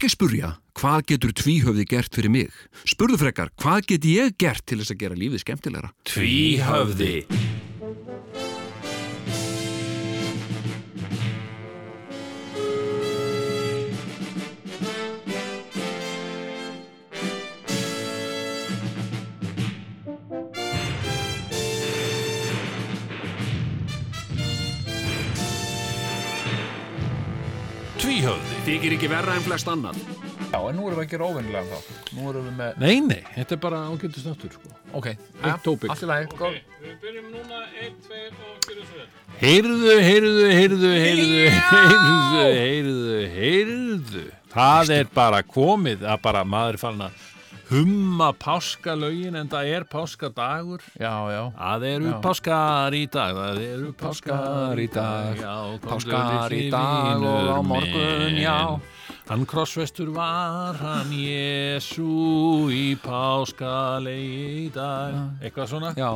Ekki spurja, hvað getur tvíhöfði gert fyrir mig? Spurðu frekar, hvað get ég gert til þess að gera lífið skemmtilegra? Tvíhöfði Þykir ekki verra en flest annað. Já, en nú erum við að gera óvinnilega þá. Nú erum við með... Nei, nei, þetta er bara ágættu snáttur sko. Ok, Eitt topic. Allt í lagi, góð. Við byrjum núna 1, 2 og byrjum svo vel. Heyrðu, heyrðu, heyrðu, heyrðu, heyrðu, heyrðu, heyrðu. Það er bara komið að bara maður farin að humma páskalögin en það er páskadagur. Já, já. Það eru páskar í dag, það eru páskar í dag, já, Páskar í dag og á morgun, já. Hann krossvestur var hann Jésu í páskalegi í dag. Eitthvað svona? Já.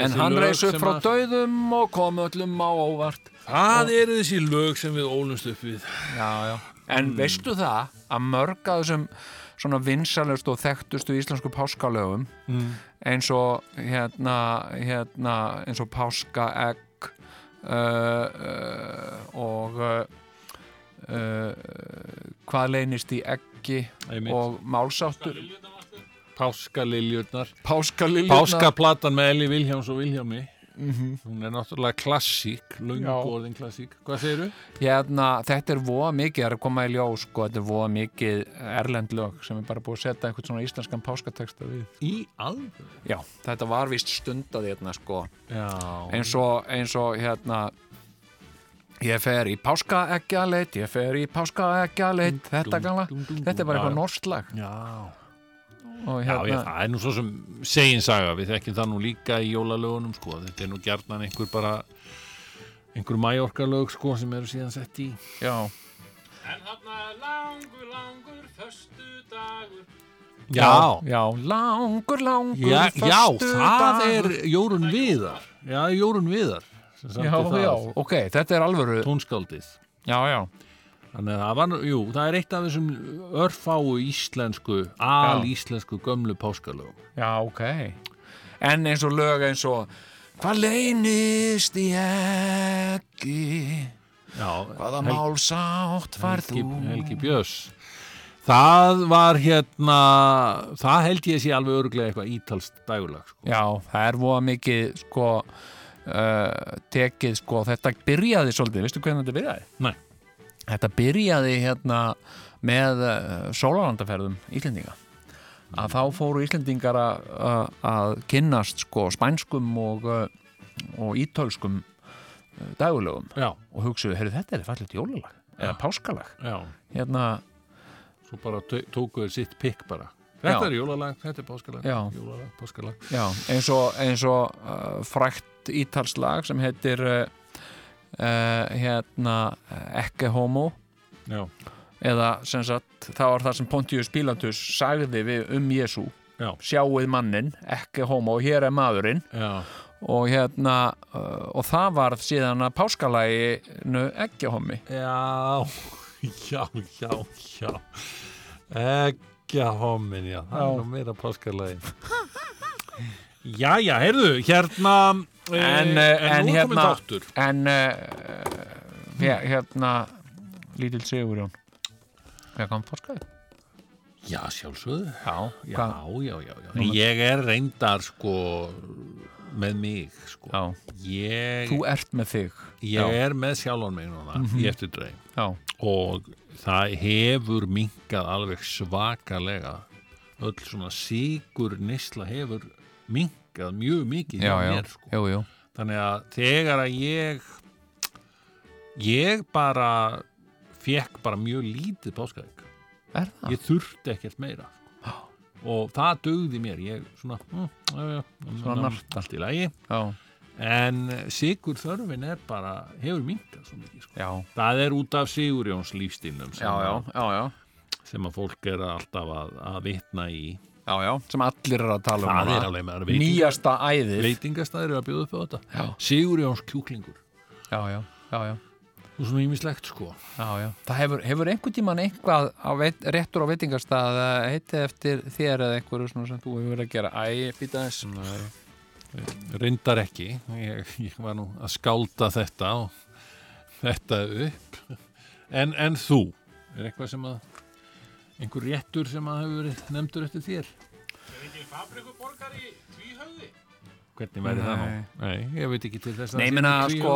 En hann reis upp frá að- döðum og kom öllum á óvart. Það eru þessi lög sem við ólumst upp við. Já, já. En veistu það að mörg að þessum svona vinsalust og þekktustu íslensku páskalögum Mm. eins og hérna, hérna eins og páskaegg uh, uh, og uh, uh, hvað leynist í eggi og málsáttur Páskaliljurnar. páskaliljurnar Páskaplatan með Eli Vilhjáms og Vilhjámi. Hún er náttúrulega klassík, löngu Já. orðin klassík. Hvað segirðu? hérna, þetta er voða mikið, það er að koma í ljós sko, þetta er voða mikið erlend lög sem er bara búið að setja einhvern svona íslenskan páskateksta við Í alveg? já, þetta var vist stundað hérna sko Já. eins og, eins og hérna ég fer í páskaeggjaleit ég fer í páskaeggjaleit þetta gala, þetta er bara eitthvað já. norskt lag Já. Og Já, hérna, já, það er nú svo sem segin saga, við þekkjum það nú líka í jólalögunum, sko, þetta er nú gjarnan einhver bara, einhver majorkalög, sko, sem eru síðan sett í. já, En þarna langur, langur, föstu dagur. já, já, langur, langur já, já það er Jórun Viðar, já, Jórun Viðar, sem já, já, ok, þetta er alvöru tónskáldið. já, já, Þannig að það var, jú, það er eitt af þessum örfáu íslensku, al-íslensku gömlu páskalögum. já, ok en eins og lög eins og hvað leynist í eggi Já, hvaða málsátt Helgi, þú Helgi Björns það var hérna það held ég sé alveg örglega eitthvað ítalst dægulag sko. Já, það er voða mikið sko uh, tekið sko, þetta byrjaði svolítið, veistu hvernig þetta byrjaði? Nei. Þetta byrjaði hérna með uh, sólalandaferðum Íslendinga. Að þá fóru Íslendingar að, kynnast sko spænskum og, uh, og ítölskum uh, dagulögum já, og hugsuðu, heyrðu þetta er fallit jólalag eða páskalag já, hérna, svo bara tó- tóku þeir sitt pikk bara. Þetta Já. er jólalag, þetta er páskalag jólalag, páskalag Já, eins og, eins og uh, frækt ítalslag sem heitir uh, uh, hérna Ecce Homo. Já, eða sem sagt það var það sem Pontius Pilatus sagði við um Jésu já, sjáuð mannin, Ecce Homo og hér er maðurinn. Já, og hérna uh, og það var síðan að páskalæginu Ecce Homi. Já já, já, já. Ekki homin, já. Það er nú meira páskalagin já, heyrðu, hérna En, eh, eh, en nú er komin hérna- þáttur en uh, hérna lítil Sigurjón hvað kom páskaði? já, sjálfsögðu. Já, Já, já, já, já. Ég er reyndar sko með mig sko. Já, Ég, þú ert með þig. Ég já. Er með sjálfan mig núna í eftir dreim Já, og það hefur minkað alveg svakalega. Öll svona sigur nisla hefur minkað mjög mikið já, mér sko. jú, jú þannig að þegar að ég ég bara fekk bara mjög lítið páskaðeg ég þurfti ekkert meira sko. og það dugði mér ég svona, mm, já, já, Svona nart. allt í lagi Já, en sigur þörfin er bara hefur minkað svo mikið sko. það er út af Sigurjóns lífstílnum sem, já, já, að- já, já. sem að fólk er alltaf að, að vitna í Já, já, sem allir eru að tala um það er alveg með Nýjasta æðið. veitingastæður eru að bjóða upp á þetta. Já. Sigurjóns kjúklingur. Já, já, já, já. Og svona ímislegt sko. Já, já. Það hefur, hefur einhvern tíman eitthvað á veit, réttur á veitingastað að heiti eftir þér eða einhverju sem þú hefur verið að gera? Æ, býta þess reyndar ekki. Ég, ég var nú að skálda þetta og þetta upp. En, en þú er eitthvað sem að einhver réttur sem að hefur verið nefndur eftir þér Er ekki fabrikuborgar í tvíhöfði? hvernig væri það nú? Nei. Nei, ég veit ekki til þess að Nei, einhver sko.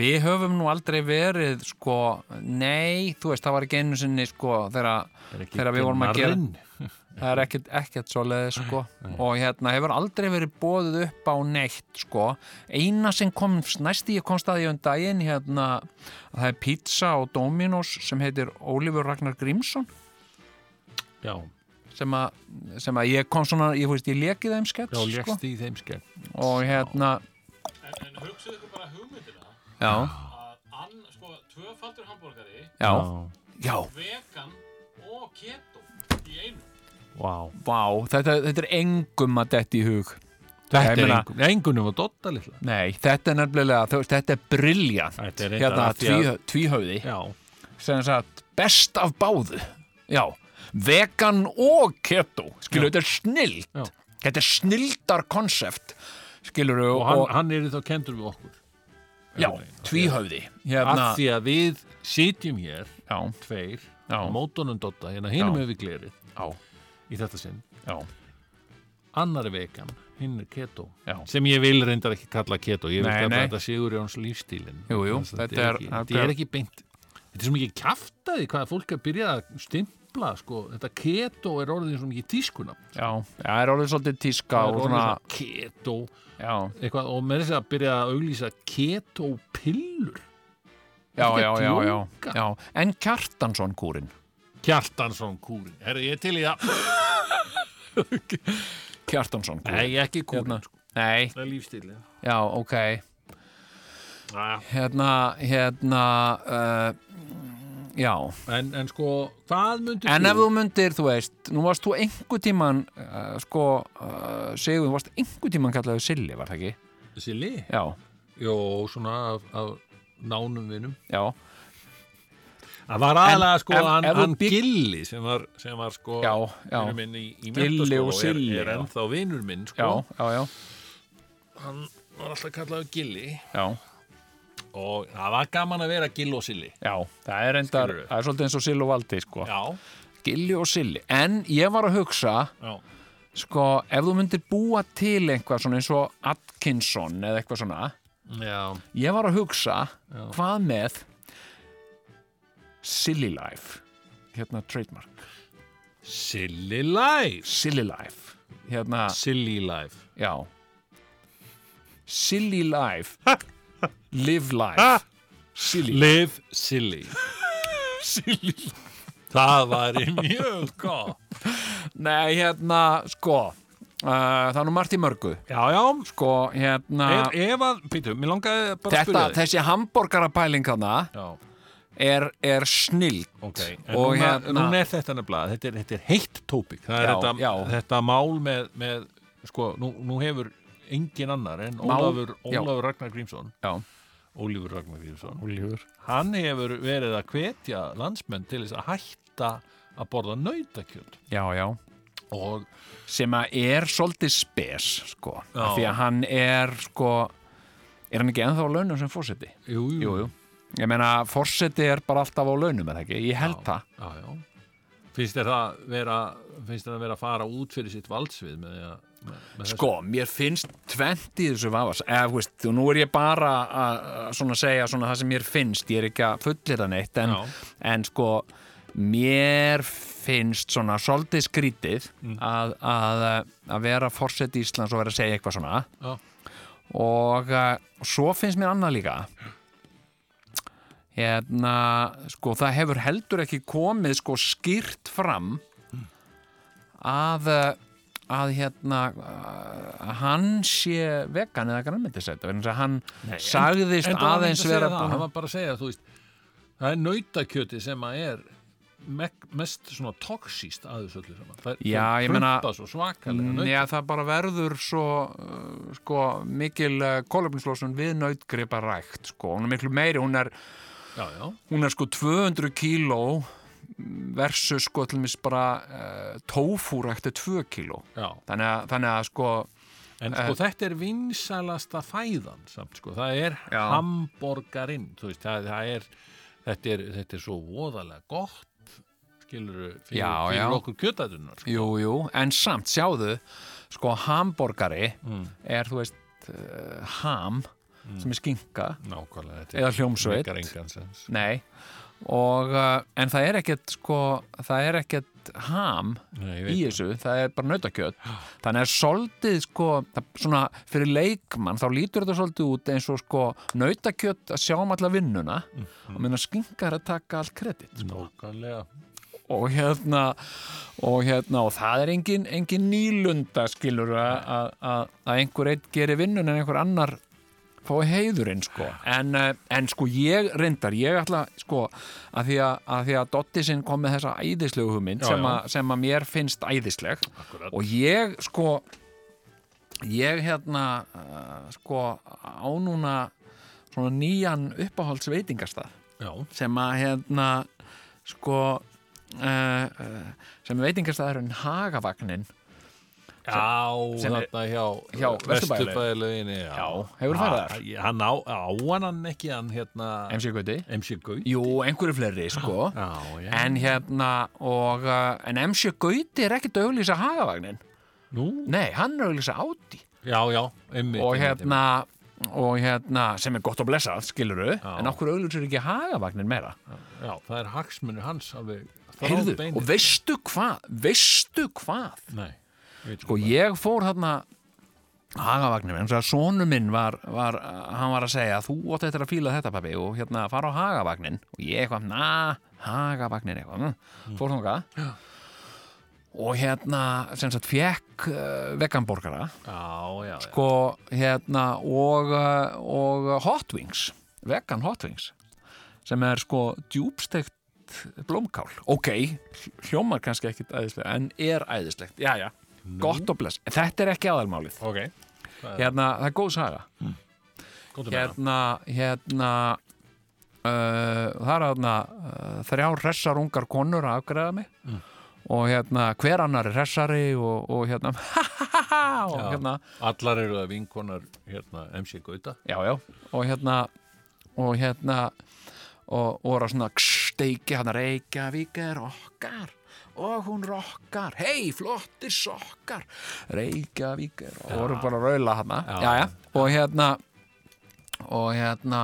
Við höfum nú aldrei verið sko, nei, þú veist, það var ekki einu sinni sko, þegar við vorum að gera- það er ekkert, ekkert svo leiði sko og hérna hefur aldrei verið bóðið upp á neitt sko eina sem kom næsti ég komst að því um daginn hérna að það er pizza á Dominos sem heitir Ólífur Ragnar Grímsson Já, sem að, sem að ég kom svona, ég ég lekið þeim skets já, sko. lékst í þeim skell og hérna, En, en hugsaðu ykkur bara hugmyndina. Já, að ann, sko, tvöfaldur hambúrgari, já, já, vegan og keto í einu. Vá, vá, þetta, þetta er engum að detti í hug. þetta er meina- engun, engunum að dotta litla. Nei, þetta er nefnilega, þú veist, þetta er briljant. Þetta er Hérna, tvíhöfði. Já, sem sagt best af báðu. Já, vegan og keto. Skilur, þetta er snild Já. þetta er snildar konsept. Skilur, og og, hann, hann er þá kendur við okkur. Já, tvíhöfði. Hérna, Af því að við sitjum hér já, tveir mótunum dotta, hérna hinum Já. hefur við glerið í þetta sinn. Annar er vegan, hinn er keto Já. sem ég vil reyndar ekki kalla keto ég vil Nei, kalla nei. þetta Sigurjóns lífstílin Jú, jú, Þess að þetta er- þetta þetta er ekki beint þetta er svo mikið kjaftaði hvað fólk er byrjað að stimpla sko, þetta keto er orðið svo mikið tískuna já, já, það er orðið svolítið tíska það er og orðið svona, svo keto. Eitthvað, og með þess að byrja að auglýsa keto pillur já, já, já, já, já. En Kjartansson kúrin Kjartansson kúrin, herri ég til í það Kjartansson kúrin nei ekki kúrin, Hérna. sko. nei, það er lífstílin já, ok. Ah. hérna, hérna uh, já. En, en sko, hvað myndir En ef þú myndir, þú veist, nú varst þú einhver tíman, uh, sko, uh, segjum, þú varst einhver tíman kallaðu Silli, var það ekki? Silli? Já, Jó, svona af, af nánum vinum. Já, Það var aðalega sko ef- hann, þú hann bygg- Gilli sem var, sem var sko já, já, vinur minn í, í Gilli og Silli, er, er já. ennþá vinur minn já, sko já, já, hann var alltaf kallaður Gilli. Já, og það var gaman að vera Gill og Silli. Já, það er endar, Skilurðu? það er svolítið eins og Sill og Valdi, sko. Já, Gilli og Silli. En ég var að hugsa, já, sko, ef þú myndir búa til eitthvað svona eins og Atkinson eða eitthvað svona, já, ég var að hugsa, hvað með Silly Life, hérna trademark, Silly Life? Silly Life, hérna, Silly Life. Já. Silly life Live life. Silly. Live Silly. Silly Það var mjög gott. Nei, hérna, sko uh, Það er nú margt í mörgu. Já, já. Sko, hérna Ef, ef að, býtu, mér langaði bara að Þetta, þessi hambúrgarapæling er, er snill ok En Og núna, hérna- núna er þetta Þetta er, þetta er heitt tópik er þetta, mál með, með Sko, nú, nú hefur engin annar en Ólafur. Ólafur Ragnar Grímsson Já, Ólífur Ragnar Grímsson Ólífur Hann hefur verið að hvetja landsmenn til þess að hætta að borða nautakjöld Já, já og Sem að er svolítið spes, sko Já. Af Því að hann er, sko Er hann ekki ennþá á launum sem fórseti? jú, Jú, jú Ég meina, fórseti er bara alltaf á launum, er það ekki? Ég held það já, já. Finnst þér það vera finnst þér það vera að fara út fyrir sitt valdsvið með, því að- Sko, mér finnst tvent í þessu vafas eða, þú veist, nú er ég bara að svona segja svona það sem mér finnst. Ég er ekki að fullir það neitt en, en sko, mér finnst svona svolítið skrítið að, að, að vera forseti Íslands og vera að segja eitthvað svona. Já. og uh, svo finnst mér annað líka. Hérna, sko, það hefur heldur ekki komið sko skýrt fram að uh, að hérna að hann sé vegan eða grænmyndisætt hann sagðist En aðeins segja vera það, hann var bara að segja veist, það er nautakjöti sem að er me mest svona toxíst að þessu öllu saman. Það, Já, meina- svo svakalega naut Já, það bara verður svo uh, sko, mikil uh, kólöfnislósun við nautgripa rækt sko. hún er miklu meiri, hún er já, já, hún er sko 200 kíló versus sko til mis bara uh, tófúrækt er 2 kíló já. þannig að, þannig að sko En sko þetta er vinsalasta fæðan samt sko, það er Já. hamborgarinn, þú veist, það, það er, þetta er, þetta er svo voðalega gott, skilur, fyrir, Já, fyrir já. okkur kjötætunar, sko. Jú, jú, en samt, sjáðu sko, hamborgari Mm. er, þú veist, uh, ham sem er skinka, Nákvæmlega, þetta eða hljómsveit nei, og uh, en það er ekkert, sko það er ekkert ham Nei, í þessu, það er bara nautakjöt. Þannig að soldið, sko það, svona, fyrir leikmann, þá lítur þetta svolítið út eins og, sko, nautakjöt að sjá um alla vinnuna og minna skinkar að taka allt kredit Nákvæmlega. og hérna og hérna og það er engin, engin nýlunda skilur að, einhver einn gerir vinnun en einhver annar fái heiðurinn sko. En, eh, en sko ég reyndar ég ætla sko að því að, að, því að Dotti sinn kom með þessa æðislegu hugmynd Já, sem, að, sem að mér finnst æðisleg. Akkurat. og ég sko ég hérna uh, sko á núna svona nýjan uppáhalds veitingastað Já, sem að hérna sko uh, uh, sem veitingastæðurinn Hagavagnin já er- þetta hjá, hjá Vesturbæjarlauginni. Vesturbæðileginni, já. Já, hefurðu farið þar? Ha- Hann á, á hann ekki, hann hérna, MC Gauti. Jú, einhverju fleiri sko Já, já. en hérna og uh, en MC Gauti er ekkert að auglýsa Hagavagnin Nú, nei, hann er að auglýsa Audi já, já, einmitt. og hérna og hérna, sem er gott að blessa skiluru, Já. en okkur auglýsir ekki Hagavagnin meira einmitt. Já, það er hagsmunni hans alveg. Heyrðu, og veistu hvað veistu hvað Nei, sko ég fór þarna Hagavagnum, eins og að sonu minn var, var, hann var að segja þú átt eftir að fíla þetta pappi og hérna fara á Hagavagnin og ég eitthvað, na, Hagavagnin eitthvað, mm. fór þangað. Og hérna sem sagt fekk uh, veganborgara sko hérna og, uh, og Hot Wings vegan Hot Wings sem er sko djúbstegt blómkál, ok hljómar kannski ekkit æðislega en er æðislegt, já já, gott og bless þetta er ekki aðalmálið, Ok, það er hérna það er góð saga meina. hérna, hérna uh, það er hérna uh, þrjár hressar ungar konur að afgreða mig Mm. og hérna hver annar er hressari og, og hérna og Já. hérna Allar eru það vinkonar hérna, MC Gauta. já, já, og hérna og hérna og, og voru að svona steiki hann að Reykjavík er okkar og hún rokkar, hei, flottir sokkar. Reykjavík og voru bara að raula hann Já. já, og hérna og hérna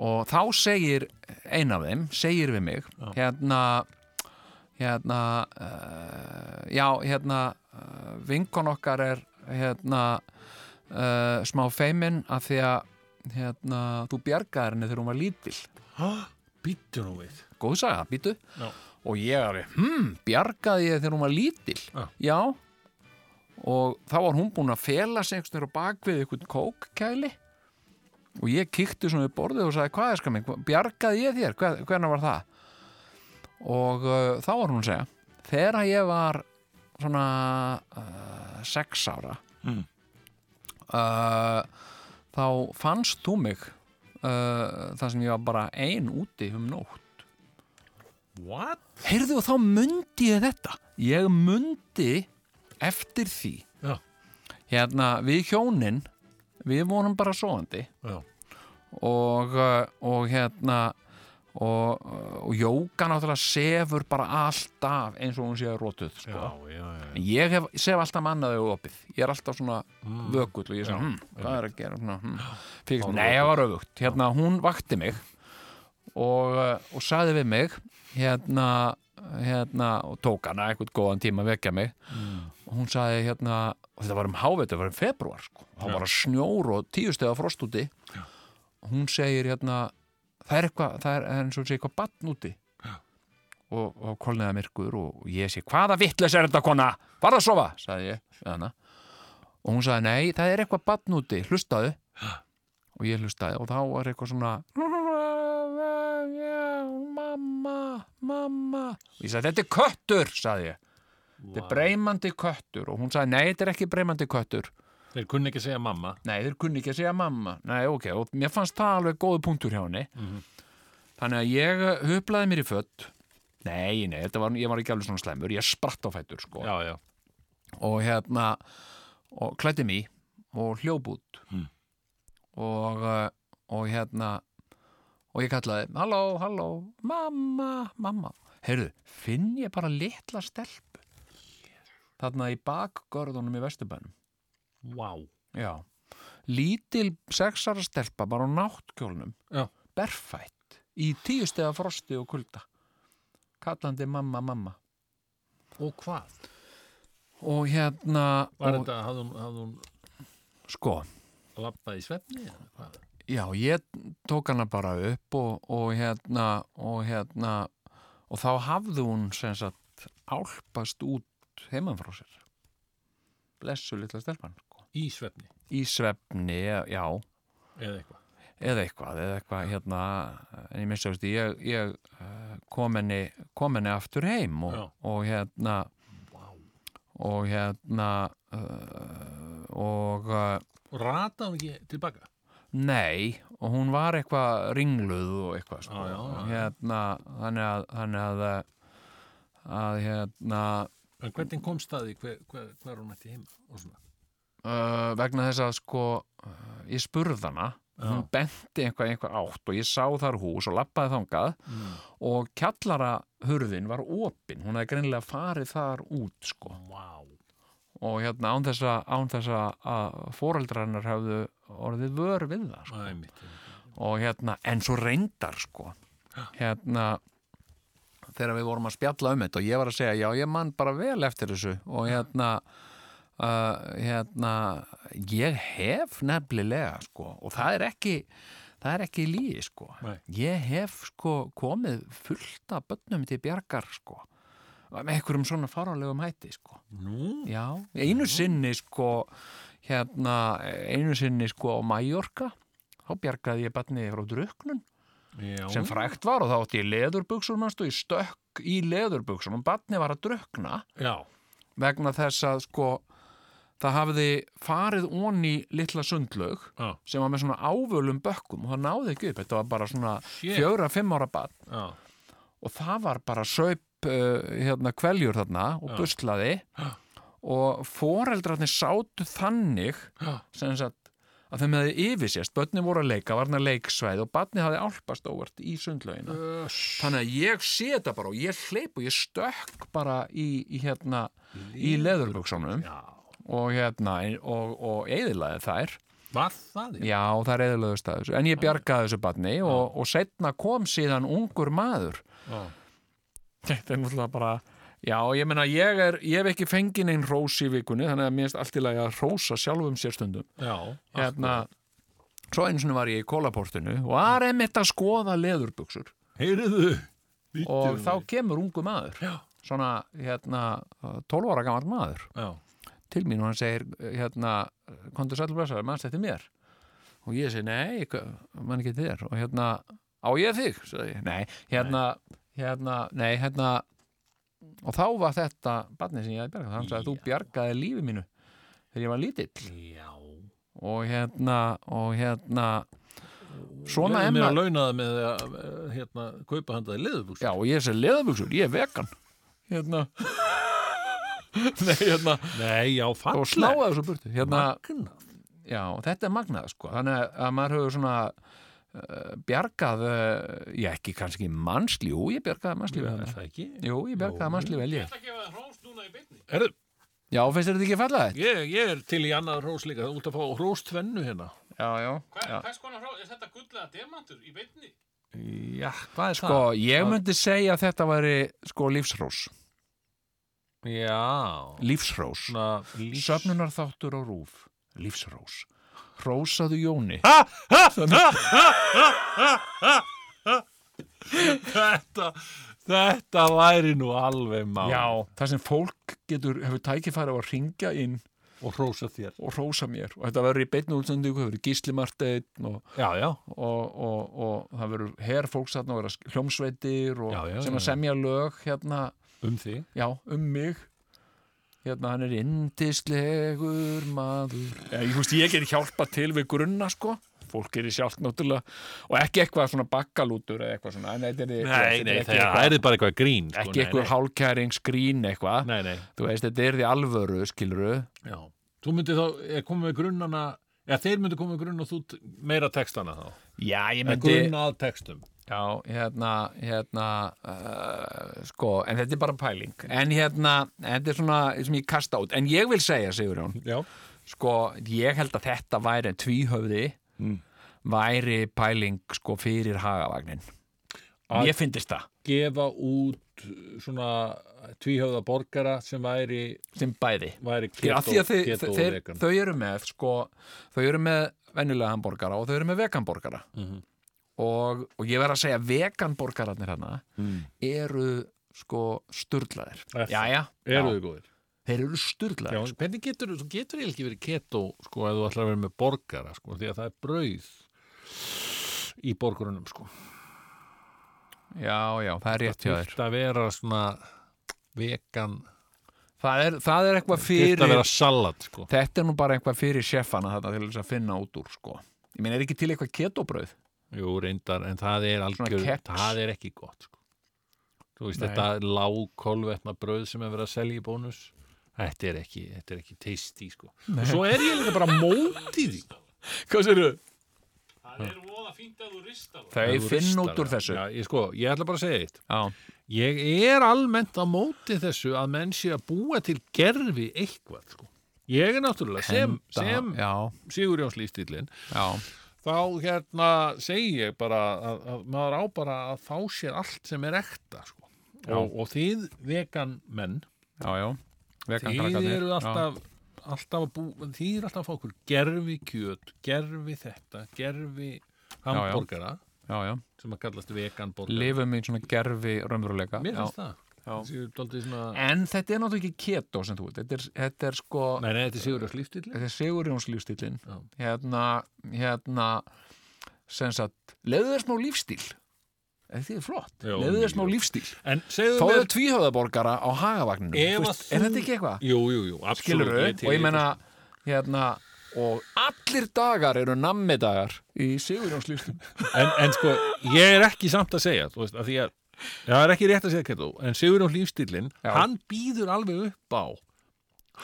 og þá segir ein af þeim, segir við mig hérna hérna uh, já, hérna uh, vinkon okkar er hérna uh, smá feimin af því að hérna, þú bjargaðir henni þegar hún var lítil. Býttu nú við. góð saga, býtu Já. Og ég er, hm, bjargaði ég þegar hún var lítil? Já. og þá var hún búin að fela sig einhvern veginn á bakvið einhvern kókkæli og ég kíkti svona við borðið og sagði hvað er skam mig, bjargaði ég þér, Hver, hvernig var það? Og uh, þá var hún að segja þegar ég var svona uh, sex ára Mm. uh, þá fannst þú mig uh, þar sem ég var bara ein úti um nótt What? heyrðu og þá mundi ég þetta ég mundi eftir því Já. hérna við hjónin við vorum bara svoandi Já. og, uh, og hérna og, uh, og Jóka náttúrulega sefur bara alltaf eins og hún sé að rótuð Já, sko. já, já. En ég hef, sef alltaf mannaði opið ég er alltaf svona Mm. vökull og ég er svona, Já, hm, hvað er að gera svona, hm. Nei, ég var öfugt hérna, hún vakti mig og, uh, og sagði við mig hérna, hérna og tók hana eitthvað góðan tíma að vekja mig Mm. og hún sagði hérna og þetta var um háveit, þetta var um februar sko. það Já. var bara snjór og tíu stegar frost úti og hún segir hérna það er eitthvað, það er, það eins og sé eitthvað batn úti Já. og, og kolniða myrkur og ég sé, hvaða vittles er þetta kona? Var að sofa? sagði ég hana og hún sagði, nei, það er eitthvað batn úti, hlustaðu og ég hlustaði og þá var eitthvað svona mamma, og ég sagði, þetta er köttur, sagði ég. Þetta er breymandi köttur. Og hún sagði, nei, þetta er ekki breymandi köttur. Þeir kunni ekki að segja mamma. nei, þeir kunni ekki að segja mamma. Nei, ok, og mér fannst það alveg góðu punktur hjá henni. Mhm. þannig að ég huplaði mér í fött nei, nei, var, ég var ekki alveg svona slæmur ég spratt á fætur sko. Já, já. og hérna og klætti mig í og hljóp út. Mm. og, uh, og hérna og ég kallaði, halló, halló mamma, mamma. Heyrðu, finn ég bara litla stelpu? Þarna í bakgörðunum í Vesturbænum. Vá. já, lítil sexara stelpa bara á náttkjólnum. Berfætt í tíu stefa frosti og kulda. Kallandi mamma, mamma. Og hvað? og hérna Var þetta, hafði hún, sko, lappað í svefni eða hvað? Já, ég tók hana bara upp og, og hérna og hérna og þá hafði hún sem sagt álpast út heimann frá sér blessu litla stelpan sko. Í svefni í svefni, já eða eitthvað. eða eitthvað, eða eitthvað hérna, en ég minnst að ég, ég eh, kom, henni, kom henni aftur heim og, og hérna Vá. og hérna uh, og uh, Og rataði ekki tilbaka? Nei, og hún var eitthvað ringluð og eitthvað sko. Já, já, já. Hérna, þannig að, þannig að, að hérna, En hvernig komst það í hver, hver, hver hún ætti heima? Uh, vegna þess að sko, uh, ég spurði hana, hún benti eitthvað, eitthvað átt og ég sá þar hús og lappaði þangað Mm. og kjallara hurðin var opin, hún hefði greinilega farið þar út sko Vá. Og hérna án þess að, að- foreldrannar hefðu orðið vör við það sko. Það er mitt. og hérna, en svo reyndar sko, hérna þegar við vorum að spjalla um þetta og ég var að segja, já, ég man bara vel eftir þessu og hérna uh, hérna ég hef nefnilega sko, og það er ekki það er ekki líi sko Nei. ég hef sko komið fullt af bönnum til bjargar sko með einhverjum svona fáralegum hætti sko Nú? Já, einu sinni sko hérna, einu sinni sko á Mallorca þá bjargaði ég batni frá druknun Já. sem frækt var og þá átti ég leðurbuxur mannstu, ég stökk í leðurbuxur og batni var að drukna Já. vegna þess að sko það hafiði farið onni litla sundlaug Já. sem var með svona ávölum bökkum og það náði ekki upp, þetta var bara svona Shit. fjögra, fimm ára Já. og það var bara saup uh, hérna kveljur þarna og buslaði og foreldrarnir sátu þannig sem sagt að þeim hefði yfirsést, börnin voru að leika varna leiksvæð og barni hafði álpast óvart í sundlaugina. Þannig að ég sé þetta bara og ég hleyp og ég stökk bara í, í hérna í leðurbuksunum Já. og hérna og, og eðilaði þær. Var það? já? Það er eðilaðust að þessu en ég bjargaði þessu barni og, og setna kom síðan ungur maður Já. Þetta er náttúrulega bara já, ég meina, ég, er, ég hef ekki fengið neinn rós í vikunni, þannig að mér finnst allt í lagi að rósa sjálfum sér stundum Já. hérna, svo einu sinni var ég í kólaportinu og var einmitt að skoða leðurbuxur Heyrðu. og þá kemur ungu maður Já. svona, hérna 12 ára gammal maður Já. til mín og hann segir, hérna kontur sælblessaður, mannst þetta mér og ég segi, nei, mann ekki þér og hérna, á ég þig sagði ég, nei, hérna, hérna nei, hérna og þá var þetta barnið sem ég hafði bjargað. Hann sagði, þú bjargaði lífi mínu þegar ég var lítill. Já. og hérna, og hérna svona er mér að maður launa það með að eh, hérna, kaupa handaði leðubúks. já, og ég segi leðabuxur, ég er vegan. Hérna. Nei, hérna. Nei, já, og sláða þessu burtu. Hérna. Já, þetta er magnað sko, þannig að maður hefur svona bjargað, uh, ég ekki kannski mannslí, jú, ég bjargaði mannslí Er vel. það ekki? Jú, ég bjargaði mannslí vel Ég ég. ætla að gefa það hrós núna í beinni. Erðu, Já, finnst þetta ekki falla þetta? ég, ég er til í annað hrós líka. Þú ert að fá hrós tvennu hérna. Já, já. Hver, já. hvers konar hrós? Er þetta gullega demantur í beinni? Já, hvað er Sko, það? ég myndi segja að þetta væri sko lífsrós. Já. Lífsrós. Svona lís... Söfnunar þáttur á rúf. Lífsrós. Rósaðu Jóni. Þetta, þetta væri nú alveg má. Já, það sem fólk getur, hefur tækifæri á að ringja inn Og hrósa þér. og rósa mér. Og þetta verður í beinni útsendingu, það verður Gísli Marteinn og Já, já. og, og, og það verður herfólks þarna og verður hljómsveitir og Já, já, sem já, að já. semja lög hérna, Um þig. já, um mig hérna, hann er indislegur maður. Já, ég, veist, ég get hjálpa til við grunna, sko. Fólk er í sjálft náttúrulega og ekki eitthvað svona bakkalútur eða eitthvað svona en þetta er, Nei, þetta nei, er ekki það er bara eitthvað grín sko, ekki nei, eitthvað hálkæring skrín eitthvað. Nei, nei, þú veist, þetta er því alvöru, skiluru já. Þú myndir þá, er komið með grunnana Já, þeir myndir komið með grunn og þú meira textana þá? Já, ég myndi grunn að textum já, hérna, hérna uh, sko, en þetta er bara pæling. En hérna, þetta er svona sem ég kasta út, en ég vil segja, Sigurjón Já, sko, ég held að þetta væri tvíhöfði væri pæling sko fyrir hagavagnin. Ég fyndist það. gefa út svona tvíhöfða borgara sem væri, sem bæði. væri því að þeir, keto þeir, þau eru með sko, þau eru með venjulega hamborgara og þau eru með veganborgara Mhm. Og, og ég verð að segja veganborgararnir hérna Mm. eru sko sturlaðir. Það? Jæja, Eru þau góðir? þeir eru Já, sturlaðir hvernig getur þú getur ekki verið keto sko ef þú ætlar að vera með borgara sko því að það er brauð í borgarunum sko. Já, já, það er rétt hjá þér. Þurft að vera svona vegan. Það er, það er eitthvað að fyrir vera salat sko. Þetta er nú bara eitthvað fyrir sjeffana þarna til þess að finna út úr sko. Ég meina er ekki til eitthvað ketobröð Jú, reyndar, en það er algjör það er ekki gott sko. Þú veist, Nei. þetta lágkolvetna brauð sem er verið að selja í bónus Þetta er ekki, þetta er ekki tasty sko. Og svo er ég líka bara mótið því. Hvað sér þau? Það er voða fínt að þú ristar það. þú finn út úr þessu. Já, ég, sko, ég ætla bara að segja eitt. Já, Ég er almennt á móti þessu að menn sé að búa til gerfi eitthvað sko. Ég er náttúrulega sem, sem já, Sigurjóns lífstílinn já, þá hérna segi ég bara að, að maður á bara að fá sér allt sem er ekta sko. Og, og þið vegan menn já, já. Þið Vegankrakkarnir, eru alltaf alltaf bú, þið eru alltaf að fá okkur gerfi kjöt, gerfi þetta gerfi hamborgara já, sem að kallast vegan borgara lifum í svona gerfi raunveruleika. Mér finnst það svona... en þetta er náttúrulega ekki keto sem þú veit þetta er, þetta er sko nei, nei, þetta er Sigurjóns lífstílinn þetta er Sigurjóns lífstílin Já. hérna, hérna sem sagt, leiðu þér smá eða því er flott, leiðu þér smá fáðu mér þér tvíhöðaborgara á hagavagninu veist, þú- er þetta ekki eitthvað? jú, jú, jú, absolutt er og ég menna hérna og allir dagar eru nammi dagar í Sigurjóns lífstíl en, en sko, ég er ekki samt að segja þú veist, að því að það er ekki rétt að segja keto, en Sigurjón lífstílinn Já. hann býður alveg upp á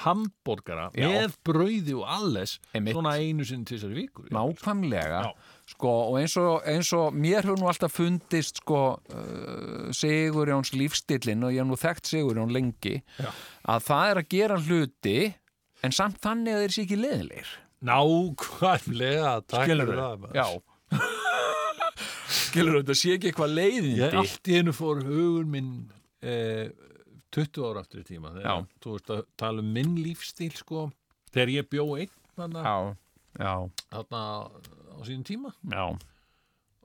hamborgara Já. með brauði og alles Einmitt. svona einu sinni til þessari vikur nákvæmlega Já. sko, og eins og, eins og mér hefur nú alltaf fundist sko, uh, Sigurjóns lífstillin og ég hef nú þekkt Sigurjón lengi Já. að það er að gera hluti en samt þannig að þeir sé ekki leðilegir nákvæmlega, takk fyrir það já skilur þetta sé ekki eitthvað leiðindi? Ég allt í einu fór hugur minn eh, 20 ára aftur í tíma þegar Já. þú veist að tala um minn lífstíl sko, þegar ég bjó einn þarna, já, já, þarna á sínum tíma. Já.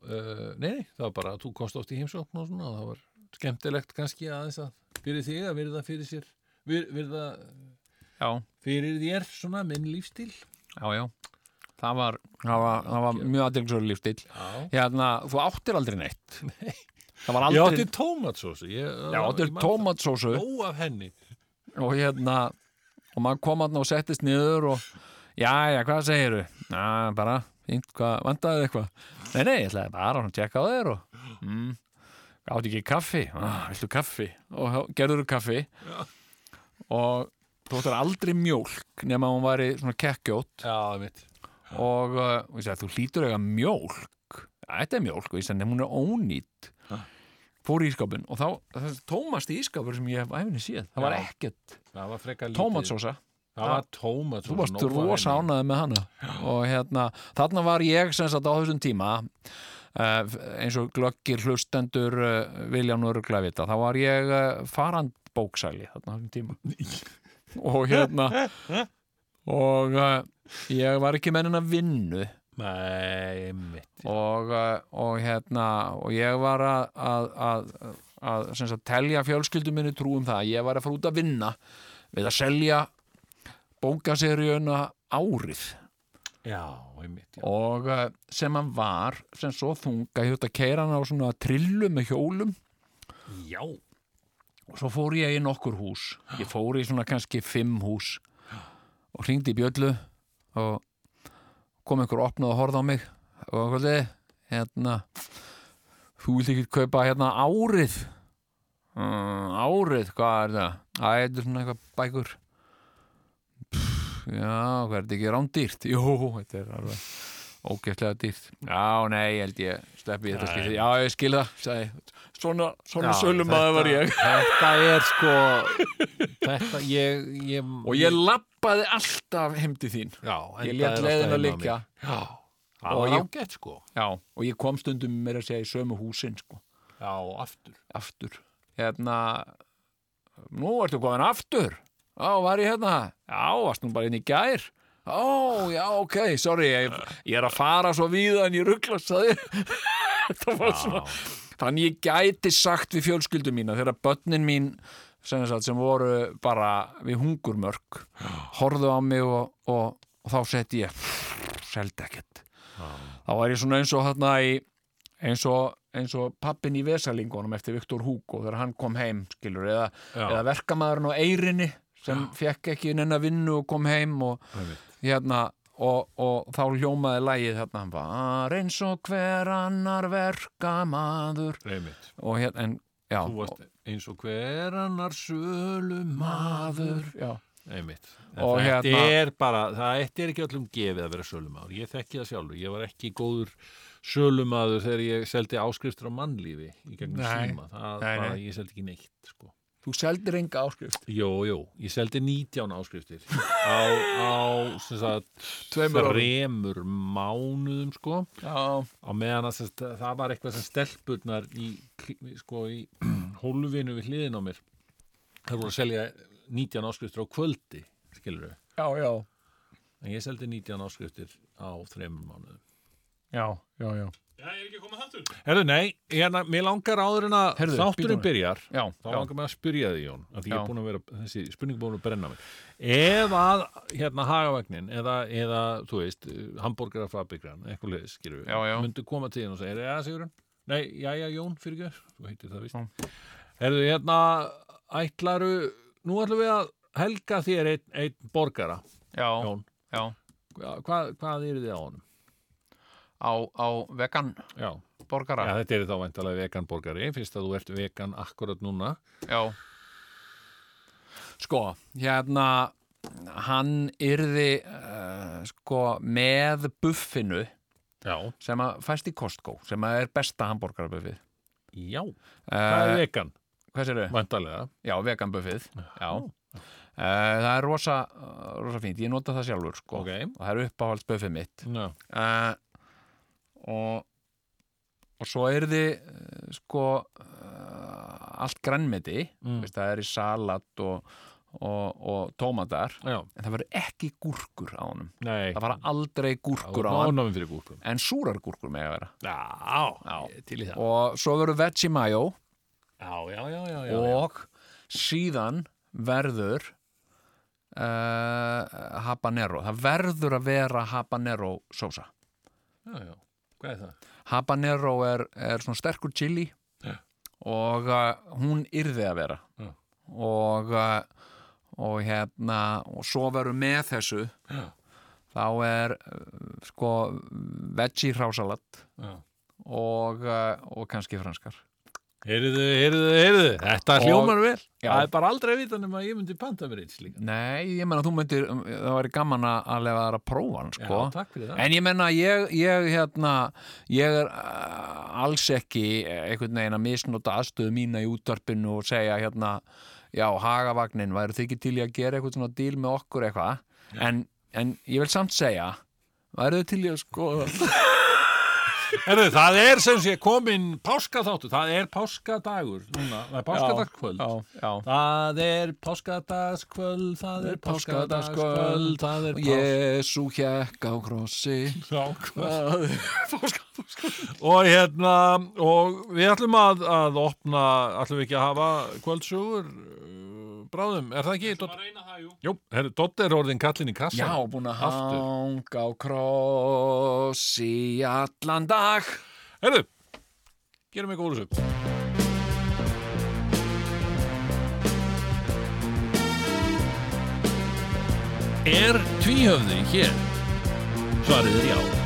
Uh, nei, nei, það var bara að þú komst oft í heimsókn og svona, það var skemmtilegt kannski aðeins að fyrir þig að virða fyrir sér vir, virða já, fyrir þér svona minn lífstíl já, já það var, það var, það var mjög aðeinsverður lífstíl Já, hérna, þú áttir aldrei neitt. Nei. það var ég aldrei átti tómatsósu. Ég, já, áttir tómatsósu. og hérna og maður kom hann og settist niður og já, já, hvað segiru? Já, bara, fínt, hvað, vandaði eitthvað? Nei, nei, ég ætlaði bara að tjekka á þér og mm, átti ekki kaffi? Ah, viltu kaffi? Og gerður þú kaffi. Og þú ættir aldrei mjólk nema að hún væri svona kekkjótt. Já, mitt og uh, og ég sagði, þú hlýtur eiga mjólk. Ja, þetta er mjólk og ég sagði, "Nei, hún er ónýtt fór í ískapin og þá, tómast í ískapur sem ég hef æfinni séð, það var Já. ekkert tómatsósa. Það var tómatsósa Þú varst rosa ánæði með hana. Og hérna, þarna var ég sem sagt á þessum tíma uh, eins og glöggir hlustendur uh, vilja nú öruglega vita, þá var ég uh, farandbóksæli þarna á þessum tíma. Og hérna og uh, ég var ekki mennin að vinnu. Nei, mitt og, uh, og hérna og ég var að, að, að, að sagt, telja fjölskyldum minni trú um það að ég var að fara út að vinna við að selja bókaseríuna árið. Já, mitt já. og uh, sem hann var sem svo þunga, ég þurfti að keira hann á svona trillu með hjólum. Já. og svo fór ég í nokkur hús. Ég fór í svona kannski fimm hús og hringdi í bjöllu og kom einhver opnað og horfði á mig og kvöldi hérna þú vilt ekki kaupa hérna árið uh, árið, hvað er það? Þetta er svona eitthvað bækur Pff, já, hvað er þetta ekki rándýrt? Jú, þetta er alveg ógætlega dýrt. Já, nei, held ég sleppi þetta skipti já, ég skil það, sagði svona, svona sölum að það var ég. Þetta er sko Þetta, ég, ég og ég lappaði alltaf heim til þín. Já, ég leiðin heima að liggja. Já, það var ágætt sko. Já, og ég kom stundum meira að segja í sömu húsin sko, Já, aftur. Aftur. Hérna nú ertu komin aftur. Já, var ég hérna? Já, varst nú bara inn í gær ó, já, ok, sorry ég, ég er að fara svo víða en ég rugglast það var svona þannig ég gæti sagt við fjölskyldu mína þegar börnin mín sem, sagt, sem voru bara við hungurmörk horfðu á mig og, og, og þá setti ég seldi ekkert. Þá var ég svona eins og hérna í eins og, eins og pappin í Vesalingunum eftir Viktor Hugo þegar hann kom heim skilur, eða, Já. eða verkamaðurinn á Eyrinni sem fekk ekki neina vinnu og kom heim og Einmitt. Hérna og, og þá hljómaði lægið hérna var eins og hver annar verkamaður Einmitt. og hérna en já, Þú varst eins og hver annar sölu maður maður já, Einmitt. Og þetta hérna- er bara, það er ekki öllum gefið að vera sölumadur. Ég þekki það sjálfur. Ég var ekki góður sölumadur þegar ég seldi áskriftur á mannlífi í gegnum síma. Það Nei, bara, nei. ég seldi ekki neitt, sko. Þú seldir enga áskrift Jó, jó, ég seldi 19 áskriftir á, á sem sagt, þremur mánuðum, sko. já, Á meðan að sagt, það var eitthvað sem stelpurnar í, sko, í hólfinu við hliðin á mér. Það voru að selja 19 áskriftir á kvöldi, skilur já, já En ég seldi 19 áskriftir á þreymur mánuðum. já, já, já, Já, ég er ekki að koma þáttur. Herðu, nei, hérna, mér langar áður en að bíddu þátturinn nú. byrjar. já, Þá já. langar mig að spyrja þig, Jón, af því ég Já. er búin að vera, þessi spurning er búin að brenna mig. Ef að, hérna, hagavagnin, eða, eða, þú veist, hambúrgarafabrikran, eitthvað leiðis, skilur við, Já, já. myndu koma til þín og segja, er það Sigurinn? Nei, jæja, Jón, fyrir ekki, þú heitir það, víst. Já. Herðu, hérna, ætlaru, nú ætlum við að helga þér einn ein borgara, já, Jón. já. Hvað, hvað er þið á honum? Á, á vegan Já. borgara Já, þetta er þá væntalega vegan borgari, fyrst að þú ert vegan akkurat núna. Já Sko, hérna hann yrði uh, sko með buffinu Já. sem að fæst í Costco sem að er besta hambúrgarabuffið Já. Það er uh, vegan, Hvað sér. Já, vegan buffið Já Uh, það er rosa, uh, rosa fínt, ég nota það sjálfur sko. Ok. og það er uppáhalds buffið mitt Já. Og og svo er þið sko uh, allt grænmeti Mm. Það er í salat og, og, og tómatar Já. en það verður ekki gúrkur á honum Nei. það fara aldrei gúrkur á hann en súrar gúrkur með að vera Já. Já. og svo verður veggie mayo Já, já, já, já. já, og síðan verður uh, habanero það verður að vera habanero sósa Já, já. Hvað er það? habanero er, er svona sterkur chili Já. og uh, hún yrði að vera Já. og uh, og hérna og svo verður með þessu Já. þá er uh, sko veggie hrásalat og, uh, og kannski franskar Heyrðu, heyrðu, heyrðu. Þetta Og- hljómar vel. Já. Það er bara aldrei að vita nema að ég myndi panta mér eitt slíka. Nei, ég menna þú myndir það væri gaman að að lefa þær að prófa hann sko. Já, takk fyrir það. en ég menna ég, ég hérna ég er uh, alls ekki einhvern veginn að misnota aðstöðu mína í útvarpinu og segja hérna já, hagavagnin, væri þið ekki til í að gera eitthvað svona díl með okkur eitthvað en, en ég vil samt segja væri þið til í að sko Herðu, það er sem sé komin páskaþáttu. Það er páskadagur núna. Það er páskadagskvöld. já, já. Það er páskadagskvöld, það er páskadagskvöld, það er Jésu hjekk á krossi páskadagskvöld. Og hérna, og við ætlum að, að opna, ætlum við ekki að hafa kvöldsögur uh, bráðum, er það ekki? Það Dott? það, jú. Jú, herru, Dott er orðin kallin í kassan. Já, búin að hanga á krossi allan dag Herru, gerum eitthvað úr þessu. Er tvíhöfði hér? Svarið er já.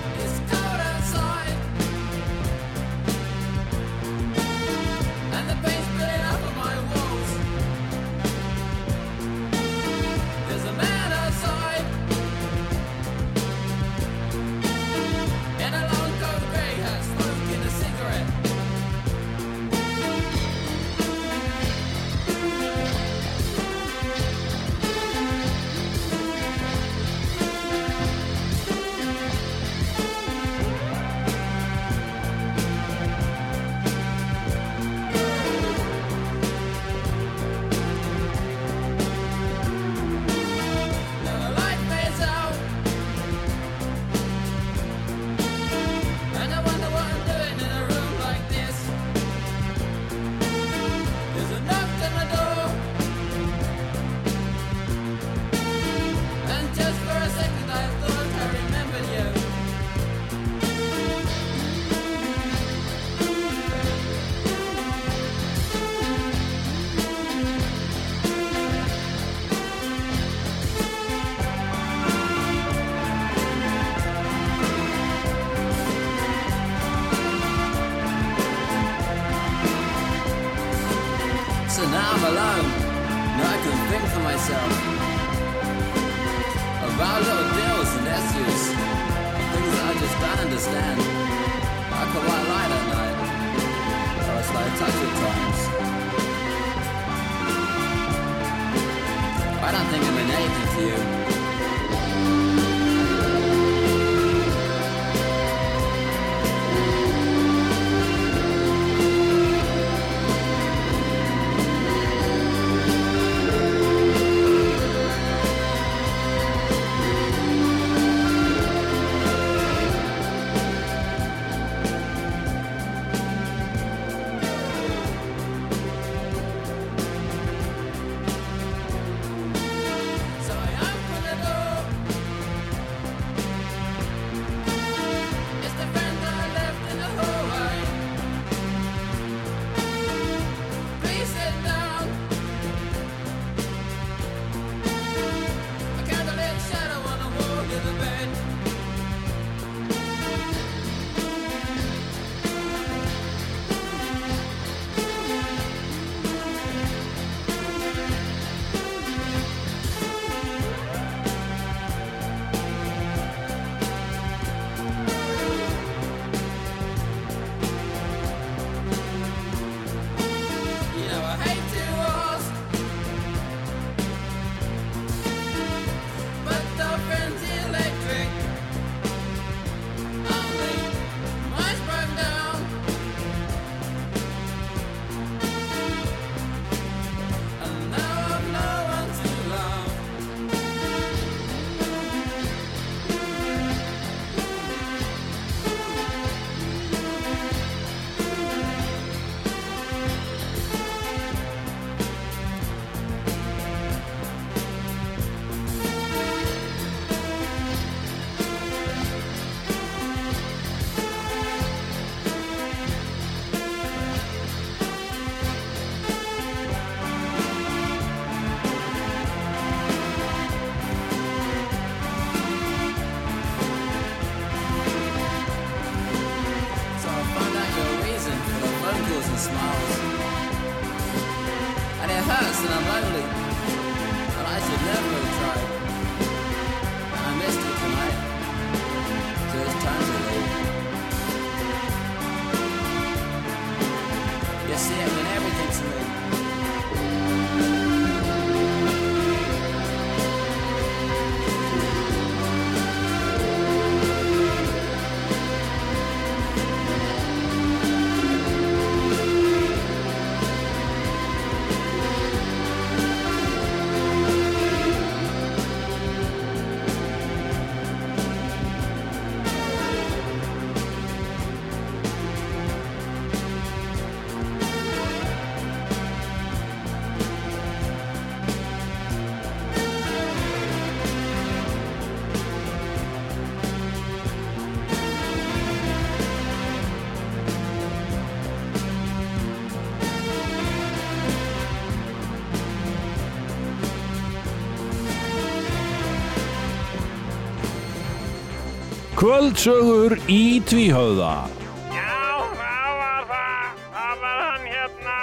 Kvöldsögur í tvíhöfða Já, það var það. Það var hann hérna.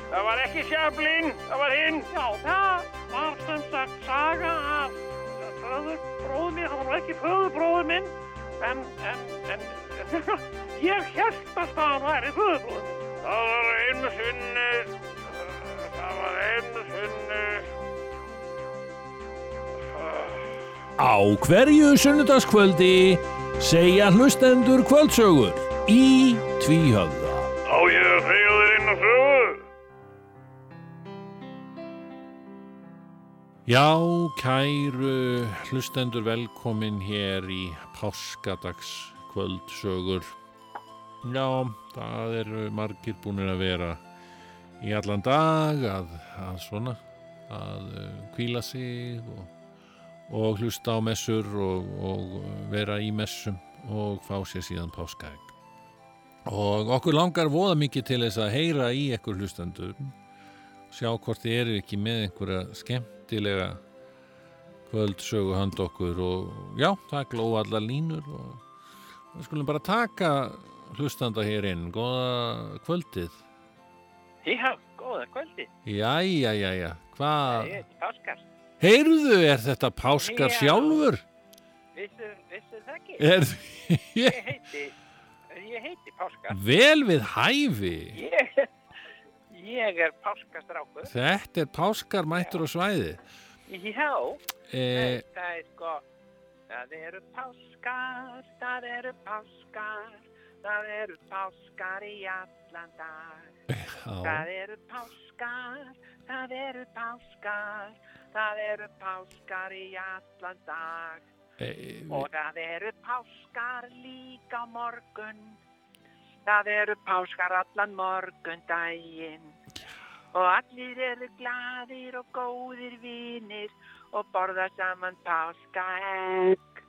Það var ekki Sjöflin, það var hinn. Já, það var sem sagt saga af föðurbróðu minn. Það var ekki föðurbróðu minn, en, en, en, ég held að það væri föðurbróðu minn. Það var einu sinni, Á hverju sunnudagskvöldi segja hlustendur kvöldsögur í tvíhöfða á ég að segja þér inn á sögu. Já, kæru hlustendur velkomin hér í páskadagskvöldsögur. Já, það eru margir búinir að vera í allan dag að, að svona, að kvíla sig og, og hlusta á messur og, og vera í messum og fá sér síðan páskaegg. Og okkur langar voða mikið til þess að heyra í ekkur hlustendur sjá hvort þið eru ekki með einhverja skemmtilega kvöldsögu hand okkur og já, það glóa allar línur og við skulum bara taka hlustanda hér inn góða kvöldið Já, góða kvöldi. Jæja, jæja, hvað Ég heiti Páskar. Heyrðu, er þetta páskar Já. sjálfur? Vissu, vissu það ekki? Er, Ég heiti, ég heiti páskar. vel við hæfi. Ég, ég er páskastrákur. Þetta er páskar mættur á svæði. Já, E, það er sko, það eru páskar, það eru páskar, það eru páskar í allan dag. já, Það eru páskar, það eru páskar, það eru páskar í allan dag. e, Og það eru páskar líka morgun. Það eru páskar allan morgun daginn. Og allir eru gladir og góðir vinir og borða saman páskaegg.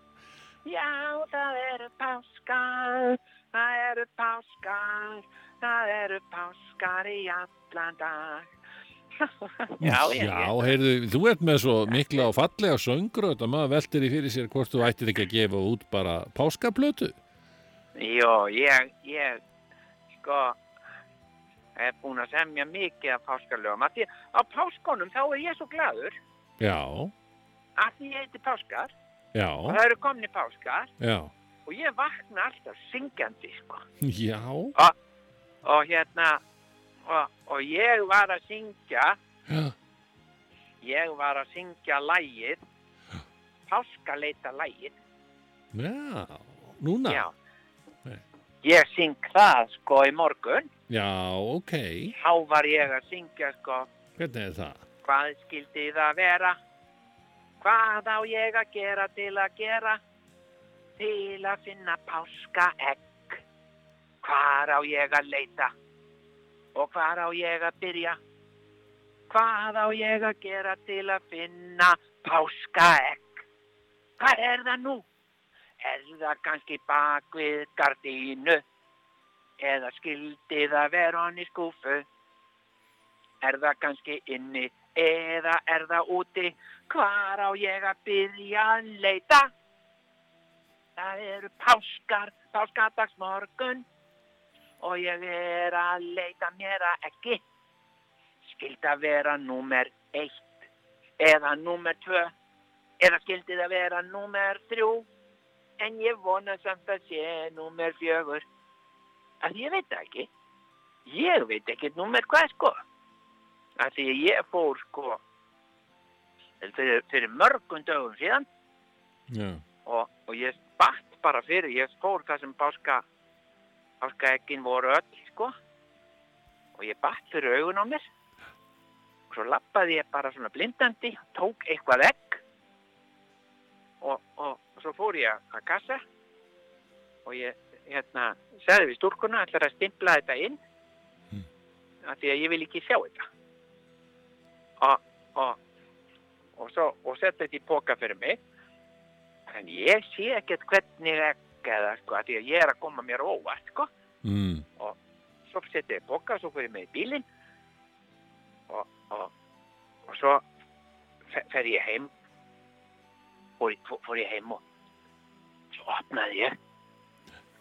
Já, það eru páskar, það eru páskar, það eru páskar í allan dag. Já, já, já, heyrðu, þú ert með svo mikla og fallega söngröð að maður veltir í fyrir sér hvort þú ættir ekki að gefa út bara páskaplötu. Jó, ég, ég, sko, er búin að semja mikið af páskarlögum. Af því á páskonum þá er ég svo gladur Já, að því ég heiti páskar. Og já, það eru komni páskar. Já, og ég vakna alltaf syngjandi, sko. já, Og hérna, og, og ég var að syngja, já, ég var að syngja lægið, páskaleita lægið, já, núna, já. Ég syng það, sko, í morgun. já, ok, Þá var ég að syngja, sko, hvernig er það? Hvað skildi það vera? Hvað á ég að gera til að gera? Til að finna páskaegg. Hvar á ég að leita? Og hvar á ég að byrja? Hvað á ég að gera til að finna páskaegg? Hvað er það nú? Er það kannski bak við gardínu? Eða skildi það vera hann í skúfu? Er það kannski inni eða er það úti? Hvar á ég að byrja að leita? Það eru páskar, páskadagsmorgun og ég er að leita mér að ekki. Skildi að vera númer eitt eða númer tvö eða skildi það vera númer þrjú en ég vona samt að sé númer fjögur. Að ég veit ekki. Ég veit ekki númer hvað sko að því að ég fór sko fyrir, fyrir mörgum dögum síðan Já, og, og ég batt bara fyrir, ég fór það sem páska páskaekkin voru öll sko. Og ég batt fyrir augun á mér. Og svo lappaði ég bara svona blindandi tók eitthvað egg. Og, og, og svo fór ég að kassa. Og ég hérna, segði við stúrkuna ætlar að stimpla þetta inn? Mm. af því að ég vil ekki sjá þetta. Og, og, og svo og setja þetta í póka fyrir mig. En ég sé ekkert hvernig ekki eða sko, af því að ég er að koma mér óvart sko, mm, svo setja ég í póka svo fyrir mig í bílinn og, og, og svo fe- fer ég heim fór, fór, ég heim og svo opnaði ég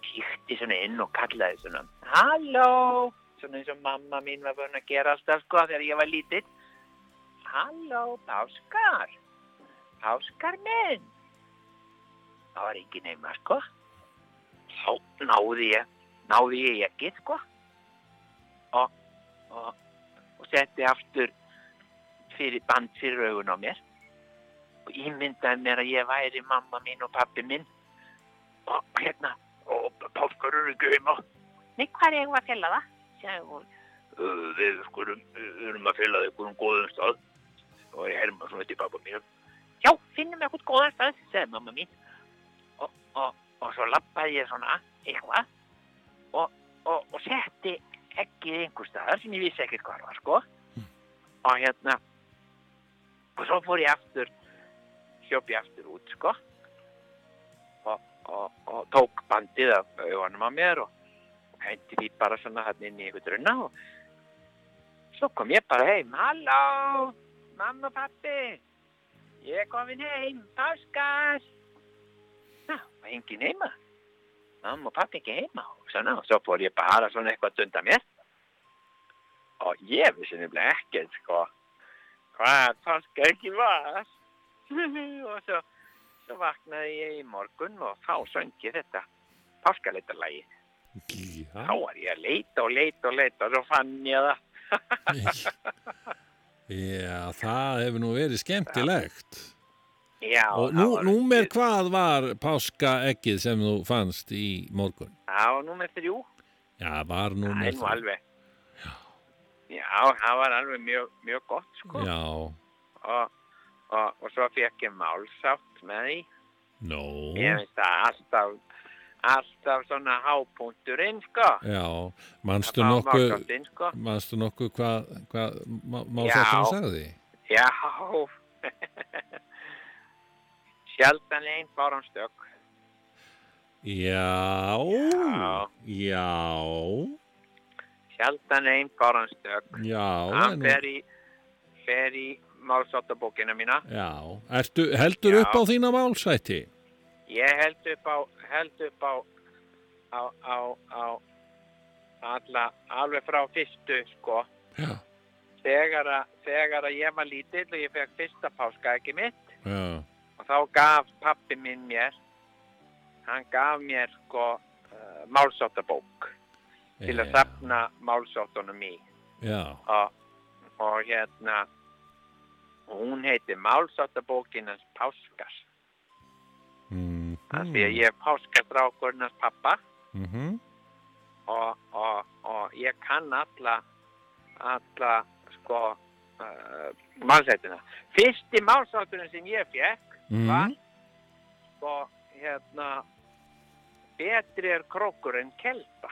kíkti svona inn og kallaði svona Halló svona eins og mamma mín var búin að gera alltaf sko þegar ég var lítill Halló, Páskar Páskar minn Það var ekki nema sko þá náði ég náði ég ekki sko. Og, og, og setti aftur fyrir band fyrir augun á mér og ímyndaði mér að ég væri mamma mín og pappi minn. Og hérna og Páskar eru ekki heima Nei, hvað er ég að fjalla það? "Uh, Við skulum, við erum að fela þig um góðum stað. Og ég herma svona til pappa mín Já, finnum eitthvað góðan stað, sagði mamma mín. Og, og, og svo lappaði ég svona eitthvað. Og, og, og setti ekkið einhver staðar sem ég vissi ekkert hvað var sko. Og hérna og svo fór ég aftur ég aftur út sko. Og, og, og tók bandið af augunum á mér og hendi því bara svona hann inn í einhvern drunna og svo kom ég bara heim. Halló, mamma og pappi ég er komin heim Páskar. Já, var engin heima mamma og pappi ekki heima og svona, og svo fór ég bara svona eitthvað dunda mér og ég vissi nefnilega ekkert sko hvað páska ekki var. og svo, svo vaknaði ég í morgun og þá söng ég þetta páskaleitarlægi. Já, Þá var ég að leita og leita og leita og svo fann ég það. já, það hefur nú verið skemmtilegt. Já, Og það nú, var- númer hvað var páskaeggið sem þú fannst í morgun? Það var númer þrjú. Já, var Það númer er nú alveg. Já, það var alveg mjög, mjög gott, sko. Já, Og, og, og svo fekk ég málsátt með því. nó, Ég finnst það alltaf, alltaf svona hápunkturinn, sko. já, manstu Að fá nokkuð, sko. manstu nokkuð hvað hva, málsátturinn Já. sagði? Já. Sjaldan einn fáran stök. Já, Já. já, Sjaldan einn fáran stök. já, Hann en- fer í, fer í málsáttabókina mína. já, Ertu, heldur Já. upp á þína málsætti? Ég held upp á, held upp á, á, á, á alla, alveg frá fyrstu, sko. Já, Þegar að, þegar að ég var lítill og ég fekk fyrsta páskaeggi mitt já, og þá gaf pappi minn mér, hann gaf mér, sko, uh, málsáttabók til að já, safna málsáttunum í. já, og, og hérna og hún heitir Málsáttabókinans Páskar. Mm, af því að ég er páskastrákurnas pappa mm og, og, og ég kann alla alla sko uh, málsættina. Fyrsti málsátturinn sem ég fekk mm, sko hérna betri er krókur en kelpa.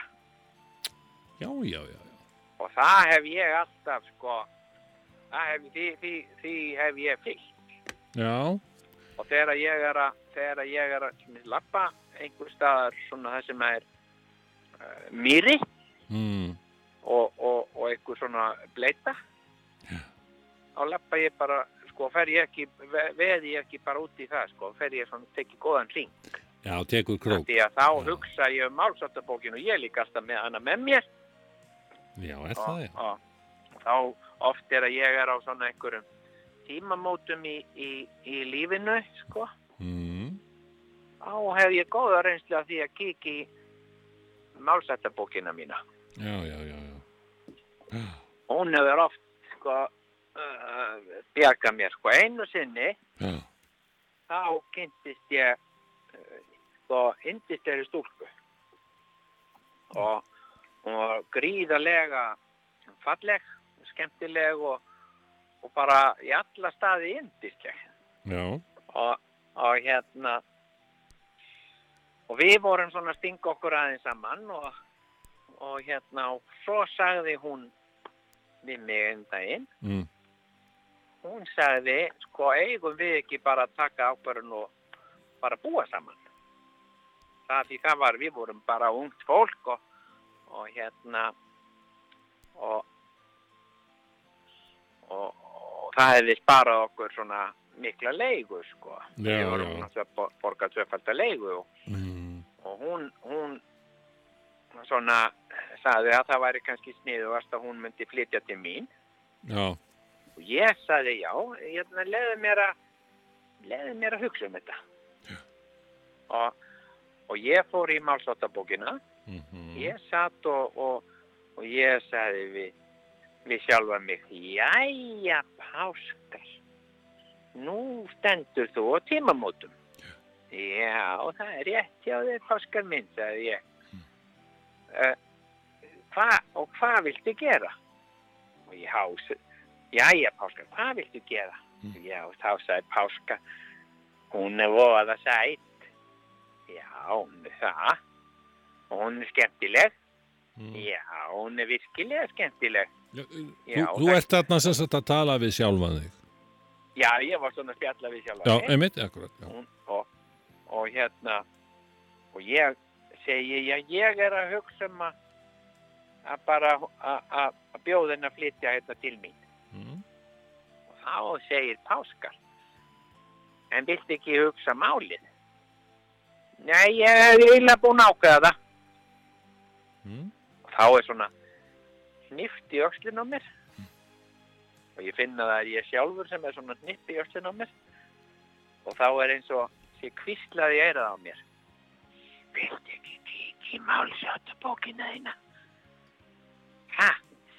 Já, já, já, já, og það hef ég alltaf sko hef, því, því, því hef ég fyllt já, og þegar ég er að þegar ég er að lappa einhver staðar svona það sem er uh, mýri mm, og, og, og einhver svona bleita þá lappa ég bara sko fer ég ekki, ve- veði ég ekki bara út í það sko, fer ég svona tekið góðan hring. Já, tekur krók, því að þá Já. hugsa ég um málsáttabókinu og ég líka alltaf með hana með mér. Já, er það, og, já, og, og þá oft er að ég er á svona einhverjum tímamótum í, í, í lífinu sko. Mm, þá hef ég góða reynslu af því að kíkja í málsættabókina mína. já, já, já, já, Hún hefur oft sko uh, bjargað mér sko einu sinni já, þá kynntist ég uh, sko indislegri stúlku. Og hún var gríðarlega falleg, skemmtileg og, og bara í alla staði indisleg já, og, og hérna og við vorum svona að stinga okkur aðeins saman og, og hérna og svo sagði hún við mig einn daginn mm, hún sagði sko eigum við ekki bara að taka ákvarðun og bara búa saman? Það því það var við vorum bara ungt fólk og, og hérna og, og, og það hefði sparað okkur svona mikla leigu sko. Já, við vorum að bo- borga tvöfalda leigu mm, og hún, hún svona sagði að það væri kannski sniðugast að hún myndi flytja til mín. Já, og ég sagði já, hérna leiði mér að leiði mér að hugsa um þetta. Og, og ég fór í málsáttabókina mm, ég satt og, og, og ég sagði við, við sjálfa mig jæja páskar nú stendur þú á tímamótum. Já, það er rétt hjá þér páskar minn, sagði ég. Uh, hva, og hvað viltu gera? Og ég hás jæja páskar, hvað viltu gera? Já, þá sagði páskar hún er voða sætt já, hún er það. Og hún er skemmtileg. Mm. já, hún er virkilega skemmtileg. Já, Já, þú, þú ert þarna sem sagt að tala við sjálfan þig. Já, ég var svona að spjalla við sjálf Já, einmitt, akkurat já. hún, og, og hérna og ég segi, já, ég er að hugsa um að að bara að- að að bjóða henni að flytja hérna til mín. Mm. Þá segir Páskar en viltu ekki hugsa málið nei, ég er eiginlega búin ákveða það Mm. og þá er svona hnift í öxlin á mér og ég finna það að ég sjálfur sem er svona hnippi í öllin á mér og þá er eins og sé kvíslaði eirað á mér Viltu ekki kíkja í málsáttabókina þína? Ha?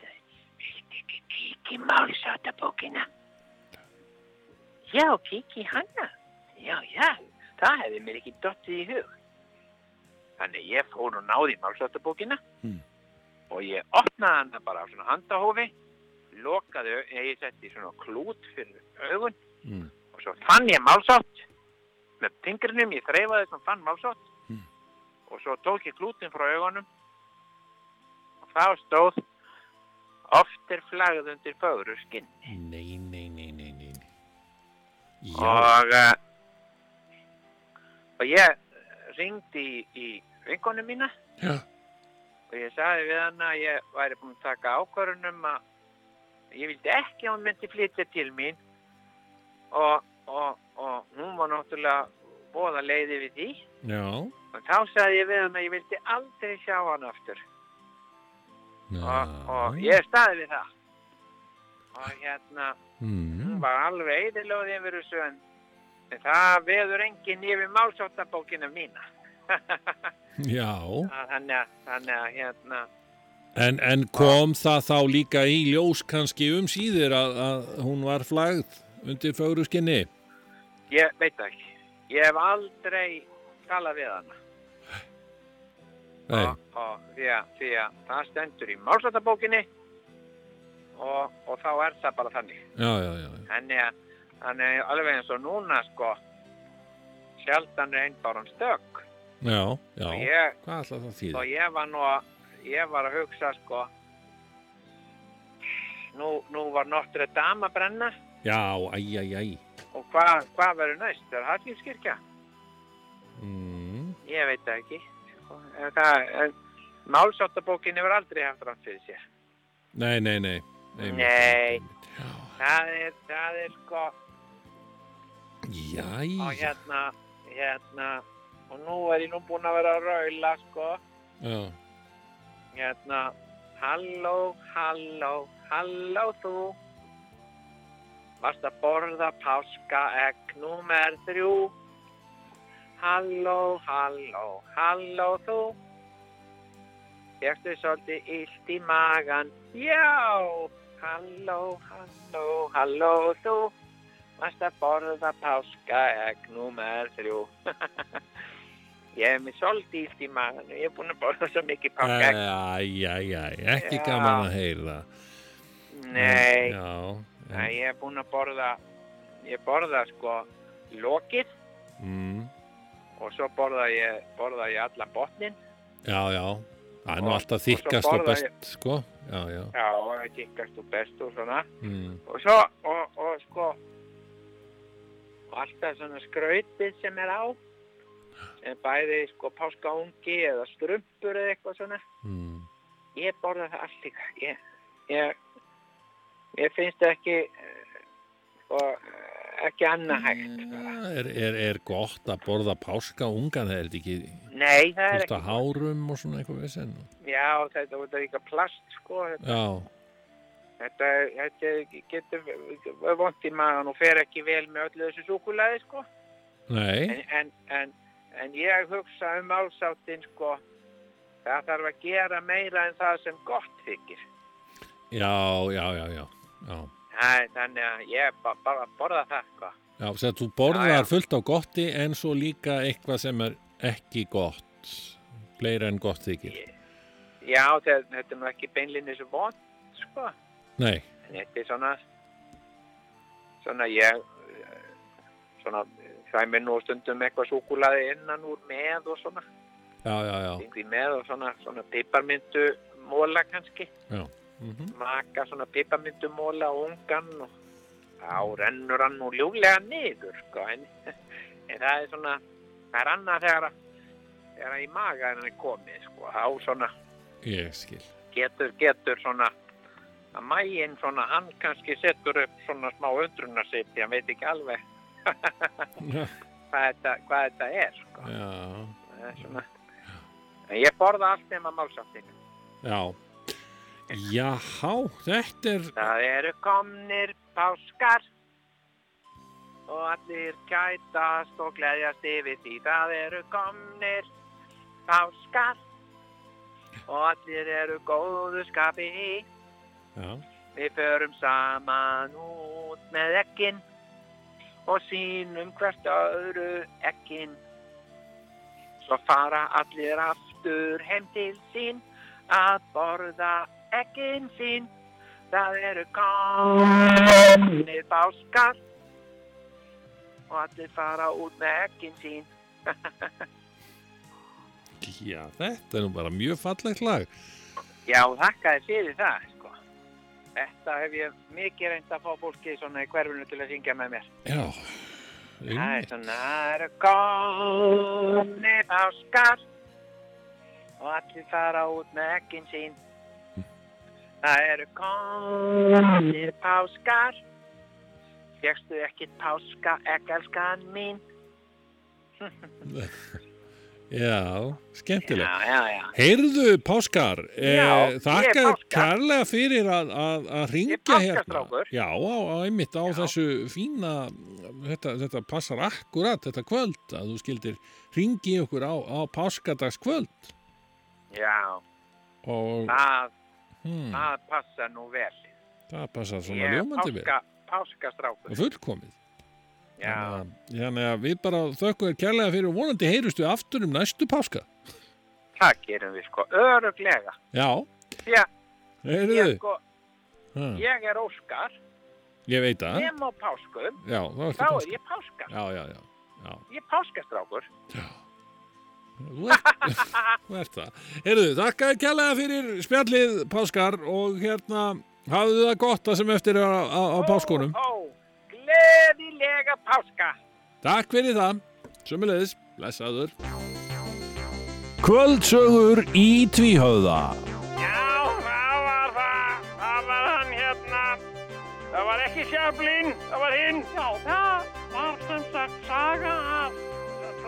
sagði, Viltu ekki kíkja í málsáttabókina? Já, kíkja í hana. Já, já, það hefði mér ekki dottið í hug. Þannig ég fór og náði í málsáttabókina Mm. og ég opnaði hana bara á svona handahófi, lokaði, ég setti svona klút fyrir augun Mm. og svo fann ég málsátt með fingrinum, ég þreifaði sem fann málsátt Mm. og svo tók ég klútin frá augunum og þá stóð oft er flagð undir fögru skinn Nei, nei, nei, og uh, og ég ringdi í, í vinkonu mína. Já, og ég sagði við hana að ég væri búin að taka ákvörunum að ég vildi ekki að hún myndi flytja til mín. Og, og, og hún var náttúrulega bóða leiði við því. Já, og þá sagði ég við hana að ég vildi aldrei sjá hann aftur. Og, og ég staði við það. Og hérna hún Mm. Var alveg eðilóð yfir þessu en það veður enginn yfir málsáttabókina mína Já, þannig að, þannig að hérna en, en kom það þá líka í ljós kannski um síðir að, að hún var flagð undir fögru skinni? Ég veit ekki. Ég hef aldrei talað við hana. Nei, Og, og því, að, því að það stendur í málsættabókinni og, og þá er það bara þannig. já, já, já, Þannig að þannig að alveg eins og núna sko sjaldan er einn bara stök. já, já, Og ég, hvað ætla það og þýðir? ég var nú að, ég var að hugsa sko nú, nú var Notre Dame að brenna Já, æj, æj, æj. og hvað hva verður næst? Er það Hallgrímskirkja? Mm. Ég veit það ekki. Sko. En það, en málsáttabókin hefur aldrei haft rann fyrir sér. Nei, nei, nei. Nei. Það er, það er sko, og Jæja, hérna, hérna, og nú er ég nú búinn að vera að raula, sko, já, hérna, halló, halló, halló þú, varst að borða páskaegg númer þrjú, halló, halló, halló þú, Fjöxtu svolítið illt í magan, já, halló, halló, halló þú, varst að borða páskaegg númer þrjú. ég hef mér illt í og ég er búinn að borða svo mikið páskaegg. æj, æj, æj, ekki Já. gaman að heyra. Nei, Já, Nei, ég er búinn að borða, ég borða sko lokið mm, og svo borða ég, borða ég alla botnin. já, já. Það er nú Og- alltaf og þykkast og borða best, ég- sko. Já, já. Já, og það kikkast og best og svona. Mm, Og svo, og, og sko, og alltaf svona skrautið sem er á, sem bæði sko páskaungi eða strumpur eða eitthvað svona. mm. Ég borða það allt líka. Ég, ég, ég finnst ekki, eh, sko, eh, ekki annað hægt. bara. Er, er, er gott að borða páska ungan, er þetta ekki Nei, það er ekki. hárum og svona eitthvað vissin? Já, þetta, er líka plast, sko. Þetta, Já, þetta, þetta getur vond í magan og fer ekki vel með öllu þessu súkulaði, sko. nei, En, en, en, en ég hugsa um álsáttin, sko, það þarf að gera meira en það sem gott þykir. já, já, já, já, já. Það, þannig að ég ba bara borða það, sko. Já, sem þú borðar Já, já. fullt á gotti en svo líka eitthvað sem er ekki gott, fleira en gott þykir. Já, þetta, þetta er nú ekki beinlinni svo vond, sko. Nei, En þetta er svona, svona ég, svona, það er nú stundum eitthvað súkulaði innan úr með og svona. já, já, já. Yngvi með og svona, svona piparmyndu móla kannski. Mm Maka svona piparmyndu móla ungan og þá rennur hann nú ljúlega niður, sko. En, en það er svona, það er annað þegar, þegar í maga er komið, sko. Þá svona Ég getur, getur svona, að mægin svona, hann kannski setur upp svona smá undrunarsitt, hann veit ekki alveg hvað þetta, hvað þetta er, sko. já, er svona. Ég borða allt nema málsáttinu. já. Jáhá, þetta er, Það eru komnir páskar og allir kætast og gleðjast yfir því. Það eru komnir páskar og allir eru góðu skapi. já, Við förum saman út með ekkin og sínum hvert öðru ekkin. Svo fara allir aftur heim til sín að borða ekkin sín. Það eru komnir páskar og allir fara út með ekkin sín. já, þetta er nú bara mjög fallegt lag. Já, þakka þér fyrir það, sko. Þetta hef ég mikið reynd að fá fólki í hverfunu til að syngja með mér. Já, Það er svona, það eru komnir páskar og allir fara út með ekkin sín. Það eru komnir páskar, fegstu ekkit páska, ekkelskan mín. Já, skemmtileg. Já, já, já. Heyrðu, Páskar, eh, þakka kærlega fyrir að, að, að ringja hérna. Já, á, á, einmitt á þessu fína, þetta, þetta passar akkurat, þetta kvöld, að þú skildir ringi okkur á, á páskadagskvöld. Já, Og það, hmm, það passa nú vel. það passar svona Ég ljómandi vel. páska, páskastrákur. Fullkomið. Já, Þannig að- að við bara þökkum þér kærlega fyrir og vonandi heyrustu aftur um næstu páska. það gerum við sko, öruglega. Já, að heyrðu, ég, sko, ég er Óskar, ég veit það. nema á páskum, Já, þá er ég páskar. Já, já, já. já. Ég er páskastrákur. Þú ert, ert það. Heyrðu, þakka þér kærlega fyrir spjallið páskar og hérna hafðu það gott það sem eftir á, á, á páskunum. Ó, ó, gleðilega páska. Takk fyrir það. Sömulegis, blessaður. Kvöldsögur í tvíhauða. Já, það var það. Það var hann hérna. Það var ekki Sjöflin, það var hinn. Já, það var sem sagt saga af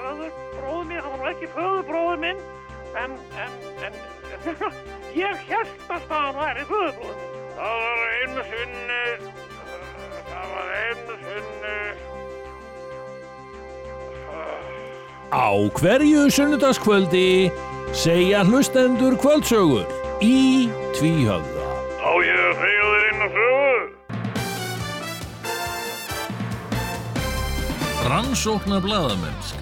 föðurbróður minn. Það var ekki föðurbróður minn, en, en, en, ég held að það væri föðurbróður minn. Það var einu sinni, það var einu sinni, Á hverju sunnudagskvöldi segja hlustendur kvöldsögur í tvíhauða. á ég að segja þér inn á sögu. Rannsóknar blaðamennska.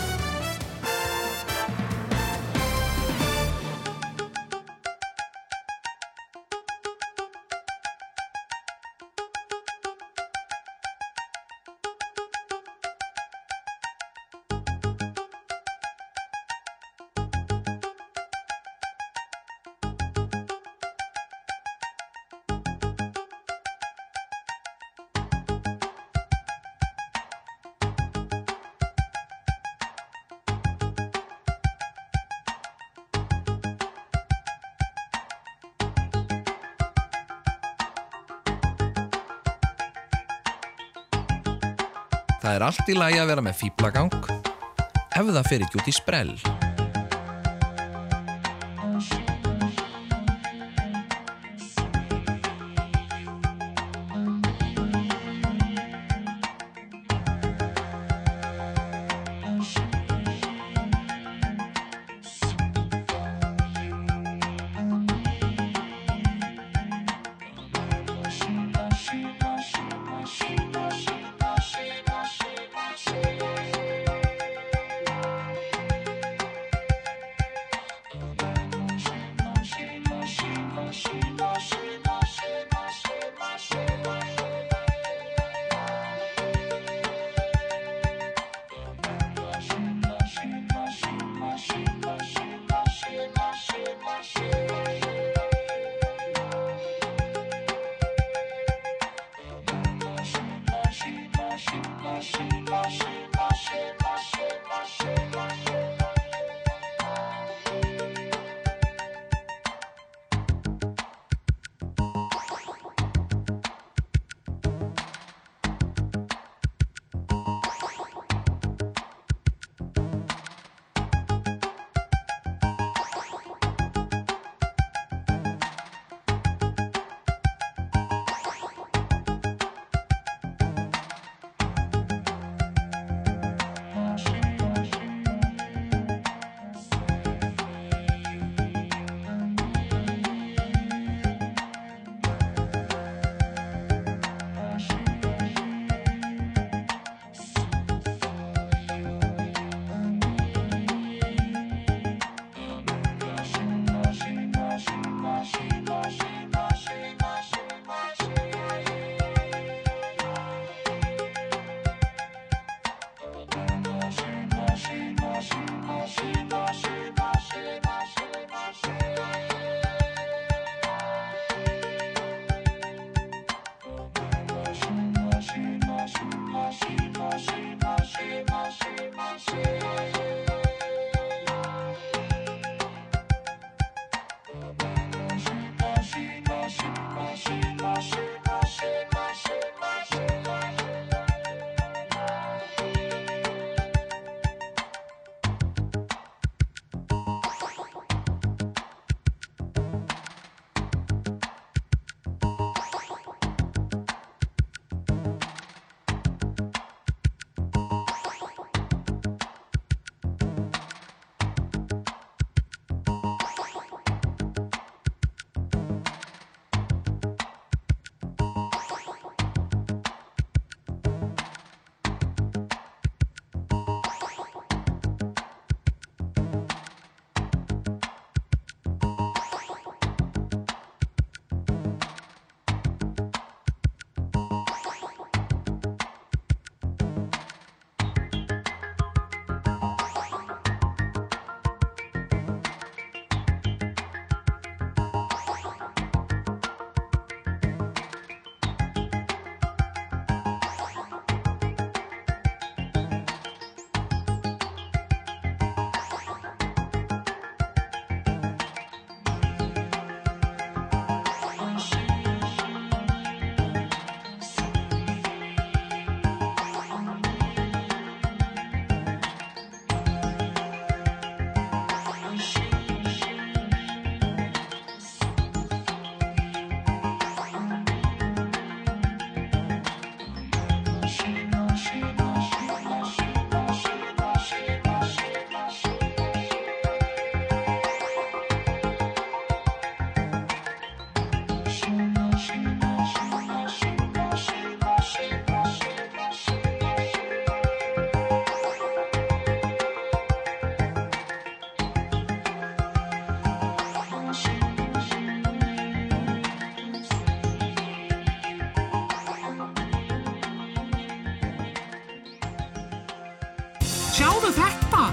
Það er allt í lagi að vera með fýblagang ef það fer ekki út í sprell.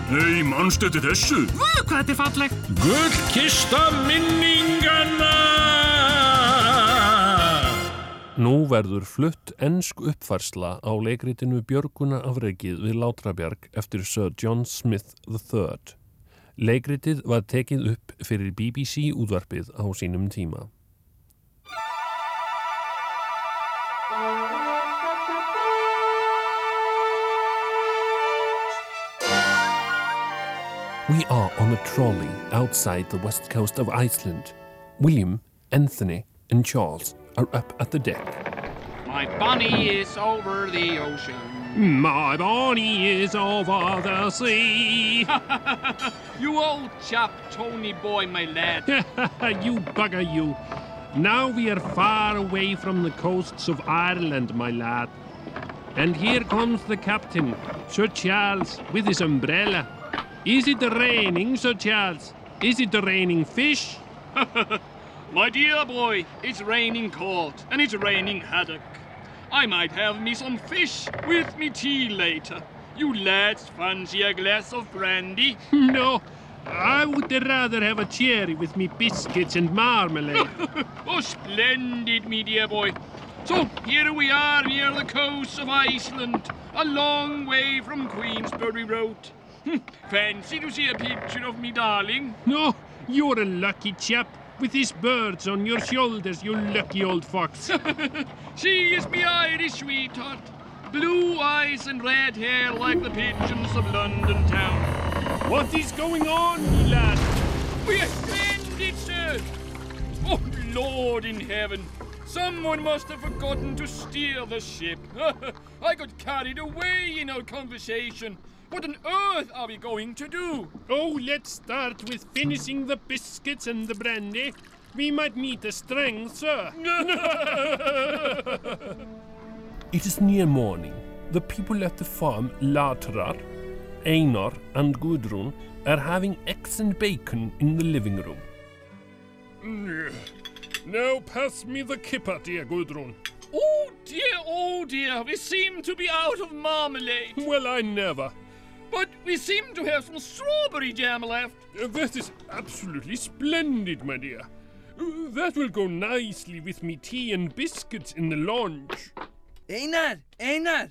Nei, mannstu þetta þessu? Vö, hvað þetta er fallegt! Gullkista minninganna! Nú verður flutt ensk uppfærsla á leikritinu Björguna afreikið við Látrabjarg eftir Sir John Smith III. Leikritið var tekið upp fyrir BBC útvarpið á sínum tíma. We are on a trolley outside the west coast of Iceland. William, Anthony, and Charles are up at the deck. My bunny is over the ocean. My Bonnie is over the sea. You old chap, Tony boy, my lad. you bugger you. Now we are far away from the coasts of Ireland, my lad. And here comes the captain, Sir Charles, with his umbrella. Is it raining, Sir Charles? Is it raining fish? My dear boy, it's raining cold and it's raining haddock. I might have me some fish with me tea later. You lads fancy a glass of brandy? No, I would rather have a cherry with me biscuits and marmalade. Oh, splendid, me dear boy. So here we are near the coast of Iceland, a long way from Queensbury Road. Fancy to see a picture of me darling? no, you're a lucky chap with these birds on your shoulders, you lucky old fox. She is me Irish sweetheart. Blue eyes and red hair like the pigeons of London town. what is going on, me lad? We are stranded, sir. Oh, Lord in heaven. Someone must have forgotten to steer the ship. I got carried away in our conversation. What on earth are we going to do? Oh, let's start with finishing the biscuits and the brandy. We might meet a strength, sir. it is near morning. The people at the farm, Latrar, Einar, and Gudrun, are having eggs and bacon in the living room. Mm. Now pass me the kipper, dear Gudrun. Oh dear, oh dear, we seem to be out of marmalade. Well, I never. But we seem to have some strawberry jam left. Uh, That is absolutely splendid, my dear. Uh, That will go nicely with me tea and biscuits in the lounge. Einar, Einar,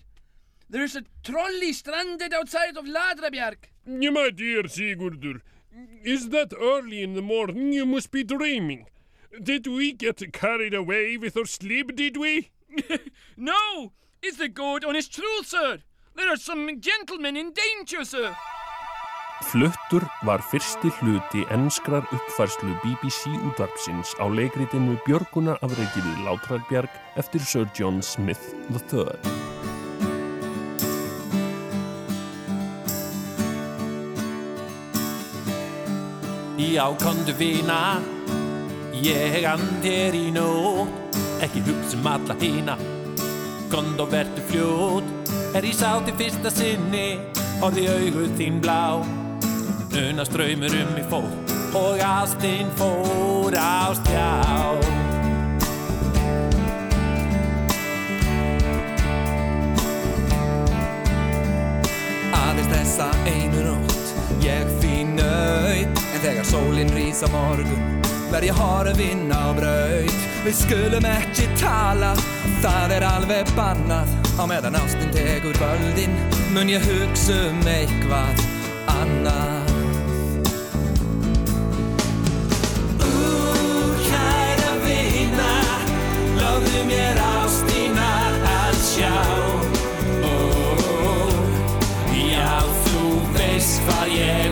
there's a trolley stranded outside of Ladrabjarg. Yeah, my dear Sigurdur, is that early in the morning? You must be dreaming. Did we get carried away with our sleep, did we? No, it's the good honest truth, sir. There are some gentlemen in danger, sir. Fluttur var fyrsti hluti enskrar uppfærslu BBC útvarpsins á leikritinu Björguna afreikið við Látrarbjarg eftir Sir John Smith III. Já, komdu vina, ég and þér í nót, ekki hugsa um alla hina, komdu og vertu fljót, er ég sátt í fyrsta sinni, horfði í augu þín blá, unna ströymur um mig fór, og ástinn fór á stjá. Aðeins þessa einu nótt Ég fín nöyt En þegar sólinn rís á morgun Ég horfinn á braut Við skulum ekki tala Það er alveg bannað. Á meðan ástin tekur völdin Mun ég hugsa um eitthvað annað. Ú, kæra vina, lofðu mér ástina að sjá. Ó, já, þú veist hvað ég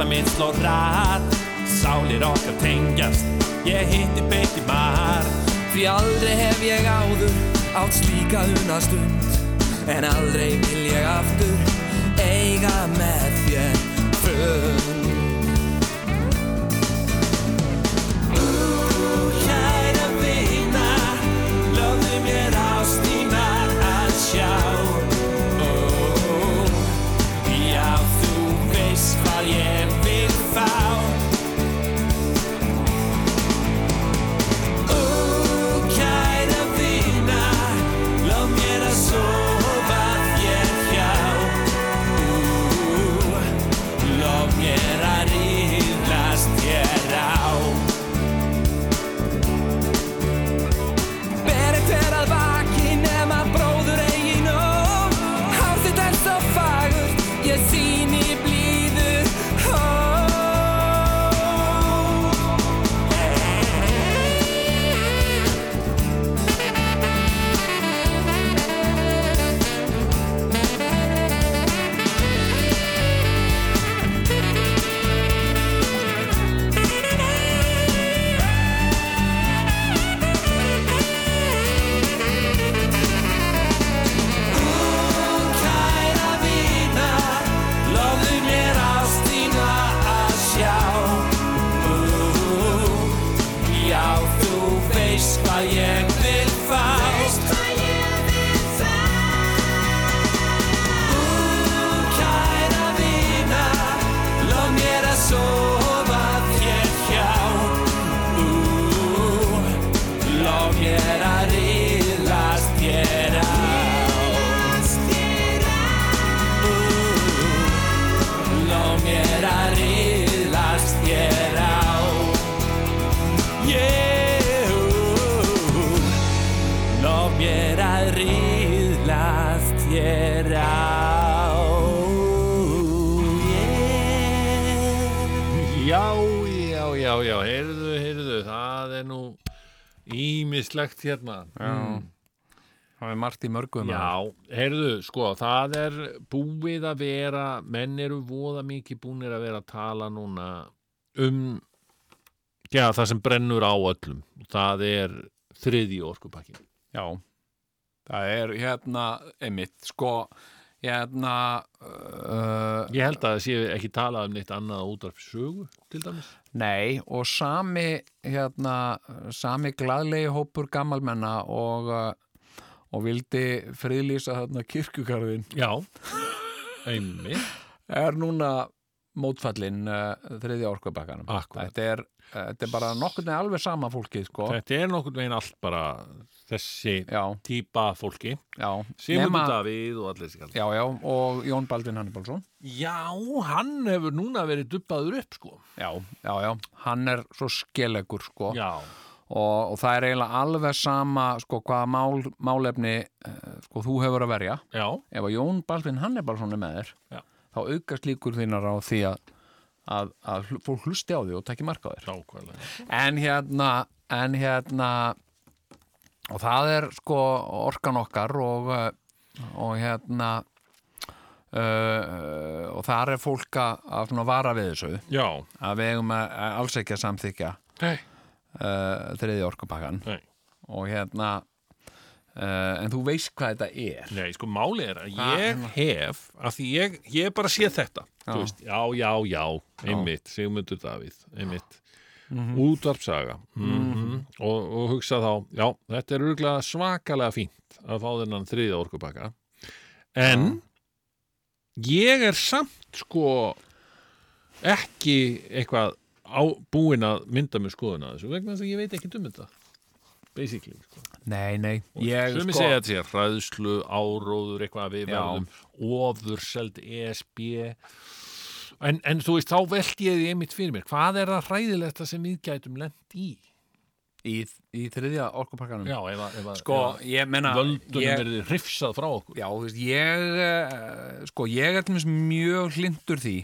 hjarta mitt slår rætt Sálir okkar tengjast, ég hitti beiti mar. Því aldrei hef ég áður átt slíka unastund. En aldrei vil ég aftur eiga með þér fund ímislegt hérna. Já. Það er margt í mörgum. Já, heyrðu, sko, það er búið að vera, menn eru voða mikið búnir að vera að tala núna um, já, það sem brennur á öllum. Það er þriði orkupakkin. Já, það er hérna, einmitt, sko, hérna... Uh, Ég held að það sé ekki talað um neitt annað út af sögu, til dæmis. Nei, og sami, hérna, sami gladlegi hópur gammalmenna og, uh, og vildi friðlýsa þarna kirkugarðin. Já, einmitt. Er núna mótfallin uh, þriðja orkubakkanum. Þetta er, þetta er bara nokkurn veginn alveg sama fólkið, sko. Þetta er nokkurn veginn allt bara þessi já. típa fólki. Sigmundur Davíð og allir. Já, já, og Jón Baldvin Hannibalsson. Já, hann hefur núna verið dubbaður upp, sko. Já, já, já, hann er svo skelegur, sko. Já. Og, og það er eiginlega alveg sama, sko, hvaða mál, málefni, uh, sko, þú hefur að verja. Já. Ef að Jón Baldvin Hannibalsson er með þér, Já. þá aukast líkur þínar á því að, að, að fólk hlusti á því og tekki marka á þér. En hérna, en hérna, og það er sko orkan okkar og, uh, og hérna, uh, og þar er fólk að, vara við þessu. Já. Að við eigum að, að alls ekki að samþykja uh, þriði orkupakkan. Og hérna, uh, en þú veist hvað þetta er. Nei, sko, máli er að ég hef, af því ég, ég bara séð þetta, Já. veist, já, já, já, einmitt, Sigmundur Davíð, einmitt, Mhm. útvarpsaga, mm og, og hugsa þá, já, þetta er örgulega svakalega fínt að fá þennan þriðja orkupakka, en ég er samt, sko, ekki eitthvað á, búin að mynda með skoðuna þessu, vegna þess að ég veit ekki um þetta, basically, sko. Nei, nei. Ég, Sumi sko- segja að þetta sé hræðslu, áróður, eitthvað að við Já. verðum ofurseld ESB en, en þú veist, þá veldi ég því einmitt fyrir mér, hvað er það hræðilegt sem við gætum lent í? Í, í þriðja orkupakkanum? Já, ef að, ef að, Sko, að menna völdunum ég- verði hrifsað frá okkur. Já, þú veist, ég eh, sko, ég er dæmis mjög hlindur því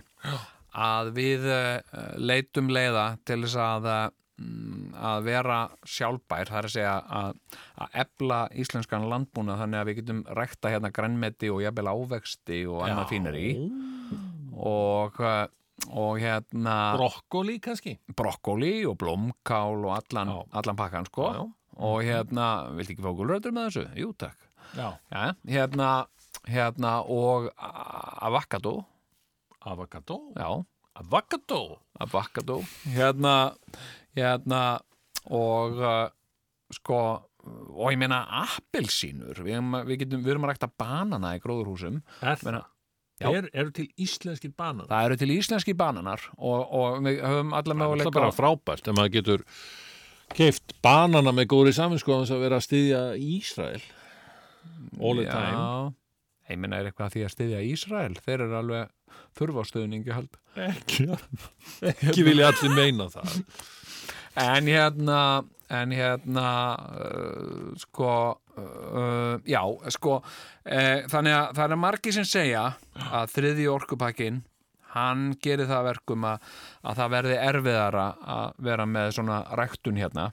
að við uh, leitum leiða til þess að eh, að vera sjálfbær það er að segja að, að ebla íslenskan landbúna þannig að við getum rækta hérna grænmeti og jafnvel ávexti og annað fínir í og, eh, og hérna Brokkoli kannski? brokkoli og blómkál og allan, allan pakkan sko Já, já. og hérna, viltu ekki fá gulröður með þessu? Jú, takk Já. Já, hérna, hérna og a- avocado Avocado? Já Avocado? Avocado Hérna, hérna og uh, sko og ég meina appelsínur. Við, við, getum, við erum að rækta banana í gróðurhúsum. Meina? Já. Er, eru til íslenskir banan? Það eru til íslenski bananar og, og við höfum alla Það er möguleika bara frábært ef maður getur keift banana með góðri saminskoðans að vera að styðja Ísrael all the time. Já, ég meina er eitthvað að því að styðja Ísrael? Þeir eru alveg þurfa á stöðningi held. Ekki, ekki vilja allir meina það En hérna, en hérna, uh, sko, uh, já, sko, uh, þannig að það er margi sem segja að þriði orkupakkin, hann gerir það að verkum að, að það verði erfiðara að vera með svona ræktun hérna.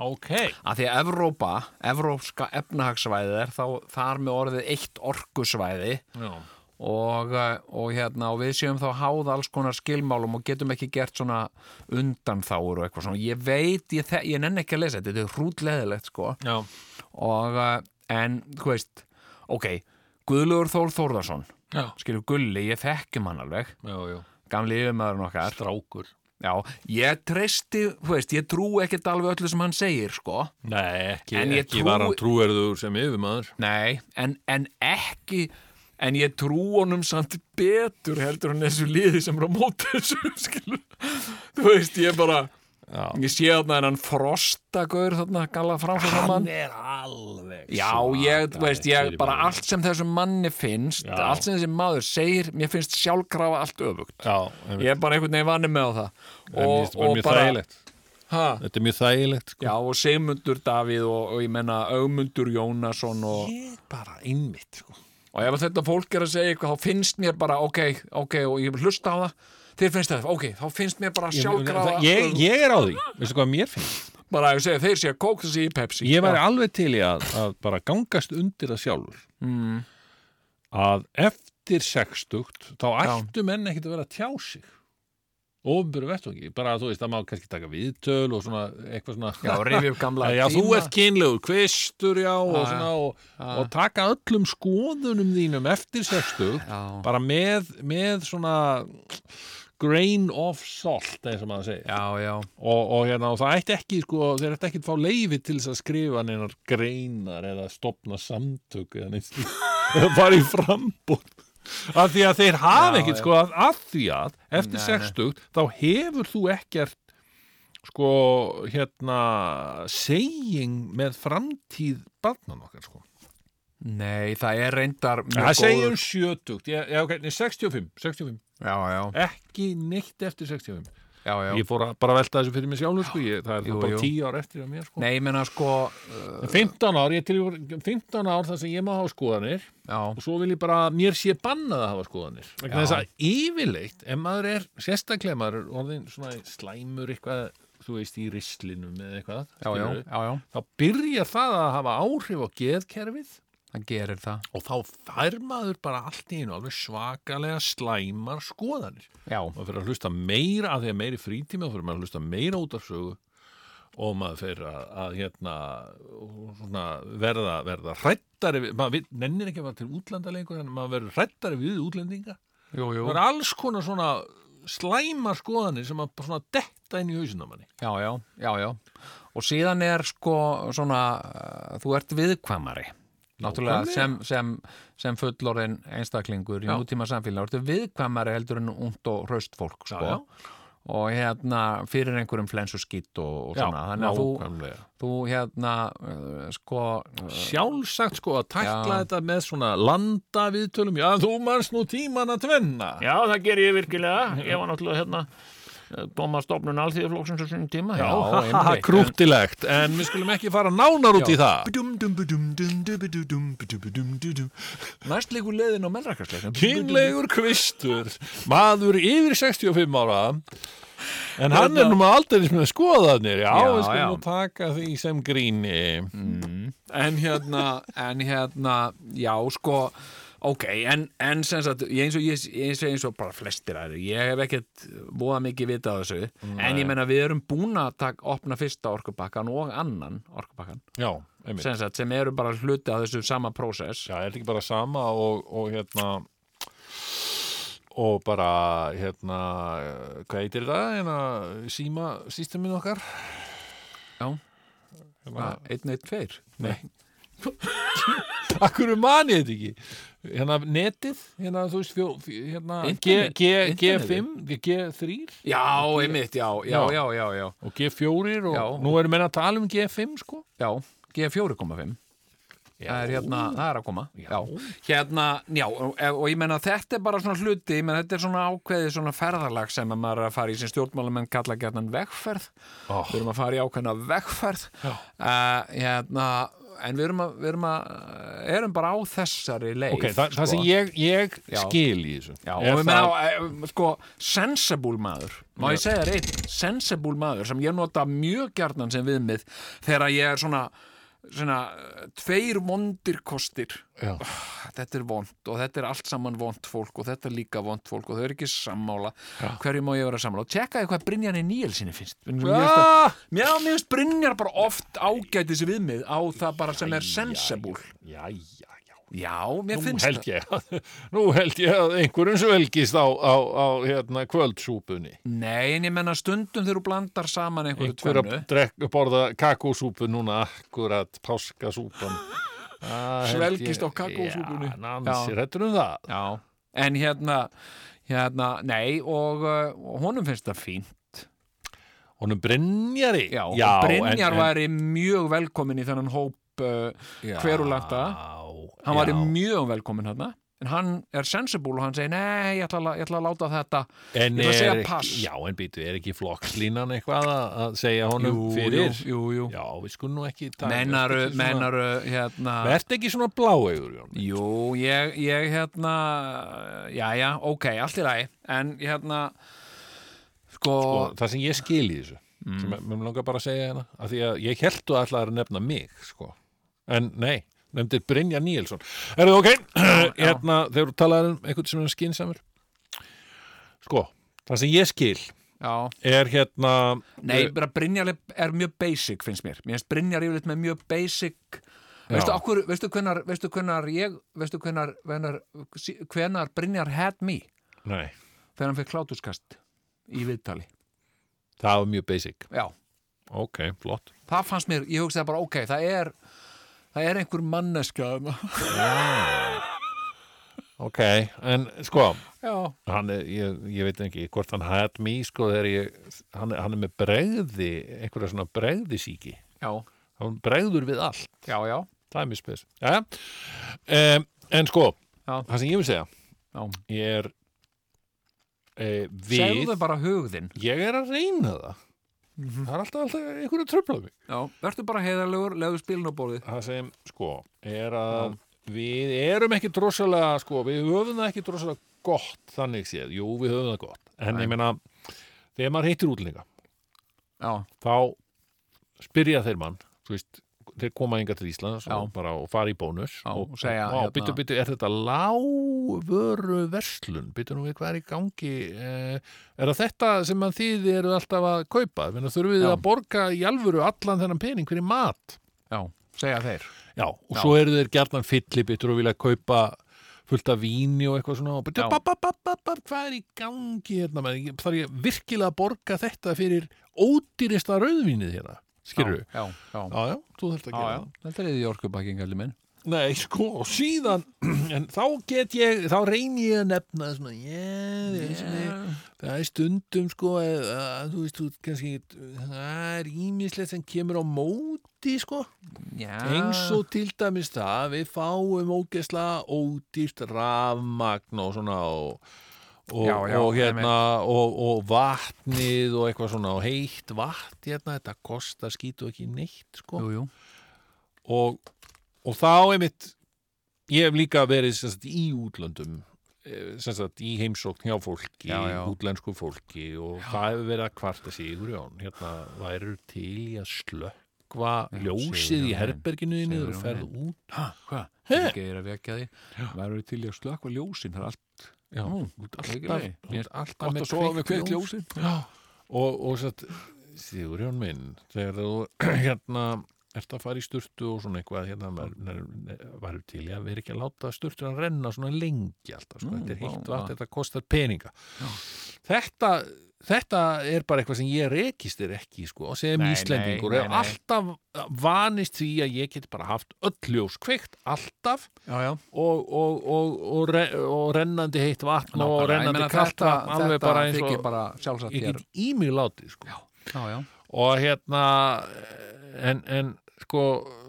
Ok. Að því að Evrópa, evrópska efnahagsvæði er þá þar með orðið eitt orkusvæði Já. Og, uh, og hérna og við séum þá háð alls konar skilmálum og getum ekki gert svona undanþáur og eitthvað svona. Ég veit, ég, ég nenni ekki að lesa þetta þetta er hrútleðilegt sko. Já. og uh, en, þú veist ok, Guðlugur Þór Þórðarsson Já. skilur Gulli, ég þekkjum hann alveg. Já, já. gamli yfirmaðurinn okkar. Strákur. Já, ég treysti, þú veist, ég trú ekkert alveg öllu sem hann segir, sko. Nei, ekki, ekki trúi- var hann trúerður sem yfirmaður. Nei, en, en ekki en ég trú honum samt betur heldur en þessu liði sem er á móti þessu skilur. þú veist, ég bara Já. ég sé þarna en hann frostagaur þarna gala framfæða mann er alveg Já, ég, veist, ég bara allt sem þessum manni finnst Já. allt sem þessi maður segir, mér finnst sjálfkrafa allt öfugt Já, ég er bara einhvern veginn vanni með á það mér finnst bara ha? Þetta er mjög þægilegt sko. Já, og Sigmundur Davíð og, og ég menna Ögmundur Jónasson og, Ég bara einmitt sko. Og ef þetta fólk er að segja eitthvað þá finnst mér bara ok, ok og ég hlusta á það. Þér finnst það, ok, þá finnst mér bara sjálfkrafa ég, ég er á því, veistu hvað mér finnst? Bara að segja, þeir sé að kók þessi í Pepsi. Ég væri alveg til í að, að bara gangast undir það sjálfur. Mm. að eftir sextugt þá Já. ættu menn ekkit að vera að tjá sig ofnböru vettvangi, bara þú veist að má kannski taka viðtöl og svona eitthvað svona Já, rifja upp gamla já, þú tíma. ert kynlegur, kvistur já, og, svona, og, og taka öllum skoðunum þínum eftir sextugt Já. bara með, með svona grain of salt eins og maður segir já, já. Og, og, hérna, og það ætti ekki sko, þeir ætti ekki að fá leifi til þess að skrifa neinar greinar eða stopna samtök eða neitt eða fara í frambúð af því að þeir hafa já. sko að, að því að eftir sextugt þá hefur þú ekkert sko hérna segjing með framtíð barnan okkar sko. Nei, það er reyndar mjög það segjum góður- sjötugt, já, já, ok, nei, 65 65, Já, já, ekki neitt eftir 65 já, já. ég fór að bara velta þessu fyrir mig sjálfur sko, ég, það er Jú, bara jú. 10 ár eftir að mér sko. Nei, ég menna sko uh, 15 ár, ég til 15 ár þar sem ég má hafa skoðanir Já, og svo vil ég bara, mér sé bannað að hafa skoðanir. Þess að yfirleitt ef maður er, sérstaklega maður er orðin svona slæmur eitthvað þú veist í rislinum eða eitthvað já, já, skilurðu, já, já, þá byrjar það að hafa áhrif á geðkerfið það gerir það. Og þá fær maður bara allt í einu alveg svakalega slæmar skoðanir. Já, maður fyrir að hlusta meira að því að meiri frítími og fyrir maður að hlusta meira út af sögu og maður fyrir að, að hérna, svona, verða, verða hrættari, maður nennir ekki að vera til útlanda lengur en maður verður hrættari við útlendinga. Jú, jú. Það er alls konar svona slæmar skoðanir sem að svona detta inn í hausinn á manni. Já, já, já, já. Og síðan er sko svona þú ert viðkvæmari Náttúrulega sem, sem, sem fullorðin einstaklingur í Já. nútíma samfélag ertu viðkvæmari heldur en ungt og hraust fólk sko. Já, og hérna fyrir einhverjum flensu skýtt og, og svona þannig að þú, þú hérna uh, sko uh, Sjálfsagt sko að tækla Já. þetta með svona landa viðtölum, já þú manst nú tíman að tvenna Já, það ger ég virkilega. Ég var náttúrulega hérna dómastofnun alþýðaflokksins á sinni tíma. Já, einmitt. krúttilegt, en við skulum ekki fara nánar út í það. næst líkur leiðin á melrakastleikum Kynlegur kvistur, maður yfir 65 ára, en hann er nú með aldrei með skoðanir, já, við skulum nú taka því sem gríni. en hérna, en hérna já sko ok, en, en sem sagt ég eins og ég, segi eins og bara flestir aðri ég hef ekkert búða mikið vita á þessu en ég menna við erum búin að taka, opna fyrsta orkupakkan og annan orkupakkan Já, einmitt. sem, sagt, sem eru bara hluti af þessu sama prósess. Já, er þetta ekki bara sama og, og hérna, og bara, hérna, hvað heitir það, hérna, síma systemin okkar? Já. Hérna, einn, eitt, tveir? Nei, Akkur mani þetta ekki Hérna netið Hérna þú veist fjó, hérna, G, Internet- G, internetið. G5 G3 já, einmitt, já, já, já, já, já. og G4 og Já. nú erum menn að tala um G5 sko. Já, G4,5 Það er hérna, það er að koma. Já, hérna, já, og, og ég menna þetta er bara svona hluti, ég menna þetta er svona ákveðið svona ferðalag sem að maður að fara í sem stjórnmálamenn kalla gætnan vegferð. Oh. Við erum að fara í ákveðna vegferð. Uh, Hérna, en við erum að, við erum að erum bara á þessari leið Ok, það, það sem ég, ég skil í þessu Já, og við það- meina, eh, sko, sensible maður má ég segja þér einn, sensible maður sem ég nota mjög gjarnan sem viðmið þegar ég er svona svona, tveir vondir kostir Já. þetta er vond og þetta er allt saman vond fólk og þetta er líka vond fólk og þau eru ekki sammála Já. hverju má ég vera sammála og tjekkaði hvað Brynjar í Níelsinni finnst Mér Ah! finnst mér finnst Brynjar bara oft ágætis viðmið á það bara sem er sensible Já, já, já Já, mér Nú finnst held ég að, nú held ég að einhverjum svelgist á, á, á hérna, kvöldsúpunni. Nei, en ég menna stundum þegar þú blandar saman einhverju einhver tvennu. að drekka borða kakósúpu núna akkurat páskasúpan. Það held Svelgist ég- á kakósúpunni. Já, nansi, hættur um það. Já, en hérna hérna, nei og, uh, honum finnst það fínt. Honum Brynjari? Já, Já, Brynjar en- en- væri mjög velkomin í þennan hóp uh, Já, hverulanta hann já. mjög velkomin hérna en hann er sensible og hann segir nei, ég ætla, að- ég ætla að láta þetta En ég ætla að segja pass já, en býtu, er ekki flokkslínan eitthvað að, að segja honum Jú, fyrir? jú, jú, jú. Já, við skulum nú ekki mennaru, ekki mennaru hérna Vertu ekki svona bláegur, Jón Jú, ég, ég hérna, já, já, ok, allt í lagi, en hérna, sko, sko, það sem ég skil í þessu sem mér langar bara að segja hérna af því að ég held að ætlaði að nefna mig sko. en nei, nefndir Brynja Níelsson. Er það ok, hérna þegar þú talaði um einhvern sem er skinsamur sko, það sem ég skil já, er hérna nei, bara Brynjar er mjög basic finnst mér, mér finnst Brynjar yfirleitt með mjög basic veistu, Já. okkur, veistu hvenar veistu hvenar ég, veistu hvenar hvenar, hvenar Brynjar had me? Nei, þegar hann fekk klátuskast í viðtali. Það var mjög basic. Já, ok, flott. Það fannst mér, ég hugsaði bara ok, það er það er einhver manneska ok, en sko já, hann er, ég, ég veit ekki hvort hann had me sko þegar ég hann, hann er með bregði, einhverja svona bregðisíki já, hann bregður við allt, já, já, það er mjög spes. Um, en sko Já. það sem ég vil segja já. ég er e, við segðu bara hugðinn ég er að reyna það það er alltaf, alltaf einhverju tröflaði já, verður bara heiðarlegur, leðu spilin á borðið. Það sem sko er að við erum ekki drossalega sko, við höfum það ekki drossalega gott þannig séð, jú við höfum það gott. En Nei. ég meina, þegar maður heitir útlinga já, þá spyrja þeir mann þú veist, þeir koma enga til Íslands og, bara, og fara í bónus Já, og, og segja, hérna- byttu, byttu, er þetta lágvöru verslun byttu nú við hvað er í gangi? Eh, er það þetta sem að þið eru alltaf að kaupa, þurfum við Já. að borga í alvöru allan þennan pening fyrir mat? Já, segja þeir. Já, og Já. svo eru þeir gjarnan fyllibittur og vilja kaupa fullt af víni og eitthvað svona Já. ba, ba, ba, hvað er í gangi hérna, þarf ég virkilega að borga þetta fyrir ódýrista rauðvínið hérna, skilur já, já, já, Já, já, þú þarft að gera já. þetta er í orkubakking allir það Nei, sko, og síðan en þá get ég, þá reyni ég að nefna svona, yeah, yeah. það er stundum sko að, að þú veist, þú kannski það er ímislegt sem kemur á móti sko. Já, eins og til dæmis það við fáum ógesla ódýrt rafmagn og svona og, og, Já, já, og hérna og, og vatnið og eitthvað svona og heitt vatn hérna, þetta kostar skýtu ekki neitt sko. Jú, jú. og, og þá einmitt ég hef líka verið sagt, í útlöndum eh, sagt, í heimsókn hjá fólki Já, útlensku fólki og það hefur verið að kvarta sigur hérna væru til í að slökkva Já, ljósið í herberginu og Sigurjón ferð minn. út hvað, ekki er að vekja því verður til í að slökva ljósin? Það er allt Já, ekki alltaf, alltaf með kveikt kveikt ljós. ljósin. Já, og, og satt, Sigurjón minn, þegar þú hérna ert að fara í sturtu og svona eitthvað hérna, varum til ég að vera ekki að láta sturtuna renna svona lengi alltaf, sko, Nú, þetta er heitt vatn, þetta kostar peninga. Þetta, þetta er bara eitthvað sem ég rekist þér ekki, sko, og sem Nei, Íslendingur nei, nei, alltaf vanist því að ég get bara haft öll ljós kveikt, alltaf já, já, og, og, og, og, re, og rennandi heitt vatn og Nákvæmlega. Ég rennandi þetta, vatn alveg bara eins og bara ég get í mig látið sko. já, já, og hérna en, en sko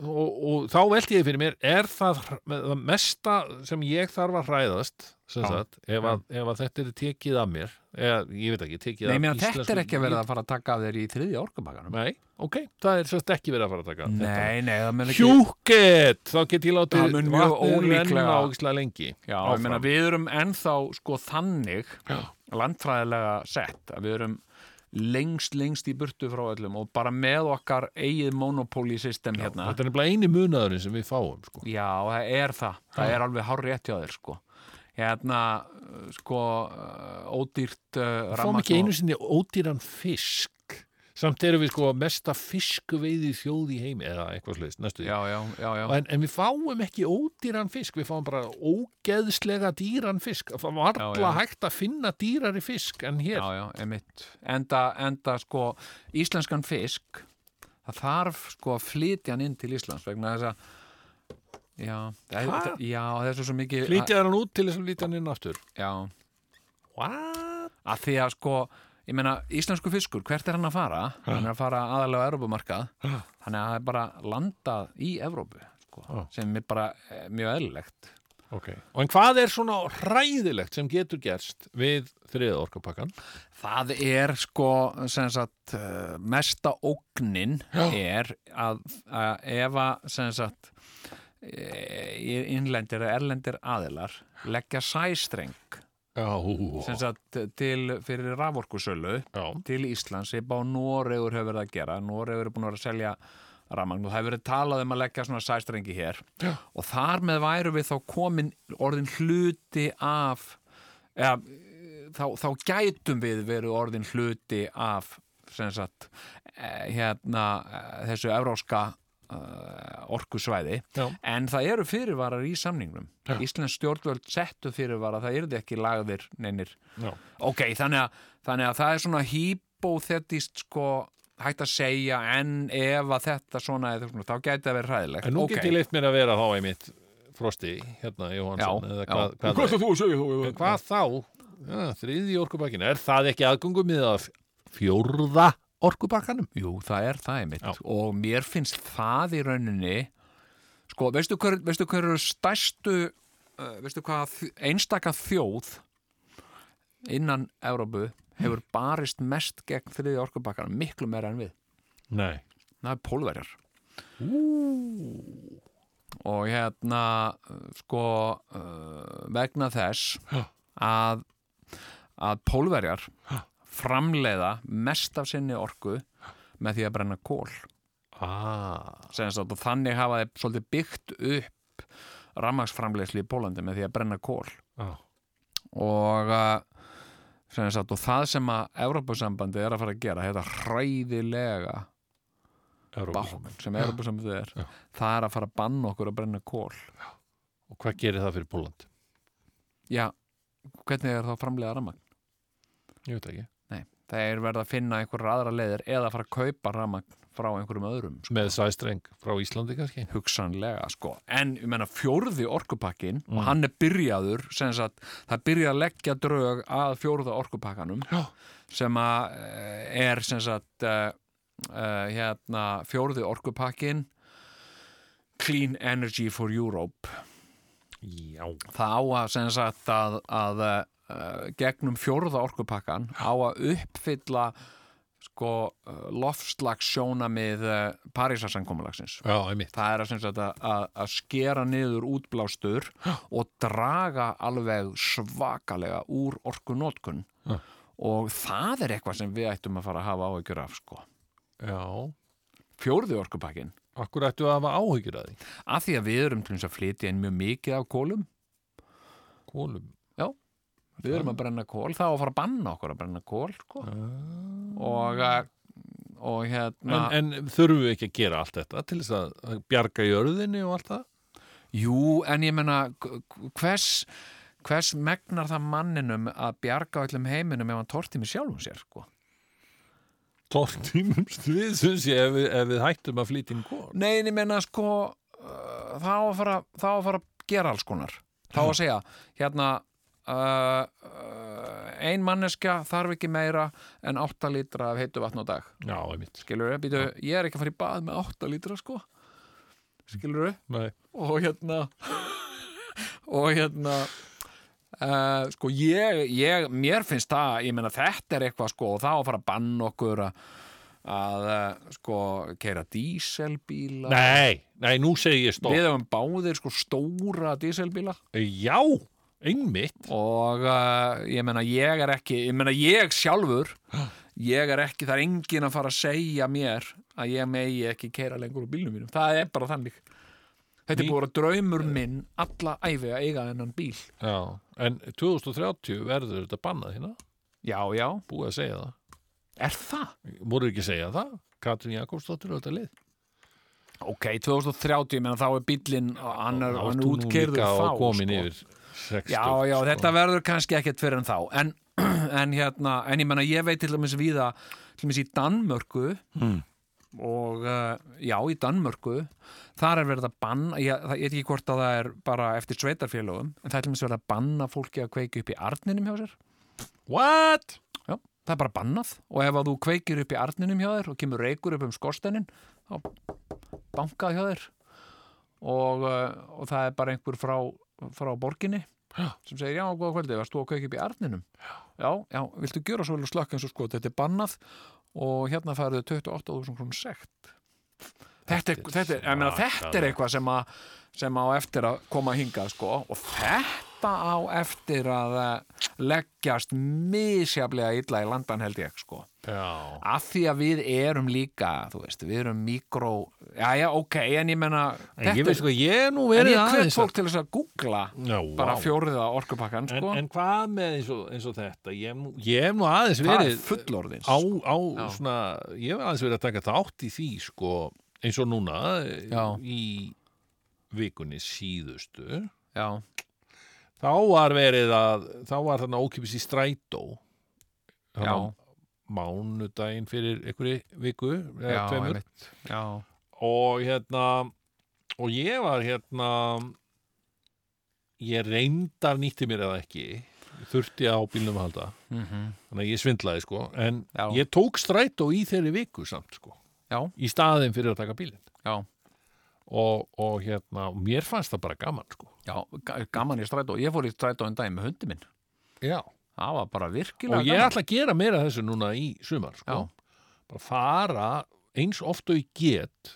og, og þá velti ég fyrir mér er það það mesta sem ég þarf að hræðast sagt, ef, að, ef að þetta er tekið af mér eða ég veit ekki, tekið Nei, af meina, þetta íslensku- er ekki verða að fara að taka af þér í þriðja orkubakkanum Nei, ok, það er sérst ekki verið að fara að taka þetta. Nei, nei, það mun ekki Hjúket, þá get ég látið Það mun mjög ólíklega- ógislega lengi. Já, ég meina, við erum ennþá sko þannig landfræðilega sett að við erum lengst, lengst í burtu frá öllum og bara með okkar eigið monopóli system hérna. Þetta er nefnilega eini munaðurinn sem við fáum sko. Já, það er það. Það er alveg hár rétt hjá þér, sko. Hérna, uh, sko, uh, ódýrt uh, Við fáum ekki einu sinni ódýran fisk samt erum við sko mesta fiskveiði þjóð í heimi eða eitthvað sliðist, næstu því. Já, já, já, já. en, en við fáum ekki ódýran fisk við fáum bara ógeðslega dýran fisk. Það var alla hægt að finna dýrari fisk en hér. Já, já, emitt. Enda, enda, sko, íslenskan fisk, það þarf, sko, að flytja hann inn til Íslands vegna þess að Já, það, það, já, það er svo svo mikið flytjaði hann út til þess að flytja hann inn aftur? Já, What? að því að sko ég meina, íslensku fiskur, hvert er hann að fara hann er að fara aðalega á Evrópumarkað þannig að það er bara landað í Evrópu, sko, Já. sem er bara eh, mjög eðlilegt Okay. Og en hvað er svona hræðilegt sem getur gerst við þriða orkapakkan? Það er sko sem sagt uh, mesta ógnin er að, að ef að sem sagt eh, innlendir eða erlendir aðilar leggja sæstreng sagt til fyrir raforkusölu til Íslands sem á Noregur hefur verið að gera. Noregur er búin að vera að selja rafmagn og það hefur verið talað um að leggja svona sæstrengi hér. Já. og þar með væru við þá komin orðin hluti af eða, þá, þá gætum við verið orðin hluti af sem sagt eh, hérna eh, þessu evróska orkusvæði Já. en það eru fyrirvarar í samningnum Já. Íslands stjórnvöld settu fyrirvara það eru ekki lagðir neinir Já. ok, þannig að, þannig að það er svona hypotetist sko hægt að segja en ef að þetta svona eða svona, þá gæti það verið hræðilegt En nú Ok. get ég leitt mér að vera þá einmitt Frosti, hérna Jóhansson Já, hvað, hvað, Hvað þú að segja Hvað þá? Ja, þriði orkubakkin, er það ekki aðgöngum með að fjórða orkubakkanum? Jú, það er það einmitt. Já. og mér finnst það í rauninni sko, veistu hver, veistu hver eru stærstu uh, veistu hvað einstaka þjóð innan Evrópu hefur barist mest gegn þriði orkubakkanum, miklu meira en við. Nei. það er pólverjar. Og hérna uh, sko uh, vegna þess að að pólverjar framleiða mest af sinni orku með því að brenna kól ah. Og þannig hafa þeir svolítið byggt upp rammagsframleiðslu í Pólandi með því að brenna kól Ah. og sem sagt, og það sem að Evrópusambandi er að fara að gera þetta hræðilega bákn sem Evrópusambandi er Já. það er að fara að banna okkur að brenna kól Og hvað gerir það fyrir Póland? já, hvernig er það að framlega rammagn? Ég veit ekki. Er verið að finna einhverjar aðra leiðir eða að fara að kaupa rammagn frá einhverjum öðrum sko. Með sæstreng frá Íslandi kannski? hugsanlega sko en ég menna fjórði orkupakkin Mm. og hann er byrjaður sem sagt, það byrja að leggja drög að fjórða orkupakkanum Já. sem að eh, er sem sagt uh, uh, hérna fjórði orkupakkin Clean Energy for Europe Já. það á að sem sagt að, að uh, gegnum fjórða orkupakkan á að uppfylla sko uh, loftslagssjónamið uh, Parísarsankomulagsins Já, einmitt. það er að, að, að, skera niður útblástur og draga alveg svakalega úr orkunótkun Já. og það er eitthvað sem við ættum að fara að hafa áhyggjur af sko. Já. fjórði orkupakkin Akkur ættu að hafa áhyggjur að því? af því að við erum til þess að flytja inn mjög mikið af kólum Kólum? Við erum að brenna kól þá að fara að banna okkur að brenna kól sko. og að og hérna En, en þurfum við ekki að gera allt þetta til þess að bjarga jörðinni og allt það? Jú, en ég menna hvers, hvers megnar það manninum að bjarga öllum heiminum ef hann torti mig sjálfum sér sko? Tortímumst við, syns ég, ef við, ef við hættum að flytja inn kól. Nei, en ég menna sko uh, þá að fara, þá að fara að gera alls konar þá að segja, hérna uh, uh, ein manneskja þarf ekki meira en 8 lítra af heitu vatn á dag. Já, skilur býtu, ég er ekki að fara í bað með 8 lítra sko. Skilur Nei. og hérna og hérna uh, sko ég, ég mér finnst það, ég meina þetta er eitthvað sko og þá að fara að banna okkur að að sko keira díselbíla Nei, nei, nú segi ég stopp. við hefum báðir sko stóra díselbíla Já, einmitt. og uh, ég meina ég er ekki ég meina ég sjálfur ég er ekki, það er enginn að fara að segja mér að ég megi ekki keira lengur úr bílnum mínum, það er bara þannig þetta er búið að draumur minn alla æfi að eiga þennan bíl Já, en 2030 verður þetta bannað hérna. já, já, Búið að segja það. er það? Voru ekki að segja það? Katrin Jakobsdóttir og þetta lið. ok, 2030, ég meina þá er bílinn hann er, Þá hann ert þú nú útkeirður líka þá á komin sko. yfir 60. já, já, sko. þetta verður kannski ekkert fyrir en þá en, en hérna, en ég meina ég veit til dæmis við að til dæmis í Danmörku Hmm. og uh, já, í Danmörku þar er verið að banna ég, veit ekki hvort að það er bara eftir sveitarfélögum en það er til dæmis verið að banna fólki að kveiki upp í arninum hjá sér What? Já, það er bara bannað og ef að þú kveikir upp í arninum hjá þér og kemur reykur upp um skorstenin þá bankað hjá þér og, uh, og það er bara einhver frá, frá borginni Já. sem segir, já, góða kvöldi, varst þú að kveiki upp í arninum? Já, já, viltu gjöra svo vel og slökk eins og sko, þetta er bannað og hérna færðu 28.000 krónur sekt Þetta er, þetta er, þetta er eitthvað sem, að, sem á eftir að koma hingað sko og þetta þetta á eftir að eh, leggjast misjaflega illa í landan held ég sko af því að við erum líka veist, við erum mikró já, já, ok, en ég menna En ég veist sko, ég er nú en ég aðeins fólk til þess að googla Já, bara vá. fjóriða orkupakkan En, sko en hvað með eins og, eins og þetta? Ég ég hef nú aðeins er verið á, á Já. svona, ég hef aðeins verið að taka þátt í því sko, eins og núna Já. í vikunni síðustu já, þá var verið að þá var þarna ókipis í strætó. Mánudaginn fyrir einhverju viku eða tveimur. og hérna og ég var hérna ég reyndar nýtti mér eða ekki þurfti á bílnum að halda. Mhm, þannig að ég svindlaði sko. En Já. ég tók strætó í þeirri viku samt sko. Já, í staðin fyrir að taka bílinn. Já og, og hérna, mér fannst það bara gaman sko Já, ga- gaman í strætó. Ég fór í strætó en daginn með hundi minn. já. Það var bara virkilega og ég gaman. ætla að gera meira þessu núna í sumar sko. Bara fara eins oft og ég get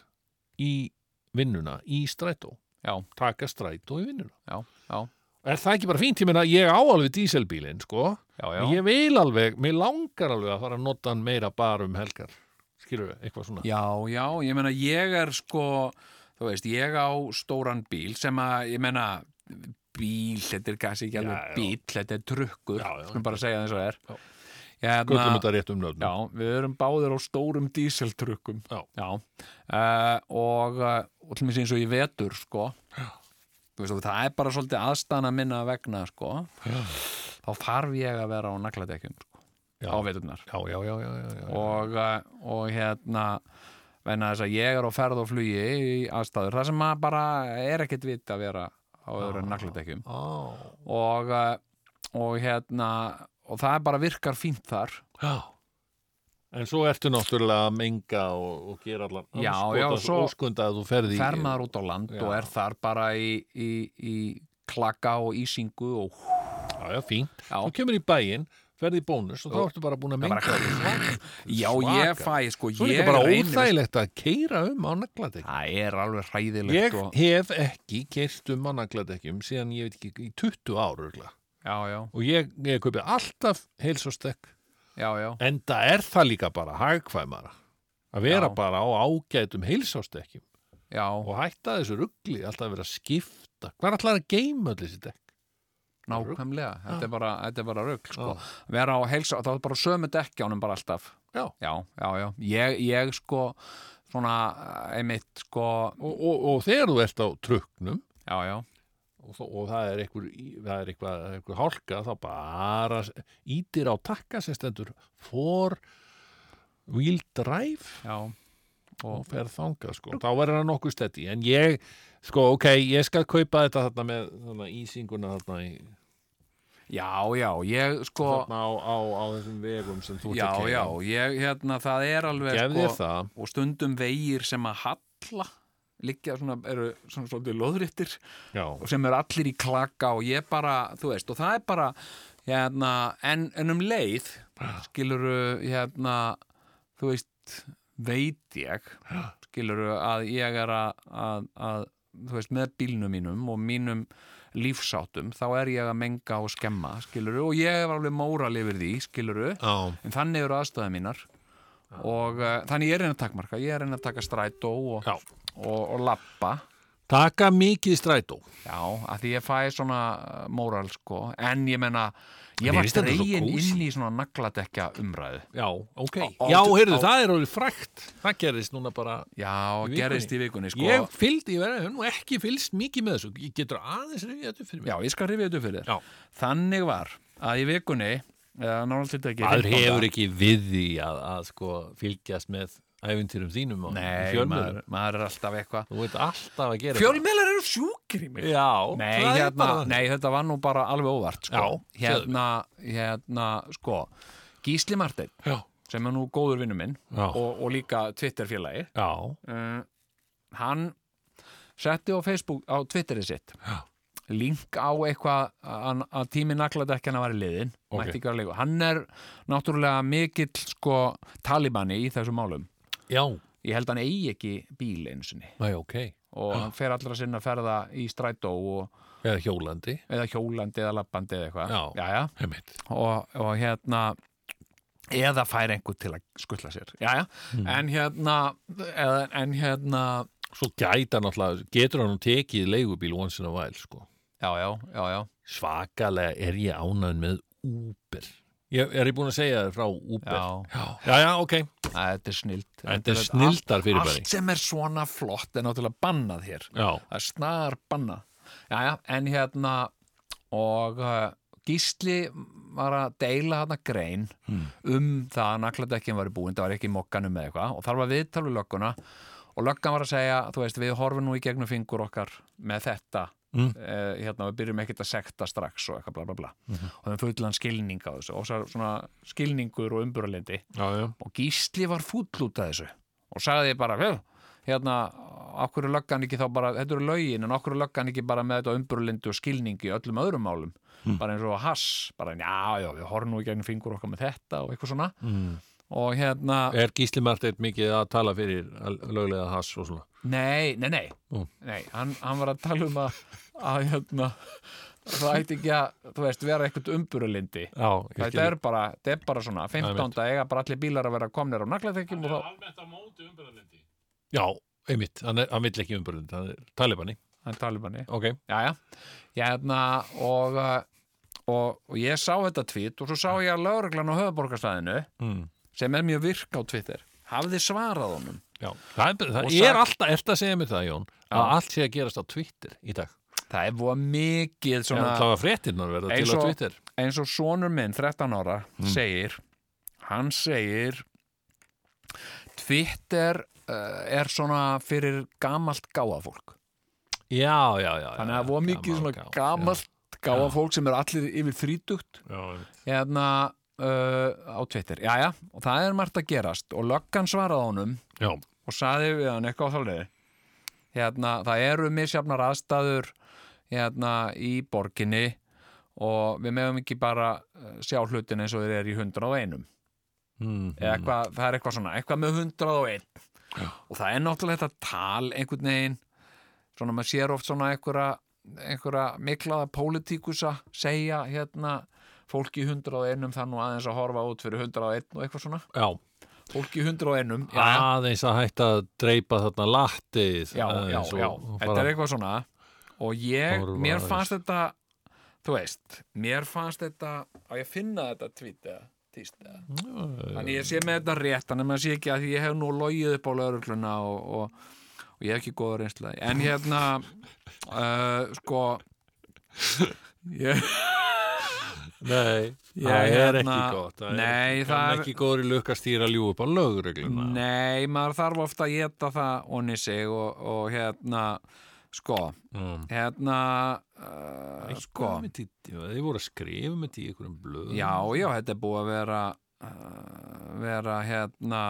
í vinnuna í strætó Já, taka strætó í vinnuna já, já, er það ekki bara fínt, ég meina ég á alveg díselbílinn sko, já, já. En ég vil alveg mér langar alveg að fara að nota hann meira bara um helgar skilur við, eitthvað svona Já, já, ég meina ég er sko, þú veist, ég á stóran bíl sem að, ég meina, bíl, þetta er kannski ekki alveg Já, já. bíl, þetta er trukkur, Já, já. skulum bara segja eins og það er. Já. Hérna, um Já, við erum báðir á stórum díseltrukkum. Já. Uh, og, uh, og til mér eins og ég vetur, sko. Já. Veist, og það er bara svolítið aðstana minna vegna, sko. Já. Þá þarf ég að vera á nagladekkjum, sko, Já. á veturnar. já, já, já, já, já, já. og, uh, og hérna venna þess að ég er á ferð og flugi í aðstæður, það sem að bara er ekkert vit að vera á öðru en nagladekkjum Á. og, uh, og hérna og það bara virkar fínt þar já En svo ertu náttúrulega að menga og, og gera Já, já, svo óskunda að þú ferði fer maður út á land Já. og er þar bara í, í, í klaka og ísingu og Já, já, fínt. Já. Þú kemur í bæinn, ferði í bónus og þá ertu bara búin að menga já, ég fæ sko, Svo er líka bara óþægilegt að keira um á nagladekjum. það er alveg hræðilegt Ég og, hef ekki keirt um á nagladekjum síðan ég veit ekki í 20 ár örgla. já, já, og ég, ég kaupi alltaf heilsostekk já, já. En það er það líka bara hagkvæmara að vera Já. bara á ágætum heilsástekkjum já, og hætta þessu ruggli alltaf að vera skipta. Hvað ætlar að geima öll þessi dekk Nákvæmlega, þetta er bara, þetta er bara rugg sko. Vera á heilsa, það er bara sömu dekkjánum bara alltaf. Já. já, já, já. Ég, ég sko svona einmitt sko og, og, og þegar þú ert á trukknum já, já, og, og það er einhver, það er eitthvað, eitthvað hálka þá bara ítir á takka sem stendur for wheel drive já. Og fer þangað sko. Þá verður það nokkuð steddi en ég, sko ok, ég skal kaupa þetta þarna með þarna, ísinguna þarna í já, já, ég sko þarna á, á, á þessum vegum sem þú ert já, já, ég, hérna, það er alveg Gef sko, það. og stundum vegir sem að halla liggja svona, eru svona svolítið loðrittir Já. og sem eru allir í klaka og ég bara, þú veist, og það er bara hérna, en, en um leið skiluru, hérna þú veist, veit ég skiluru að ég er að, að, að þú veist, með bílnum mínum og mínum lífsáttum, þá er ég að menga og skemma, skiluru, og ég er alveg móral yfir því, skiluru Já. en þannig eru aðstæðið mínar. Og uh, þannig ég er reyna að takmarka ég er reyna að taka strætó og, og, og lappa taka mikið strætó. Já, að því ég fæ svona uh, móral sko, en ég menna ég var dregin inn í svona nagladekja umræðu Já, ok. Á- Já, heyrðu, það er alveg frækt. Það gerist núna bara Já, í gerist í vikunni, sko. Ég fylgdi, ég verði nú ekki fylgst mikið með þessu. Ég getur aðeins rifið þetta upp fyrir mig. Já, ég skal rifja þetta upp fyrir þér Já. Þannig var að í vikunni eða náttúrulega þetta ekki 15. hefur ekki við því að, að sko fylgjast með æfintýrum þínum Nei, maður, maður er alltaf eitthvað Þú veit alltaf að gera Fjölmiðlar eru sjúkir í mig Já, Nei, hérna, nei, þetta var nú bara alveg óvart sko. Já, hérna, hérna, sko Gísli Marteinn Já. sem er nú góður vinnu minn og, og líka Twitter félagi Já. uh, hann setti á Facebook, á Twitterið sitt Já. link á eitthvað að, að tími nagladekkjana var í liðin Ok. mætti ekki vera leikur. Hann er náttúrulega mikill sko talibanni í þessum málum Já. ég held hann eigi ekki bíl einu sinni Næ, ok. og hann fer allra sinna að ferða í strætó og, Eða hjólandi. eða hjólandi eða lappandi eða eitthvað Já. Jæja. Einmitt. og, og hérna eða fær einhver til að skuttla sér Jæja. Mm. en hérna eða, en hérna Svo gæta náttúrulega, getur hann tekið leigubíl once in a while, sko. já, já, já, já Svakalega er ég ánægð með Uber. Ég, er ég búin að segja þér frá Uber? Já. Já, já, já ok. Æ, þetta er snilt Þetta er snildar fyrirbæri. allt sem er svona flott er náttúrulega bannað hér Já. það er snar bannað Jæja, en hérna og uh, Gísli var að deila hana grein Hmm. um það að nakladekkin var búin, það var ekki mokkanum með eitthvað og þar var viðtal við lögguna og löggan var að segja, þú veist, við horfum nú í gegnum fingur okkar með þetta Mm. eh, hérna, við byrjum ekkert að sekta strax og eitthvað bla bla bla Mhm. og við fullan skilning á þessu og svo svona skilningur og já. og Gísli var fúll út af þessu og sagði bara, "Hö, hérna okkur er löggan ekki þá bara, þetta eru lögin en okkur er löggan ekki bara með þetta umburalendi og skilning í öllum öðrum málum Mm. bara eins og hass, bara já, já, við horfum nú í gegnum fingur okkar með þetta og eitthvað svona Mm. Og hérna, Er Gísli Marteit mikið að tala fyrir löglega hass og svona? nei, nei, nei Mm. nei, hann, hann var að tala um að, að hérna það ætti ekki að, þú veist, vera eitthvað umburalendi Já, ég þetta er bara, þetta er bara svona 15. eiga bara allir bílar að vera komnir á naglaþekjum og þá almennt á móti umburðarlendi. Já, einmitt. Hann, er, hann vill ekki umburðarlendi. Hann er talibani. hann er talibanni Ok. Jæja, hérna og, og, og ég sá þetta tvít og svo sá ég að lögreglan á höfuborgarstæðinu Mm. Sem er mjög virk á Twitter hafði svarað honum Já, það er, það er alltaf, eftir að segja mér það, Jón, að Já. allt sé að gerast á Twitter í dag. það er búið mikið Svona, svona Já, það var fréttirnar verða eins til á og- Twitter. eins og sonur minn, 13 ára segir, hann segir Twitter uh, er svona fyrir gamalt gáafólk Já, já, já. þannig að það var mikið svona gá- gamalt gáafólk sem er allir yfir einmitt. hérna uh, á Twitter, jæja, og það er margt að gerast. Og löggan svaraði honum Já. og saði við hann eitthvað á þáliði hérna, það eru misjafnar aðstæður hérna í borginni og við meðum ekki bara uh, sjá hlutin eins og þeir eru í 101 Mm, eitthvað, það er eitthvað svona, eitthvað með 101 og það er náttúrulega þetta tal einhvern veginn svona maður sér oft svona einhverja einhverja miklaða pólitíkusa segja hérna fólki í 101 það nú aðeins að horfa út fyrir 101 og eitthvað svona. Já. fólki í 101 já, Aðeins að hætta að dreipa þarna lattið. já, já, já, þetta er eitthvað svona. Og ég, mér fannst þetta þú veist, mér fannst þetta að ég finna þetta eða þannig ég sé með þetta rétt að maður sé ekki að ég hef nú logið upp á laurugluna og, og, og ég hef ekki góða reynslega en hérna uh, sko ég Nei, Ég það er hérna- ekki gott. Það Nei, er, það ekki góður í lukka stýra ljú upp á lögregluna. Nei, maður þarf ofta að geta það onni sig og, og hérna sko, Mm. hérna uh, sko, Með tí, þið voru að skrifa með því ykkur um blöð. já, já, þetta er búið að vera uh, vera hérna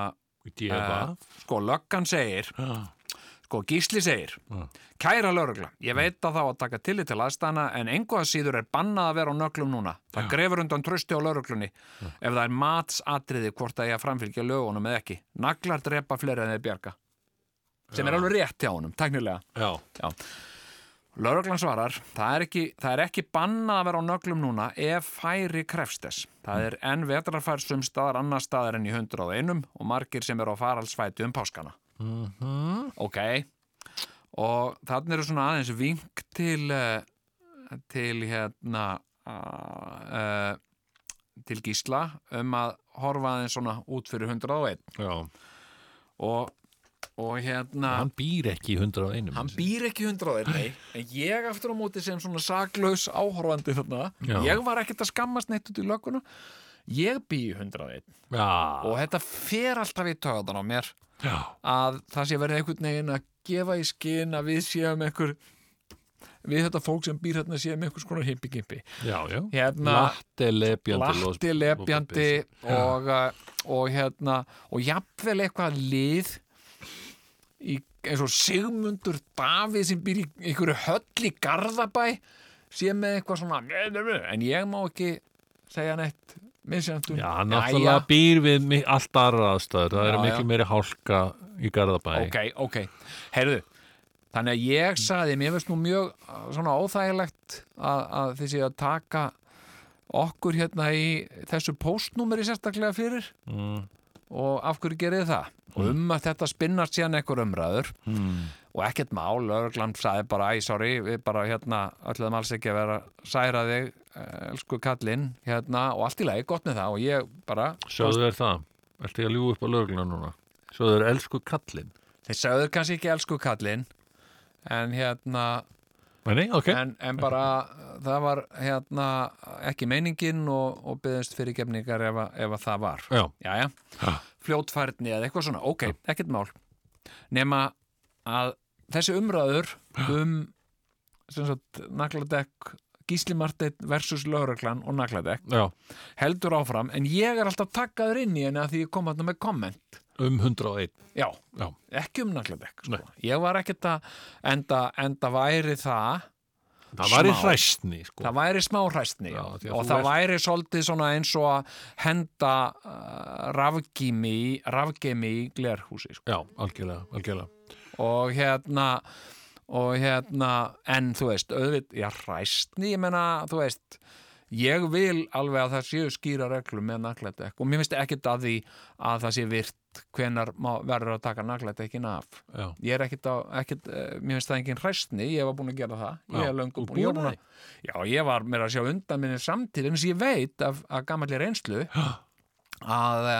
DFA. sko, löggan segir Já. Sko, Gísli segir Já. Kæra lögregla, ég veit að þá að taka tillit til aðstæðana en engu að síður er bannað að vera á nöglum núna. Það grefur undan trösti á lögreglunni ef það er matsatriði hvort það er að framfylgja lögunum eða ekki. Naglar drepa fleiri en þeir bjarga. Sem er Já. alveg rétt hjá honum, teknilega. Já. Já. Lögreglan svarar, það er, ekki, það er ekki bannað að vera á nöglum núna ef færi krefst þess. Það er enn vetrarfær sum staðar annar staðar en í 101 og margir sem eru á faraldsfæti um páskana. Mhm. Ok, og þannig eru svona aðeins vink til, uh, til hérna, uh, til gísla um að horfa aðeins svona út fyrir 101. Já. Og, og hérna... Hann býr ekki í 101. Hann býr ekki 101, nei, en ég aftur á móti sem svona saklaus áhorfandi þarna, Já. ég var ekkert að skammast neitt út í lögguna, ég bý í 101 Já. og þetta fer alltaf í töðan á mér Já. að það sé verið einhvern veginn að gefa í skinn að við séum einhver við þetta fólk sem býr hérna séum einhvers konar himpi-gimpi hérna, Latti lepjandi. latti lepjandi og, og hérna og jafnvel eitthvað lið í, eins og Sigmundur Davíð sem býr í einhverju höll í Garðabæ sé með eitthvað svona en ég má ekki segja neitt misjöndun Já, náttúrulega býr við allt aðra aðstæður, það Já, er miklu já. meiri hálka í Garðabæ. Ok, ok, heyrðu þannig að ég saði, mér finnst nú mjög uh, svona óþægilegt að, að séu að taka okkur hérna í þessu postnúmeri sérstaklega fyrir. Mm. og af hverju gerið þið það? Og um að þetta spinnast síðan einhver umræður. Mm. Og ekkert mál, örglann sagði bara, æ, sorry, við bara hérna ætlaðum alls ekki að vera að særa þig eh, elsku kallinn, hérna og allt í lagi, gott með það. Og ég bara Sjóðu þér það, ertu ekki að ljúga upp á löguna núna? Sjóðu þér elsku kallinn? Þeir sagður kannski ekki elsku kallinn en hérna Nei, ok. en, en bara það var hérna ekki meiningin og, og byggðist fyrir gefningar ef, að- ef að það var. Já. Jæja. fljótfærni eða eitthvað svona. Ok, ekkert mál. Nema að þessi umræður um nagladekk Gísli Marteinn versus Lögreglan og nagladekk Já. heldur áfram en ég er alltaf takkaður inn í henni að því ég kom að með komment Um 101 Já, Já. ekki um nagladekk sko. ég var ekkert að enda, enda væri það Það væri hræstni, sko. Það væri smá hræstni já, og það ert- væri svolítið eins og að henda uh, rafgemi í glerhúsi sko. Já, algjörlega, algjörlega og hérna og hérna, en þú veist auðvitað, já, hræstni, ég menna þú veist, ég vil alveg að það séu skýra reglum með naglættek og mér finnst ekkert að því að það sé virt hvenar verður að taka naglættekkin af. Já. ég er ekkert á, ekkert, eh, mér finnst það engin hræstni, ég var búin að gera það. Ég er löngu búin, búin að að já, ég var meira að sjá undan minni samtíð en þess að ég veit af, af gammalli reynslu að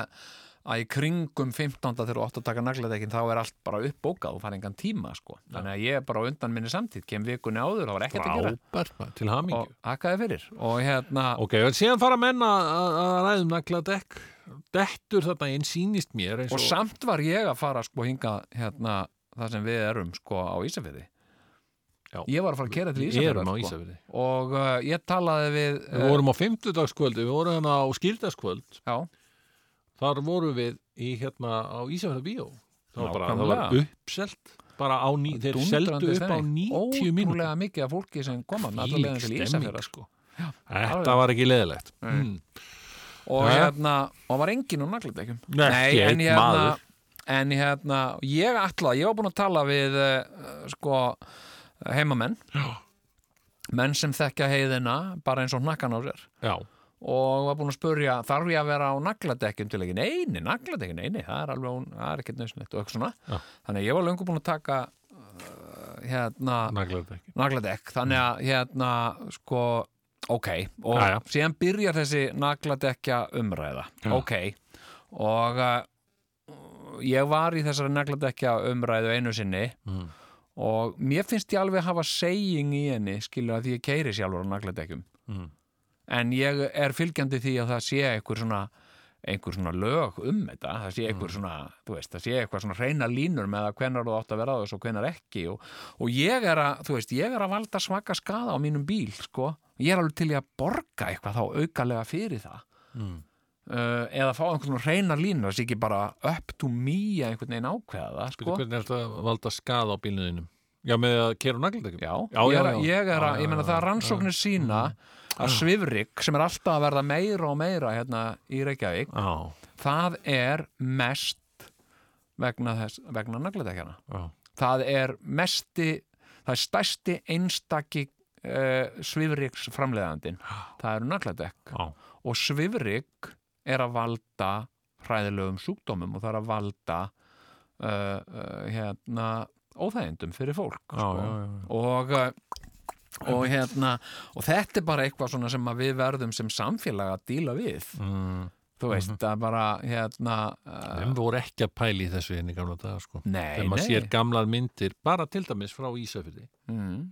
að í kringum 15. þegar þú átt að taka nagladekkin þá er allt bara uppbókað og fara engan tíma sko. þannig að ég er bara undan minni samtíð kem vikunni áður, það var ekkert að gera Frábært, maður, til hamingju og hakaði fyrir og hérna Ok, og síðan fara menn að ræðum nakla dekk Dettur þetta einn sýnist mér eins og samt var ég að fara sko hinga hérna það sem við erum sko á Ísafirði Já. ég var að fara að kera til á Ísafirði. og uh, ég talaði við Við vorum á fimmtudagskvöldi, við vorum hérna á skýrdaskvöld Já. Þar vorum við í hérna á Ísafjörða bíó Það það var uppselt bara á ný, þeir seldu upp á stemming. 90 mínútur ótrúlega mikið af fólki sem koma leiðin til Ísafjörða stemming, sko. Þetta var ekki leðilegt Nei. mm. og Jæja. hérna og var enginn úr nagladekjum Nei, ekki en hérna en hérna, ég ætla, ég var búin að tala við uh, sko heimamenn Já. menn sem þekkja heiðina bara eins og hnakkan á sér Já. Og var búin að spurja, þarf ég að vera á nagladekkjum til ekki, neini, nagladekkjum, neini það er alveg, það er ekkert nöðsynlegt og eitthvað svona Já. þannig að ég var löngu búin að taka uh, hérna Nagladekk. nagladekk, þannig að hérna sko, ok og Jæja. síðan byrjar þessi nagladekkja umræða, ok og uh, ég var í þessari nagladekkja umræðu einu sinni Mm. og mér finnst ég alveg hafa saying í henni skilur að því ég keiri sjálfur á nagladekkjum Mm. En ég er fylgjandi því að það sé einhver svona einhver svona lög um þetta það sé einhver svona, þú veist, það sé eitthvað svona reyna línur með að hvenar þú átt að vera á þessu og hvenar ekki og, og ég er að, þú veist, ég er að valda svaka skada á mínum bíl, sko ég er alveg til að borga eitthvað þá aukalega fyrir það Mm. uh, eða fá einhvern svona reyna línur það sé ekki bara up to me að einhvern veginn ákveða það, Sko? sko Hvernig er þetta að valda skada á bílnuðinum? Já, með að kera á nagladekkum? Já, já, ég, já, er, ég er að, Já, ég meina það já, rannsóknir sína að svifrik sem er alltaf að verða meira og meira hérna í Reykjavík. Já. það er mest vegna, þess, vegna nagladekjana Já. það er mesti það er stærsti einstaki uh, svifriks framleiðandin það eru nagladekk. Og svifrik er að valda hræðilegum sjúkdómum og það er að valda uh, uh, hérna óþægindum fyrir fólk sko. og og hérna og þetta er bara eitthvað svona sem að við verðum sem samfélag að díla við. Mm. þú veist, Mhm. það er bara hérna uh, Þeim voru ekki að pæli í þessu henni gamla daga sko. Nei, Þegar maður sér gamlar myndir, bara til dæmis frá Ísafirði. Mm,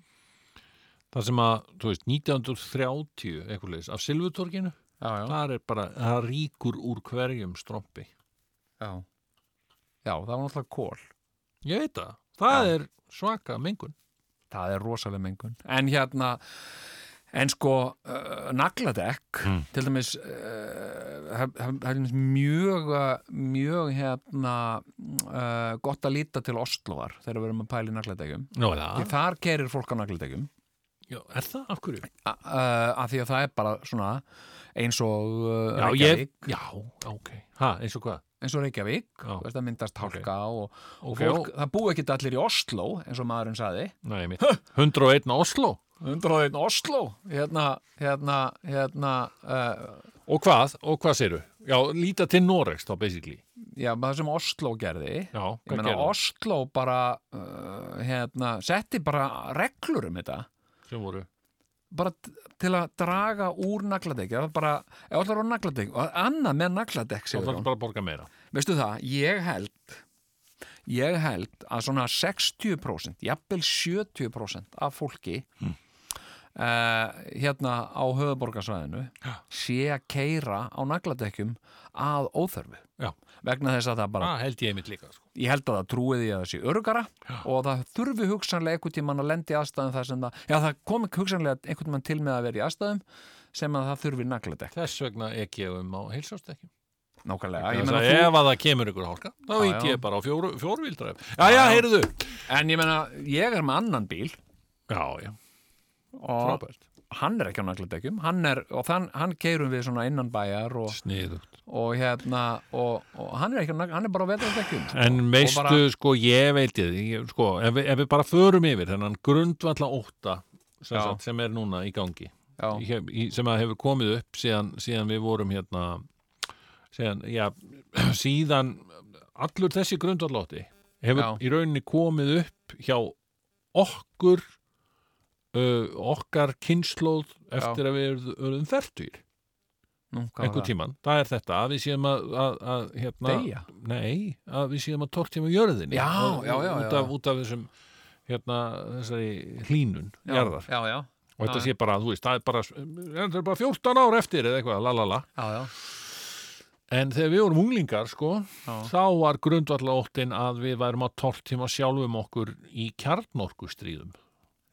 Það sem að, þú veist, 1930 eitthvað leis, af Silvutorginu já, já, þar er bara, það ríkur úr hverjum strompi. Já. Já, það var náttúrulega kól Ég veit það, það Já. er svaka mengun það er rosalega mengun en hérna en sko uh, nagladekk Mm. til dæmis uh, mjög mjög hérna uh, gott að líta til Oslovar þegar við erum að því það, þar kerir fólk á nagladekkjum Já, er það? Af hverju? af því að það er bara svona eins og Já, ég, já, ok. Ha, eins og hvað? Eins og Reykjavík, Já. þú veist að myndast hálka og, og Ok, fólk, það búi ekki allir í Oslo eins og maðurinn saði Nei, mitt. 101 Oslo. 101 Oslo hérna, hérna, hérna uh, Og hvað? Og hvað séru? Já, líta til Noregs þá, basically. já, það sem Oslo gerði Já, ég hvað meina gerðu? Oslo bara uh, hérna, setti bara reglur um þetta Sem voru? Bara til að draga úr nagladekk var bara, ef allar á nagladekk og annað með nagladekk Sigurjón. þarf bara að borga meira. veistu það, ég held ég held að svona 60% jafnvel 70% af fólki Hmm. Uh, hérna á höfuborgarsvæðinu sé að keira á nagladekkjum að óþörfu Já. vegna þess að það bara Það held ég líka, sko. ég held að það trúið því að það sé örugara og það þurfi hugsanlega einhvern tímann að lendi aðstæðum þar sem það, já það kom ekki hugsanlega einhvern tímann til með að vera í aðstæðum sem að það þurfi nagladekk Þess vegna ekki um á heilsástekki. nákvæmlega, ef að það kemur ykkur hálka, þá Já, já. ég bara á fjóru, fjórvíldræf. Já, já, heyrðu. en ég meina, ég er með annan bíl Já, já. Og Frábært. hann er ekki á er, og þann, hann keirum við svona innan bæjar og, og hérna og, og hann er ekki á nagladekkjum, hann er bara á vetardekkjum En Og veistu, bara- sko, ég veit ég, ég sko, ef við, ef við bara förum yfir þennan grundvalla ótta sem, sagt, sem er núna í gangi hef- sem hefur komið upp síðan, síðan við vorum hérna síðan, já, síðan allur þessi grundvallótti hefur Já. í rauninni komið upp hjá okkur uh, okkar kynnslóð eftir að við erum, var einhver tíman, það er þetta að við séum að, að, að hérna, nei, að við séum að tortíma jörðinni Já, Og- já, já, út, já. Af, út af þessum hérna, þessari hlínun Já, jarðar. já, já, og þetta Já, sé bara, þú veist, það er bara það er bara 14 ár eftir eða eitthvað, lalala. Já, já. en þegar við vorum unglingar, sko Já. þá var grundvalla óttin að við værum að tortíma sjálfum okkur í kjarnorkustríðum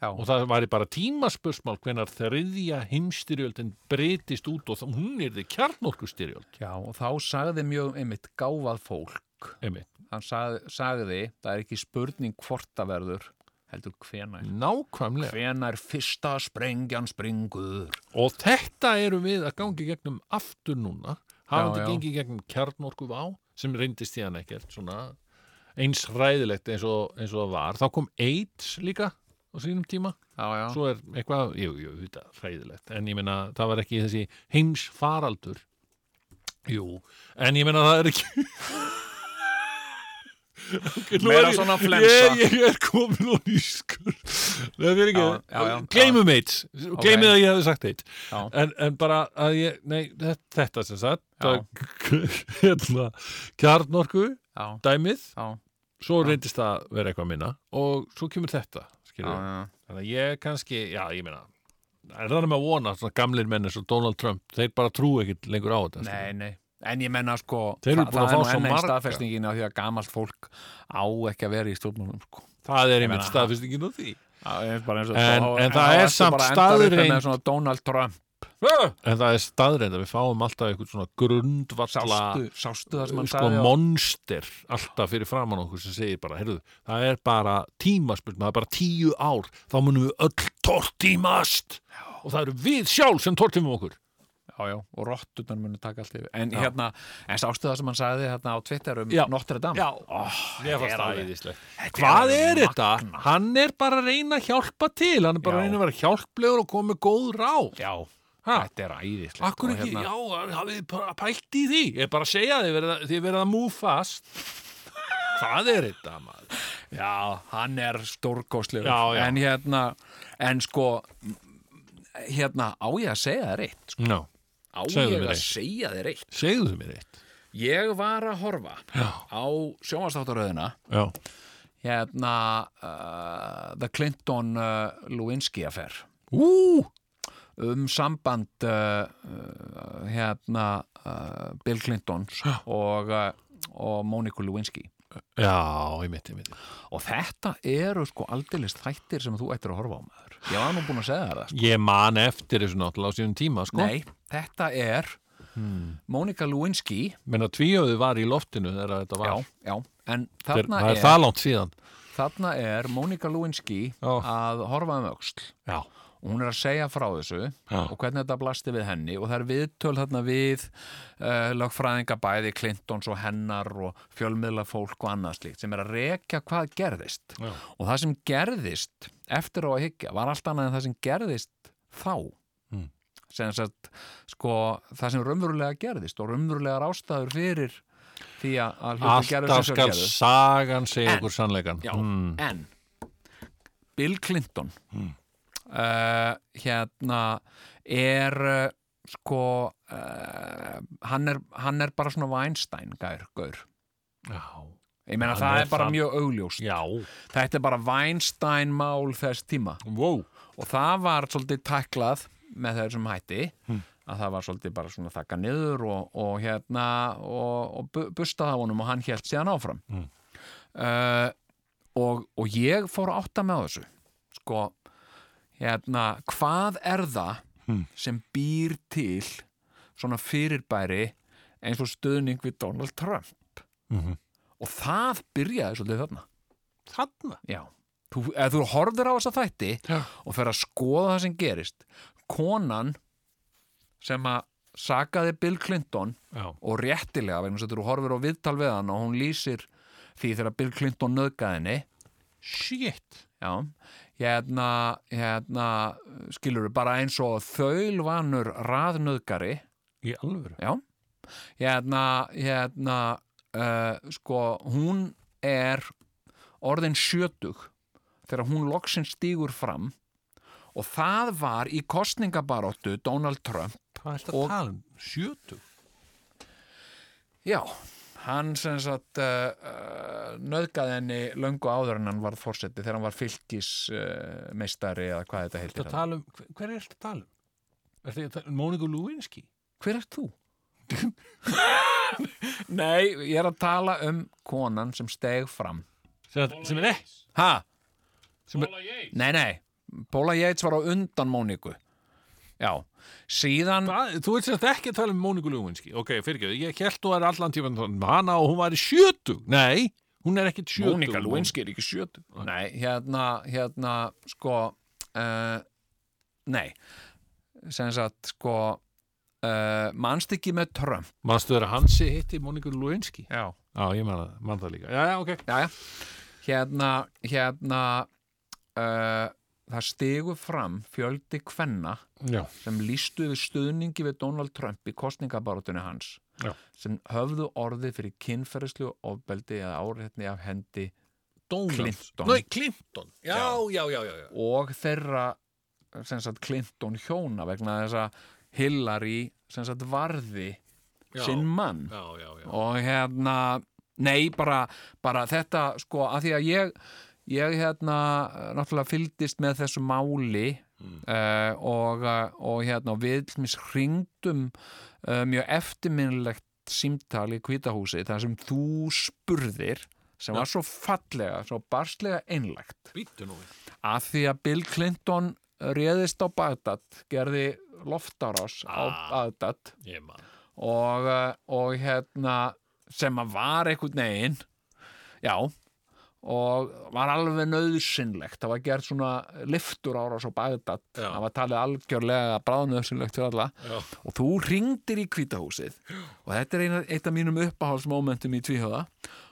Já. og það væri bara tímaspursmál hvenar þriðja heimstyrjöldin breytist út og hún er þið kjarnorkustyrjöld. Já, og þá sagði mjög einmitt gáfað fólk. Einmitt, hann sagði, sagði það er ekki spurning hvort það verður heldur hvenær. Nákvæmlega. Hvenær fyrsta sprengjan springur. Og þetta erum við að gangi gegnum aftur núna, Já, já. gengið gegnum kjarnorku vá, sem reyndist í hann ekkert svona eins ræðilegt eins og, eins og var. Þá kom AIDS líka á sínum tíma, já, já. svo er eitthvað, jú, jú, þetta ræðilegt, en ég meina það var ekki þessi heims faraldur. Jú, en ég meina það er ekki... Okay, Meira er svona flensa. Ég, ég er komin og nýskur Það er ekki Já, já, já. Gleimum AIDS Gleimum Ok. að ég hefði sagt Já. en, en bara að ég, nei, þetta, þetta sem sagt hérna, kjarnorku dæmið, já, svo reyndist það vera eitthvað minna og svo kemur þetta. Þannig að ég kannski, já, ég meina er það með að vona, svona gamlir menn eins og Donald Trump, þeir bara trú ekkit lengur á þetta Nei, nei, en ég menna sko það, að það er nú einn marga. staðfestingin á því að gamalt fólk á ekki að vera í stjórnmálum sko. það er einmitt meina, staðfestingin á því. En- það er samt að svona Donald Trump en það er staðreind að við fáum alltaf eitthvað svona grundvalla sástu, sástu það sem hann sko monster alltaf fyrir framann okkur sem segir bara, heyrðu, það er bara tímaspurt, það er bara tíu ár þá munum við öll tortímast. Og það eru við sjálf sem tortímum okkur. Já, já, og rottunar munu taka allt yfir. En Já. hérna, en sástu það sem hann sagði hérna á Twitter um Já. Notre Dame? Já. oh, Mér þetta fannst það þetta Hvað er þetta? Hann er bara að reyna að hjálpa til hann er bara Já. að reyna að vera hjálplegur og koma með góð ráð. Já, Ha? þetta er æðislegt Akkur ekki, hérna- já, hafið þið pælt í því Ég er bara að segja þið, verið þið verið að move fast Hvað er þetta, maður? Já, hann er stórkostlegur Já, já. En hérna, en sko hérna, á ég að segja þér eitt sko. Já, Á Segðu ég að eitt. segja þér eitt segðu þið mér eitt Ég var að horfa Já. á sjónvastáttaröðina Já, hérna uh, The Clinton uh, Lewinsky affair ú, um samband uh, uh, hérna uh, Bill Clintons og, og Monica Lewinsky. Já, ég mitt, ég mitt og þetta eru sko aldeilis þættir sem þú ættir að horfa á maður. Ég var nú búin að segja það sko. Ég man eftir þessu náttúrulega á sínum tíma, sko. Nei, þetta er Monica Lewinsky. Menna tvíöðu var í loftinu þegar þetta var. Já, já, en Þeir, þarna Það er er það langt síðan. þarna er Mónika Lewinsky að horfa um öxl. Já. Og hún er að segja frá þessu Já. og hvernig þetta blasti við henni og það er viðtöl þarna við uh, lögfræðinga bæði Clintons og hennar og fjölmiðla fólk og annað slíkt sem er að rekja hvað gerðist Já. og það sem gerðist eftir á að hyggja var allt annað en það sem gerðist þá Mm. sem sagt sko það sem raunverulega gerðist og raunverulegar ástæður fyrir því að Alltaf skal sagan segja okkur sannleikan Já, Mm. en Bill Clinton Mm. Uh, hérna er uh, sko uh, hann, er, hann er bara svona Weinstein gær, gaur Já. ég meina Hann það er bara það. mjög augljóst Já. þetta er bara Weinstein mál þess tíma wow. og það var svolítið tæklað með þessum hætti Hmm. að það var svolítið bara svona þakka niður og, og hérna og, og bu- bustaði á honum og hann hélt síðan áfram Hmm. uh, og, og ég fór að átta með þessu sko hérna, hvað er það Hmm. sem býr til svona fyrirbæri eins og stuðning við Donald Trump Mhm. og það byrjaði svolítið þarna Þarna? Já, þú, ef þú horfir á þessa þætti Já. og fer að skoða það sem gerist konan sem að sakaði Bill Clinton Já. og réttilega vegna að þú horfir á viðtal við hann og hún lýsir því þegar Bill Clinton nöðgaði henni Shit Já, hérna, hérna skilur bara eins og þaulvanur raðnöðgari Í alvöru? Já, hérna, hérna uh, sko, hún er orðin sjötug þegar hún loksins stígur fram og það var í kostningabaróttu Donald Trump Hvað er þetta að tala um? Sjötug? Já, hann sem sagt uh, uh, nöðgaði henni löngu áður en hann varð fórseti þegar hann var fylgis uh, meistari eða hvað þetta heitir um, hver- hver er þetta að tala um? Er þetta um Móniku Lewinsky? Hver er þú? Nei, ég er að tala um konan sem steg fram Sem, sem er ekki? Ha? Paula Yates. Nei, nei, Paula Yates var á undan Móniku Já, síðan Hvað? Þú veit sem þetta ekki að tala um Móniku Lewinsky. Ok, fyrirgeðu, ég held þú er allan tíma um hana og hún var í sjötug. Nei, hún er ekkit sjötug. Mónika Lewinsky er ekki sjötu Nei, hérna, hérna, sko uh, Nei. Sem sagt, sko uh, manst ekki með Trump? Manstu þeirra Hansi hitti Móniku Lewinsky? Já. Já, ég man, það- man það líka. Já, já, ok. Já, já. Hérna, hérna uh, það stigu fram fjöldi kvenna Já. sem lístu við stuðningi við Donald Trump í kostningabarátunni hans Já. sem höfðu orðið fyrir kynferðislu ofbeldi eða áreitni af hendi Donald. Clinton. Nei, Clinton. Já, og þeirra sagt, Clinton hjóna vegna þess að Hillary sagt, varði sinn mann. Og hérna nei, bara, bara þetta sko, að því að ég ég hérna náttúrulega fylgdist með þessu máli uh, og, uh, og hérna við hringdum uh, mjög eftirminnilegt símtal í kvítahúsi þar sem þú spurðir sem var svo fallega, svo barslega við. að því að Bill Clinton réðist á Bagdad, gerði loftárás á Bagdad og, og hérna sem að var einhvern veginn já og var alveg nöðsynlegt það var gert svona liftur árás á Bagdad. Já. það var talið algjörlega bráðnöðsynlegt fyrir alla. Já. og þú ringdir í kvítahúsið og þetta er eina, eitt af mínum uppáhaldsmomentum í tvíhjóða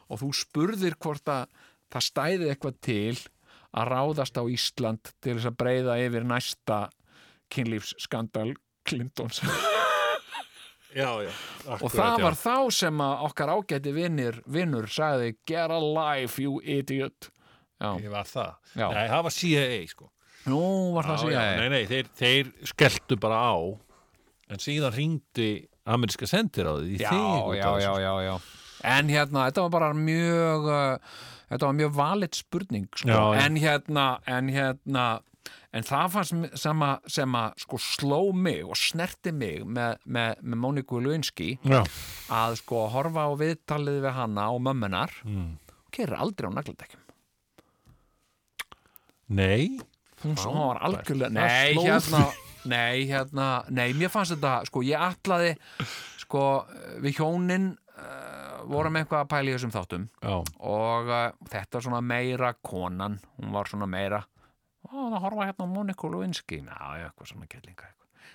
og þú spurðir hvort að það stæði eitthvað til að ráðast á Ísland til þess að breyða yfir næsta kynlífsskandal Clintons Já, já og það var þá sem okkar ágæti vinnir, vinnur sagði get a life you idiot. Já, Ég var það. Nei, það var CIA, sko. Nú var það segja Nei, nei, þeir, þeir skelltu bara á En síðan ringdi ameríska sendir á því já, já, já, já, já. En hérna, þetta var bara mjög uh, þetta var mjög valit spurning sko. En hérna en hérna en það fannst sem að, sem að sko sló mig og snerti mig með, með, með Móniku Lewinsky Já. að sko horfa á viðtalið við hana og mömmunar Mm. og kerir aldrei á nagladekjum Nei. Hún svo var algjörlega nei hérna, nei hérna nei mér fannst þetta sko ég atlaði sko við hjónin uh, vorum eitthvað að pæla í þessum þáttum. Já. og uh, þetta svona meira konan, hún var svona meira ó, það horfa hérna á Monika Lewinsky. Já, já, eitthvað svona kellinga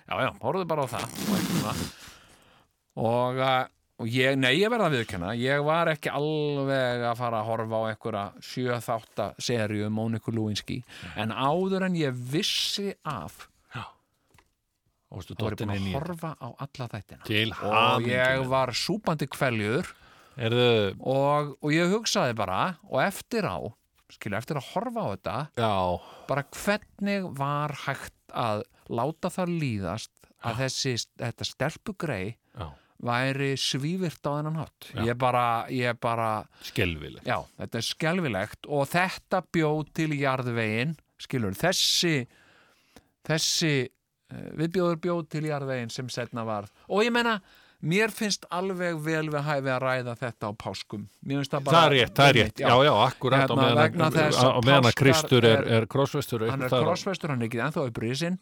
já, já, horfðu bara á það. Og, svona. og, og ég, nei, ég verða að viðkenna ég var ekki alveg að fara að horfa á einhverja sjö þátta serju um Monika Lewinsky. En áður en ég vissi af Og var dottin búin inn að horfa á alla þættina. Og ég var súpandi kveljur. Og, og ég hugsaði bara og eftir á, skilja, eftir að horfa á þetta já, bara hvernig var hægt að láta það líðast að þessi, þetta stelpugrei já, væri svívirt á þennan hátt? Já. ég bara, ég bara skelvilegt já, þetta er skelfilegt og þetta bjóð til jarðvegin skilur, þessi þessi eh, viðbjóður bjóð til jarðvegin sem setna var og ég menna, mér finnst alveg vel við hæfi að ræða þetta á páskum. Það bara Það er rétt, það er rétt, já, já, akkurat Hérna, á vegna meðan að, Kristur er, er- krossvestur hann er krossvestur, hann er ekki ennþá í brísin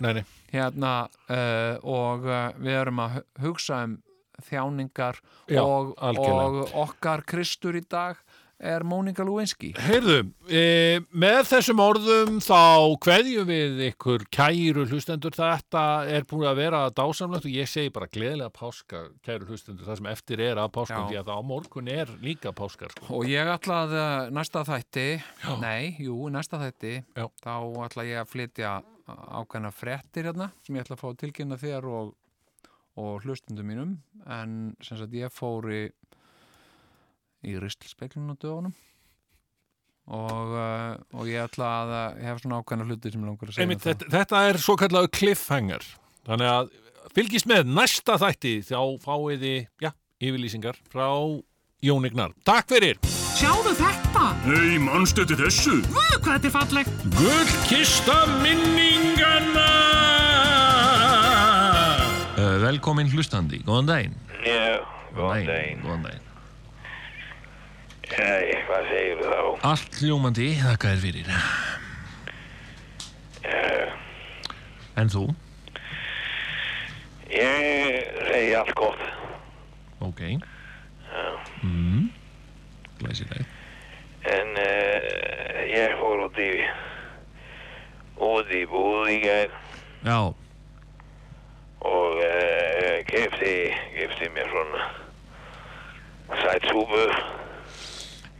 hérna uh, og uh, við erum að hu- hugsa um þjáningar Já, og, og okkar Kristur í dag er Mónika Lewinsky Heyrðu, e, með þessum orðum þá kveðjum við ykkur kæru hlustendur þetta er búin að vera dásamlegt og ég segi bara gleðilega páska kæru hlustendur það sem eftir er af páskum Já. því að á morgun er líka páskar sko. og ég ætla að uh, næsta þætti nei, jú, næsta þætti Já. þá ætla ég að flytja ákveðna fréttir hérna sem ég ætla að fá að tilkynna þér og, og hlustundum mínum en sem sagt ég fór í í ristlspeglun á dögunum og, uh, og ég ætla að uh, ég hef svona ákveðna hluti sem ég langar að segja Einmitt, um þetta, þetta er svo kallahu cliffhanger þannig að fylgist með næsta þætti þá fáið þið já, yfirlýsingar frá Jónignar Takk fyrir! Sjáðu þetta! Nei, mannstu til þessu? Guð, hvað þetta er fallegt! Gullkista minningana Uh, velkomin hlustandi, góðan daginn. Já, góðan daginn. Góðan daginn. Æ, hvað segir þú þá? Allt ljómandi, þakka þér fyrir. En þú? Ég segi allt gott. Ok. Já. Mm. Glæsilegt. En uh, ég fór út í út í búð í gær Já, og uh, kefti, kefti mér svona sætsúpu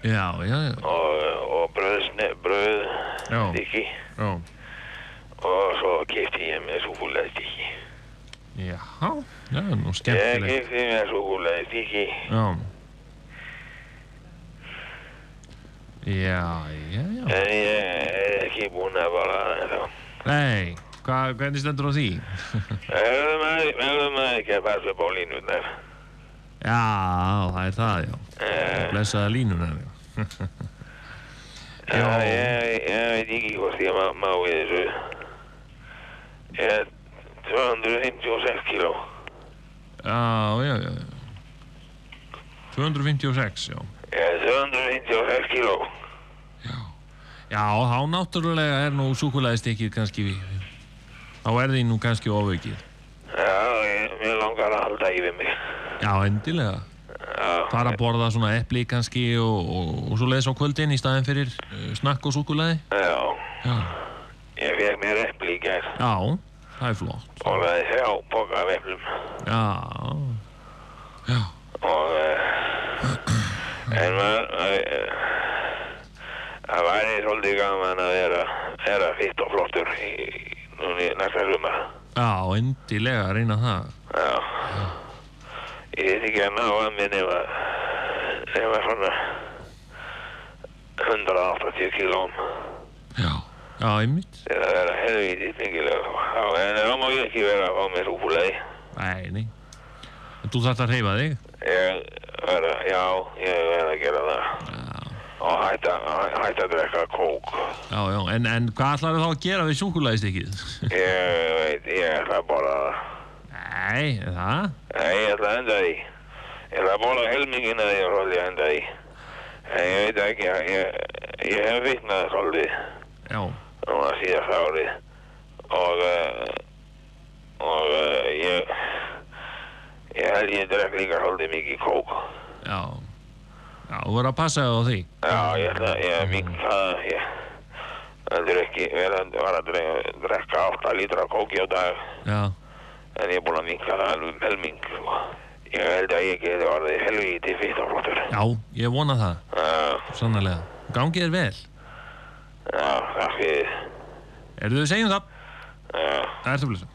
já, já, já. og, og bröð, bröð stykki og svo kefti ég mér súkulega stykki. Já, já, nú Ég skemmtilegt. kefti mér súkulega stykki Já. Já, já, já. en ég er ekki búinn að bara þá. Nei, hva, hvernig stendur á því? Verður maður ekki að passa upp á línundar. Já, það er það, já. Blessaða línunar, já. Já, ég, ég veit ekki hvort ég má, í þessu. Ég er 256 kíló. Já, já, já. 256, já. Ég er 256 kíló. Já, þá náttúrulega er nú súkulæðistykkið kannski, þá er því nú kannski ofaukið. Já, ég, mér langar að halda yfir mig. Já, endilega. Já. Fara að borða svona epli kannski og, og, og svo leiðis á kvöldin í staðin fyrir uh, snakk og súkulæði. Já, Já. ég fekk mér epli í gær. Já, það er flott. Og það er þrjá boka af eplum. Já, Og, uh, en uh, það væri svolítið gaman að vera, vera fitt og flottur í, núni næsta sumar. já, endilega reyna það. Já. Ég veit ekki að ná að mér nema, nema svona 180 kílóm Já, einmitt. til að vera helvítið byggilega. Já, en þá má ég ekki vera að fá mér súkulega. Nei, nei. Þú þarft að reyfa þig? Ég verða, já, ég verða að gera það. Og hætta, hætta að drekka kók. Já, já, en, en hvað ætlar þá að gera við súkulæðistykkið? Ég veit, ég ætla að borða það. Nei, er það? Nei, ég ætla að enda því. Ég ætla að borða helmingina því og svolítið að enda því. En ég veit ekki, ég, ég hef vitnað svolítið. Já. Núna síðast árið. Og, uh, og uh, ég, ég held ég drekk líka svolítið mikið kók. Já. Já, þú verður að passa þig á því. Já, ég ætla að ég minka það, ég heldur ekki, ég var að dre- drekka 8 lítra kóki á dag, Já, en ég er búinn að minka það alveg helming, sko. Ég held að ég geti orðið helvíti fittaflottur. já, ég vona það, Já, sannarlega. Gangið er vel. já, takk fyrir. Erðu þau segjum það? Já. Það ertu blessa.